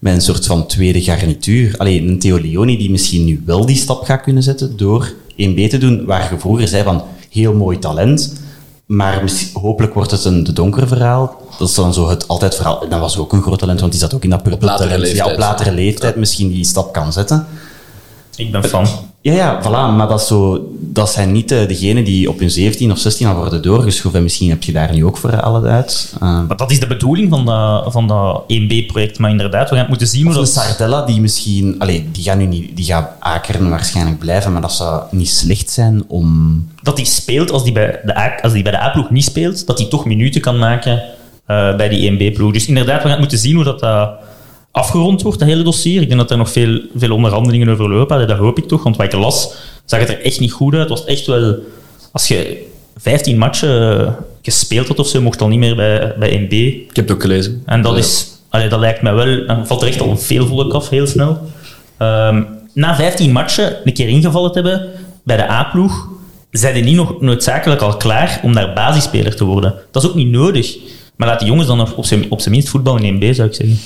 met een soort van tweede garnituur. Allee, een Theo Leoni die misschien nu wel die stap gaat kunnen zetten door 1B te doen, waar je vroeger zei van, heel mooi talent, maar hopelijk wordt het een de donkere verhaal. Dat is dan zo het altijd verhaal. En dat was ook een groot talent, want die zat ook in dat purple latere talent. Ja, op leeftijd. latere leeftijd misschien die stap kan zetten. Ik ben fan. Ja, ja, voilà. Maar dat, is zo, dat zijn niet eh, degenen die op hun 17 of 16 al worden doorgeschoven. En misschien heb je daar nu ook voor alle uit. Eh, Maar dat is de bedoeling van dat, van dat 1B-project. Maar inderdaad, we gaan het moeten zien hoe een dat... Sardella die misschien... Allee, die gaat nu niet... Die gaat Akeren waarschijnlijk blijven, maar dat zou niet slecht zijn om... dat hij speelt als die bij de A- als die bij de A-ploeg niet speelt, dat hij toch minuten kan maken eh, bij die 1B-ploeg. Dus inderdaad, we gaan het moeten zien hoe dat afgerond wordt, dat hele dossier. Ik denk dat er nog veel, veel onderhandelingen over lopen. Allee, Dat hoop ik toch, want wat ik las, zag het er echt niet goed uit. Het was echt wel... Als je 15 matchen eh, gespeeld had of zo, mocht al niet meer bij, bij 1B. Ik heb het ook gelezen. En dat, Ja. is, allee, dat lijkt mij wel... Dan valt er echt al veel volk af, heel snel. Ehm, na 15 matchen een keer ingevallen te hebben bij de A-ploeg, zijn die niet nog noodzakelijk al klaar om daar basisspeler te worden. Dat is ook niet nodig. Maar laat die jongens dan nog op zijn, op zijn minst voetballen in 1B, zou ik zeggen.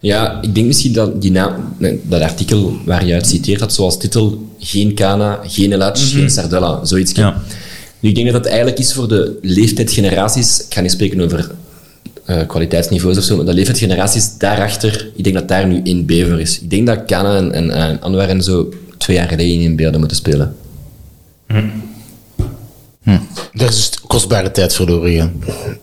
Ja, ik denk misschien dat die naam, dat artikel waar je uit citeert had, zoals titel geen Kana, geen Elac, geen Sardella, zoiets. Ja. Nu, ik denk dat dat eigenlijk is voor de leeftijdsgeneraties, ik ga niet spreken over eh, kwaliteitsniveaus of zo, maar de leeftijdsgeneraties daarachter, ik denk dat daar nu in B voor is. Ik denk dat Kana en, en, en Anwar en zo twee jaar geleden in B hadden moeten spelen. Daar is dus kostbare tijd verloren gegaan.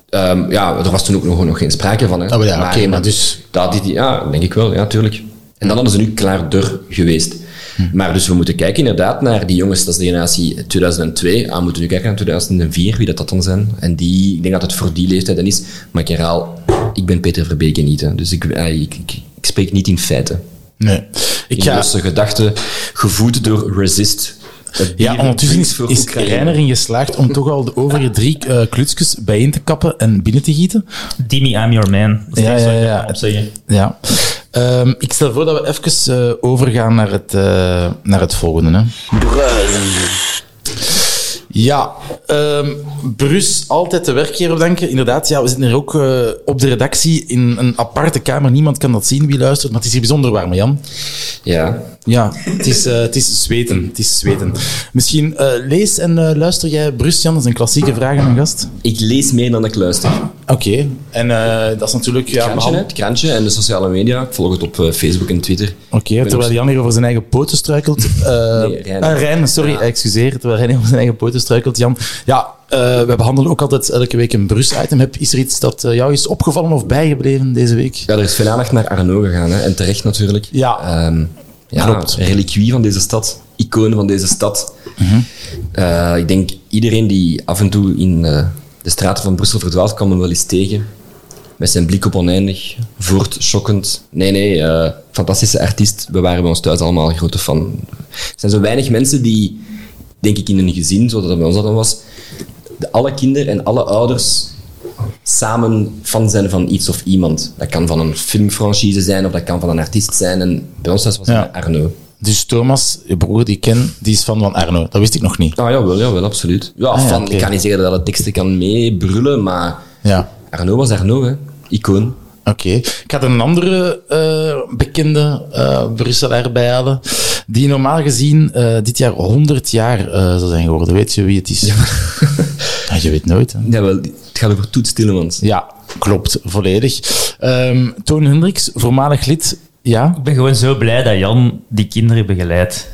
Ehm, ja, er was toen ook nog, nog geen sprake van. Hè. Maar ja, oké, maar dus- Dat, die, ja, denk ik wel, ja, tuurlijk. En dan hadden ze nu klaar door geweest. Hm. Maar dus we moeten kijken inderdaad naar die jongens, dat is de generatie 2002. Ah, we moeten nu kijken naar 2004, wie dat, dat dan zijn. En die, ik denk dat het voor die leeftijd dan is. Maar ik herhaal, ik ben Peter Verbeke niet. Hè. Dus ik, eh, ik, ik, ik spreek niet in feiten. Nee. Ik In ga, losse gedachten, gevoed door Resist. Ja, ondertussen is, is. Reiner erin geslaagd om toch al de overige drie eh klutsjes bijeen te kappen en binnen te gieten. Dimi, I'm your man. Dat Ja, ja, ja. Ja. Ehm, ik stel voor dat we even eh, overgaan naar het, eh, naar het volgende. Hè. Ja, ehm Brus, altijd de werkgever denken. Inderdaad, ja, we zitten hier ook eh, op de redactie in een aparte kamer. Niemand kan dat zien wie luistert, maar het is hier bijzonder warm, Jan. Ja, Ja, het is, eh, het is zweten. Het is zweten. Misschien eh, lees en luister jij Brus, Jan? Dat is een klassieke vraag aan een gast. ik lees meer dan ik luister. Oké, en dat is natuurlijk... Ja, krantje, behand- hè, het krantje en de sociale media. Ik volg het op Facebook en Twitter. Oké, terwijl Jan hier over zijn eigen poten struikelt. Nee, Rijn. ah, Rijn, sorry, Ja. excuseer. Terwijl Rijn hier over zijn eigen poten struikelt. Jan, ja, eh, we behandelen ook altijd elke week een Brus-item. Heb, is er iets dat eh, jou is opgevallen of bijgebleven deze week? Ja, er is veel aandacht naar Arno gegaan, hè, en terecht natuurlijk. Ja. Ehm, ja, Klopt. reliquie van deze stad, icoon van deze stad. Eh, ik denk iedereen die af en toe in de straten van Brussel verdwaalt, kan hem wel eens tegen. Met zijn blik op oneindig, voortschokkend. Nee, nee, eh, fantastische artiest. We waren bij ons thuis allemaal grote fan. Er zijn zo weinig mensen die, denk ik, in een gezin, zoals dat bij ons dan was, de, alle kinderen en alle ouders samen fan zijn van iets of iemand. Dat kan van een filmfranchise zijn of dat kan van een artiest zijn. En bij ons was het Ja. Arno. Dus Thomas, je broer die ik ken, die is fan van Arno. Dat wist ik nog niet. Ah, jawel, jawel, absoluut. Ja, Ah, ja, fan, oké. ik kan niet zeggen dat het teksten kan meebrullen, maar Ja, Arno was Arno, hè. Icoon. oké. Ik had een andere eh, bekende uh, Brusselaar bijhalen, die normaal gezien eh, dit jaar 100 jaar eh, zou zijn geworden. Weet je wie het is? Ja, je weet nooit. Hè? Jawel, het gaat over Toet Stillemans. Ja, klopt, volledig. Ehm Toon Hendricks, voormalig lid. Ja, Ik ben gewoon zo blij dat Jan die kinderen begeleidt.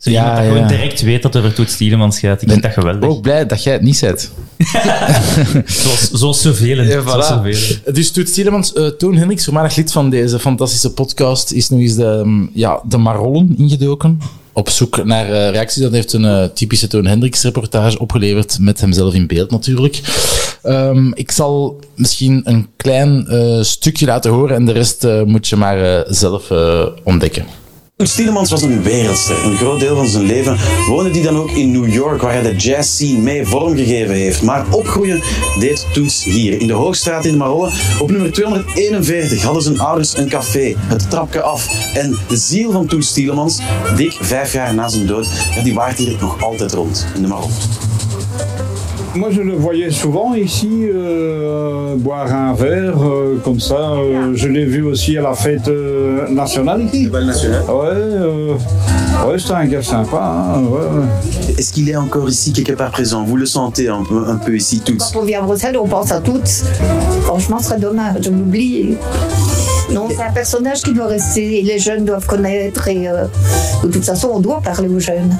Zo Ja, iemand dat ja. gewoon direct weet dat er over Toet Stielemans gaat. Ik vind dat geweldig. ook blij dat jij het niet zet. Zoals, zoals zoveel. Dus Toet Stielemans, eh, Toon Hendricks, voormalig lid van deze fantastische podcast, is nu eens de, mm, ja, de Marollen ingedoken. op zoek naar eh, reacties. Dat heeft een eh, typische Toon Hendricks reportage opgeleverd, met hemzelf in beeld natuurlijk. Ehm, ik zal misschien een klein eh, stukje laten horen en de rest eh, moet je maar eh, zelf eh, ontdekken. Stielemans was een wereldster. Een groot deel van zijn leven woonde hij dan ook in New York, waar hij de jazz scene mee vormgegeven heeft. Maar opgroeien deed Toets hier, in de Hoogstraat in Marolle. Op nummer 241 hadden zijn ouders een café, het trapje af. En de ziel van Toets Stielemans, dik vijf jaar na zijn dood, die waart hier nog altijd rond in de Marolle. Moi, je le voyais souvent ici euh, boire un verre euh, comme ça. Euh, je l'ai vu aussi à la fête euh, nationale ici. bal national. Ouais, euh, ouais c'était un gars sympa. hein, ouais. Est-ce qu'il est encore ici quelque part présent? Vous le sentez un peu, un peu ici, Toets Quand on vient à Bruxelles, on pense à toutes. Franchement, ce serait dommage de l'oublier. Non, c'est un personnage qui doit rester et les jeunes doivent connaître. Et euh, de toute façon, on doit parler aux jeunes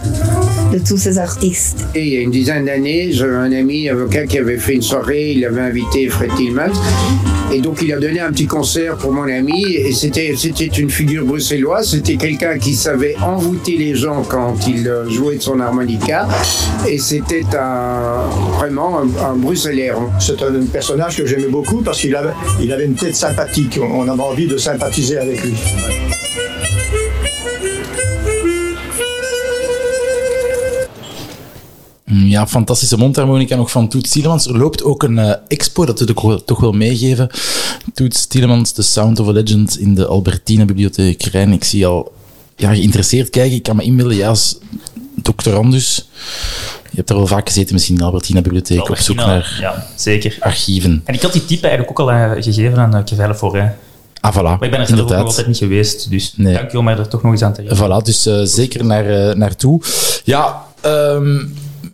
de tous ces artistes. Et il y a une dizaine d'années, j'avais un ami avocat qui avait fait une soirée, il avait invité Fred Tillmans. Et donc il a donné un petit concert pour mon ami. Et c'était, c'était une figure bruxelloise, c'était quelqu'un qui savait envoûter les gens quand il euh, jouait de son harmonica. Et c'était un, vraiment un, un bruxellaire. C'est un personnage que j'aimais beaucoup parce qu'il avait, il avait une tête sympathique. On avait envie de sympathiser avec lui. Mm, Ja, fantastische mondharmonica nog van Toets Tielemans. Er loopt ook een eh, expo, dat wil ik wel- toch wel meegeven. Toets Tielemans, The Sound of a Legend in de Albertina Bibliotheek Rijn. Ik zie al ja, geïnteresseerd kijken. Ik kan me inbeelden, ja, als doctorandus. Je hebt daar wel vaak gezeten misschien in de Albertina Bibliotheek op zoek naar Ja, zeker. archieven. En ik had die type eigenlijk ook al eh, gegeven aan uh, Kevelle Forêt. Ah, voilà. Maar ik ben er zelf ook nog altijd niet geweest, dus Nee. dank je om mij er toch nog eens aan te herinneren. Voilà, dus eh, zeker naar, eh, naartoe. Ja, ehm,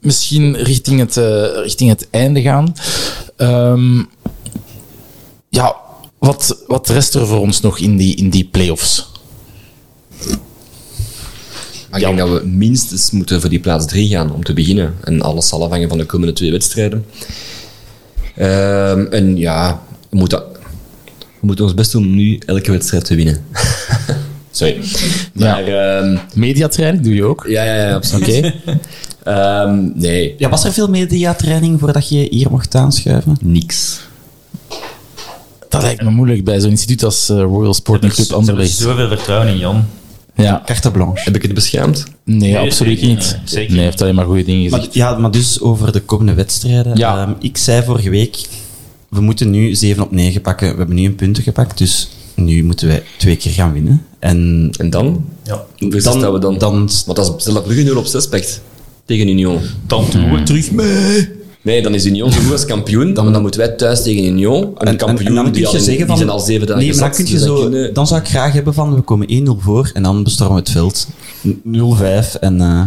misschien richting het, eh, richting het einde gaan. Ehm, ja, wat, wat rest er voor ons nog in die, in die play-offs? Ik denk dat we minstens moeten voor die plaats 3 gaan om te beginnen. En alles zal afhangen van de komende twee wedstrijden. Ehm, en ja, we moeten, moeten ons best doen om nu elke wedstrijd te winnen. Sorry. Maar, ehm, Mediatraining doe je ook? ja, ja, ja, absoluut. Oké. Ehm, nee, Ja, was er veel mediatraining voordat je hier mocht aanschuiven? niks. Dat lijkt me moeilijk bij zo'n instituut als eh, Royal Sporting Club Ze hebben Anderlecht. zoveel vertrouwen in Jan. Ja. Carte blanche. Heb ik het beschaamd? Nee, Nee, absoluut zeker niet. niet. Zeker nee, heeft alleen maar goede dingen Maar, gezegd. ja, maar dus over de komende wedstrijden. Ja. Ehm, ik zei vorige week, we moeten nu 7 op 9 pakken. We hebben nu een punten gepakt, dus nu moeten wij twee keer gaan winnen. En En dan? Ja. Hoeveel dan, we dan? dan Want als stel dat Brugge 0 op 6 pakt tegen Union. Dan doen we terug mee. Nee, dan is Union zo goed als kampioen. Dan, dan moeten wij thuis tegen Union. Een en, en, kampioen en dan kun die, je al zeggen die van... zijn al zeven dagen nee, maar dan, gezakt, kun je dus zo, kunnen- dan zou ik graag hebben van, we komen 1-0 voor en dan bestormen we het veld. 0-5 en eh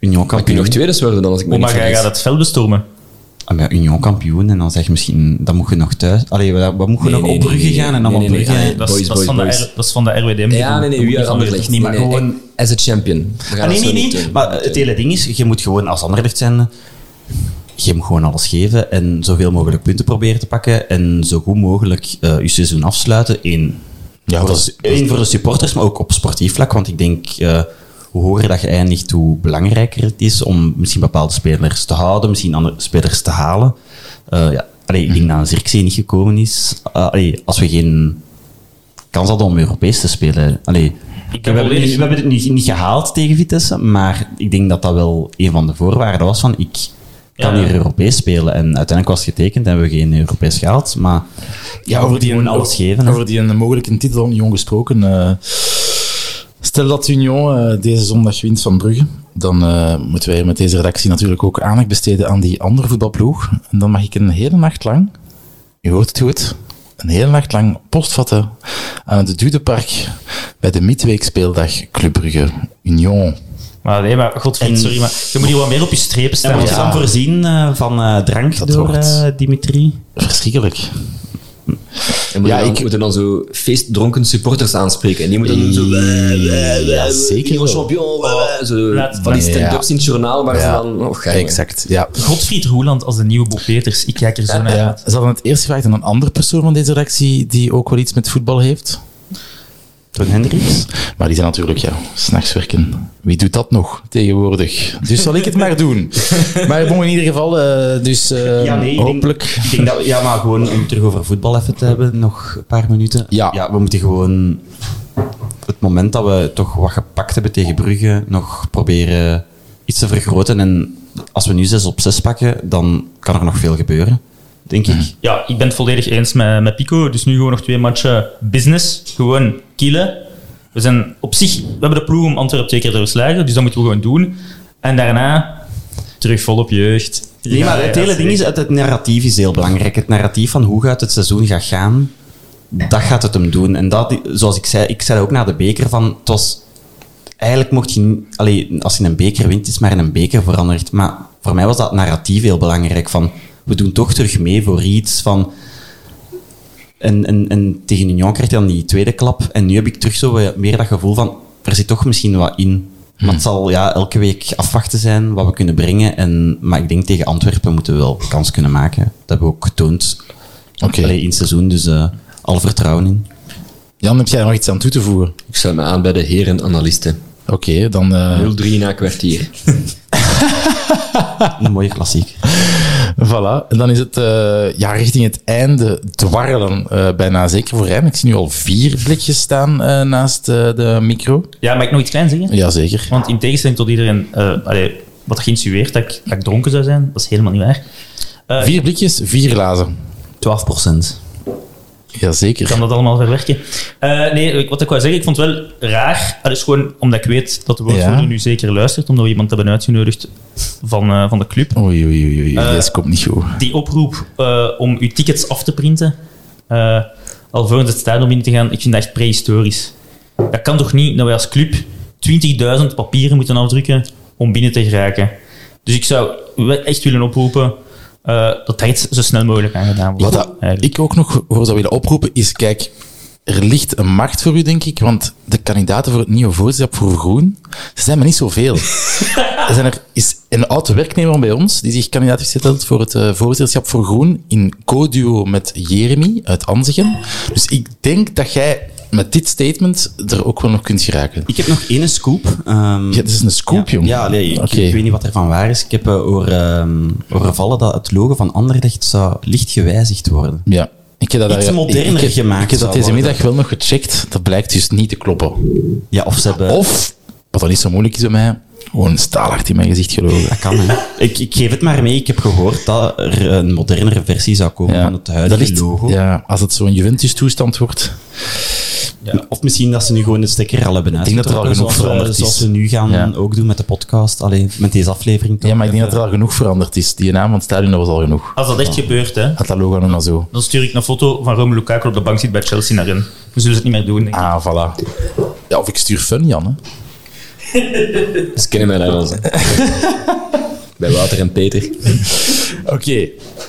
Union Dan kun je kampioen. nog tweede worden dan als ik me Oh, niet maar jij gaat het veld bestormen. Ah, ja, Union kampioen en dan zeg je misschien, dan moet je nog thuis... Allee, wat, wat moet je Nee, nog nee, op Brugge nee, gaan en dan op Brugge... Dat is, dat van de dat RWDM. Ja, nee, nee, Dat wie Anderlecht. niet, Nee, maar nee, gewoon... As a champion. Ah, nee, dat nee, nee. niet doen. Maar het hele ding is, je moet gewoon als Anderlecht zijn, je moet gewoon alles geven en zoveel mogelijk punten proberen te pakken en zo goed mogelijk eh, je seizoen afsluiten. Eén, Ja, voor, dat is- de- één voor de supporters, maar ook op sportief vlak, want ik denk, eh, hoe hoger dat je eindigt, hoe belangrijker het is om misschien bepaalde spelers te houden, misschien andere spelers te halen. Eh, ja, allee, ik denk dat een Zirkzee niet gekomen is. Uh, allee, als we geen kans hadden om Europees te spelen. Allee, Ik we, ben hebben het niet, we hebben het niet, niet gehaald tegen Vitesse, maar ik denk dat dat wel een van de voorwaarden was van ik kan hier Europees spelen. En uiteindelijk was het getekend en hebben we geen Europees gehaald, maar Ja, over die, gewoon alles geven. Over die een mogelijke titel van Union gesproken. Stel dat Union eh, deze zondag wint van Brugge, dan eh, moeten wij met deze redactie natuurlijk ook aandacht besteden aan die andere voetbalploeg. En dan mag ik een hele nacht lang, u hoort het goed, een hele nacht lang post vatten aan het Dudepark bij de midweekspeeldag Club Brugge Union. Maar nee, maar En- sorry, maar je moet hier wat meer op je strepen En staan. wordt je Ja. dan voorzien eh, van drank Dat door wordt- Dimitri? Verschrikkelijk. Ja, dan, ik- moeten dan zo feestdronken supporters aanspreken. En die moeten dan zo... Ja, zeker wel. champion, zo van die stand-ups in het journaal waar Ja. ze dan... Oh, ga je. Exact, ja. Godfried Roeland als de nieuwe Bob Peters. Ik kijk er zo naar Ja, uit. ze hadden het eerst gevraagd aan een andere persoon van deze redactie die ook wel iets met voetbal heeft. Toon Hendricks. Maar die zijn natuurlijk, ja, s'nachts werken. Wie doet dat nog tegenwoordig? Dus zal ik het maar doen. Maar bon, in ieder geval, eh, dus eh, Ja, nee, ik denk- hopelijk... Ik denk dat, ja, maar gewoon om terug over voetbal even te hebben, nog een paar minuten. Ja. we moeten gewoon het moment dat we toch wat gepakt hebben tegen Brugge, nog proberen iets te vergroten. En als we nu 6 op 6 pakken, dan kan er nog veel gebeuren, denk ik. Ja, ik ben het volledig eens met, met Pico. Dus nu gewoon nog twee matchen business. Gewoon We zijn op zich... We hebben de ploeg om Antwerpen twee keer te verslagen, dus dat moeten we gewoon doen. En daarna terug volop jeugd. Nee, Ja, maar het ja, hele ding is, het, het narratief is heel belangrijk. Het narratief van hoe gaat het seizoen gaat gaan, dat gaat het hem doen. En dat, zoals ik zei, ik zei ook na de beker van, het was, eigenlijk mocht je, allee, als je een beker wint, is maar in een beker veranderd. Maar voor mij was dat narratief heel belangrijk van, we doen toch terug mee voor iets van, en, en, en tegen Union krijg je dan die tweede klap. En nu heb ik terug zo meer dat gevoel van, er zit toch misschien wat in. Maar het zal ja, elke week afwachten zijn wat we kunnen brengen. En, maar ik denk tegen Antwerpen moeten we wel kans kunnen maken. Dat hebben we ook getoond Allee, in het seizoen. Dus eh al vertrouwen in. Jan, heb jij er nog iets aan toe te voegen? Ik sluit me aan bij de heren analisten. Oké, dan... eh, 0-3 na kwartier. Een mooie klassiek. Voilà, en dan is het eh, ja, richting het einde dwarrelen eh, bijna zeker voor hem. Ik zie nu al vier blikjes staan eh, naast eh, de micro. Ja, mag ik nog iets kleins zeggen? Jazeker. Want in tegenstelling tot iedereen eh allee, wat geïnsinueerd dat ik, dat ik dronken zou zijn, dat is helemaal niet waar. Eh, Vier blikjes, vier glazen. 12 procent. Jazeker. Kan dat allemaal verwerken. Eh, nee, wat ik wou zeggen, ik vond het wel raar. Dat is gewoon omdat ik weet dat de woordvoerder Ja. nu zeker luistert, omdat we iemand hebben uitgenodigd van, eh, van de club. Oei, oei, oei, oei. Eh, deze komt niet goed. Die oproep eh, om uw tickets af te printen, eh alvorens het stadion binnen te gaan, ik vind dat echt prehistorisch. Dat kan toch niet dat wij als club 20.000 papieren moeten afdrukken om binnen te geraken. Dus ik zou echt willen oproepen eh, dat daar iets zo snel mogelijk aan gedaan wordt. Wat ik ook nog voor zou willen oproepen is, kijk, er ligt een markt voor u, denk ik, want de kandidaten voor het nieuwe voorzitterschap voor Groen, ze zijn maar niet zoveel. er zijn er is een oude werknemer bij ons die zich kandidaat heeft gesteld voor het eh, voorzitterschap voor Groen in co-duo met Jeremy uit Anzegem. Dus ik denk dat jij met dit statement er ook wel nog kunt geraken. Ik heb nog één scoop. Ehm, Ja, dit is een scoop, ja, jong. Ja, nee, ik, weet niet wat er van waar is. Ik heb uh, horen, ehm, horen vallen dat het logo van Anderlecht zou licht gewijzigd worden. Ja. Ik heb dat Iets daar- moderner ik, ik, gemaakt Ik heb dat deze worden. middag wel nog gecheckt. Dat blijkt dus niet te kloppen. Ja, of ze hebben... Of, wat dan niet zo moeilijk is bij mij, gewoon een staalacht in mijn gezicht gelogen. Dat kan, hè. ik, ik geef het maar mee. Ik heb gehoord dat er een modernere versie zou komen van het huidige dat ligt, logo. Ja, als het zo'n Juventus-toestand wordt. Of misschien dat ze nu gewoon de stekker al hebben Ik denk dat er al genoeg zoals we- veranderd is. Zoals we nu gaan Ja. ook doen met de podcast. Alleen met deze aflevering. toch Ja, maar ik denk dat er al genoeg veranderd is. Die naam van het stadion dat was al genoeg. Als dat echt gebeurt, hè, Had dat logo nog maar zo. dan stuur ik een foto van Romelu Lukaku op de bank zit bij Chelsea naar hen. Dan zullen ze het niet meer doen, denk ik. Ah, voilà. Ja, of ik stuur fun, Jan. Hè. Ze kennen mij daar wel. Bij Wouter en Peter. Oké,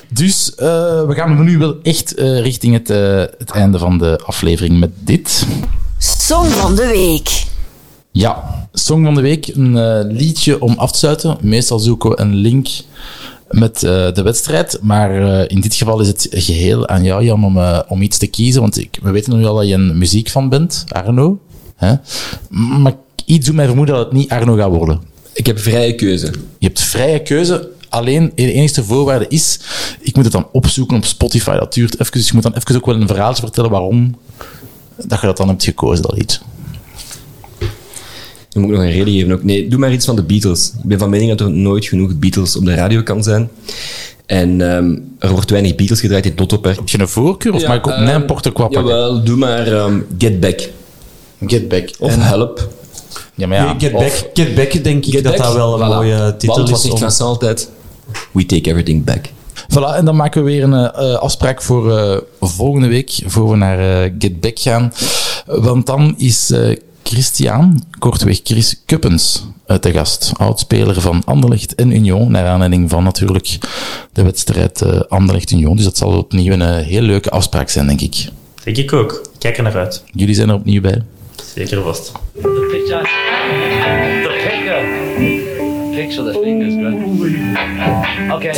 dus eh, we gaan nu wel echt eh, richting het, eh, het einde van de aflevering met dit. Song van de week. Ja, Song van de Week, een eh, liedje om af te sluiten. Meestal zoeken we een link met eh, de wedstrijd, maar eh, in dit geval is het geheel aan jou, Jan, om, eh, om iets te kiezen. Want ik, we weten nu al dat je een muziekfan bent, Arno. Hè? Maar iets doet mij vermoeden dat het niet Arno gaat worden. Ik heb vrije keuze. Je hebt vrije keuze. Alleen de enige voorwaarde is, ik moet het dan opzoeken op Spotify. Dat duurt even. Dus je moet dan even ook wel een verhaaltje vertellen waarom dat je dat dan hebt gekozen, dat iets. Dan moet ik nog een reden geven. Ook. Nee, doe maar iets van de Beatles. Ik ben van mening dat er nooit genoeg Beatles op de radio kan zijn. En ehm, er wordt weinig Beatles gedraaid in Toto Park. Heb je een voorkeur of mag ik ook ehm, mijn porte-quoi pakken? Jawel, doe maar ehm, Get Back. Get Back. Of En- Help. Ja, maar ja. Nee, Get, of- Back, Get Back denk ik Get dat Back, dat wel een voilà. mooie titel Want wat is. Vincent altijd? We take everything back. Voilà, en dan maken we weer een eh, afspraak voor eh, volgende week, voor we naar eh, Get Back gaan. Want dan is eh, Christian, kortweg Chris Kuppens, te gast. Oudspeler van Anderlecht en Union, naar aanleiding van natuurlijk de wedstrijd eh, Anderlecht-Union. Dus dat zal opnieuw een heel leuke afspraak zijn, denk ik. Denk ik ook. Ik kijk er naar uit. Jullie zijn er opnieuw bij. Vast. The picture. The picker. Picture the fingers, good. Okay.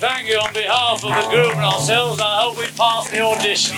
thank you on behalf of the group and ourselves. I hope we pass the audition.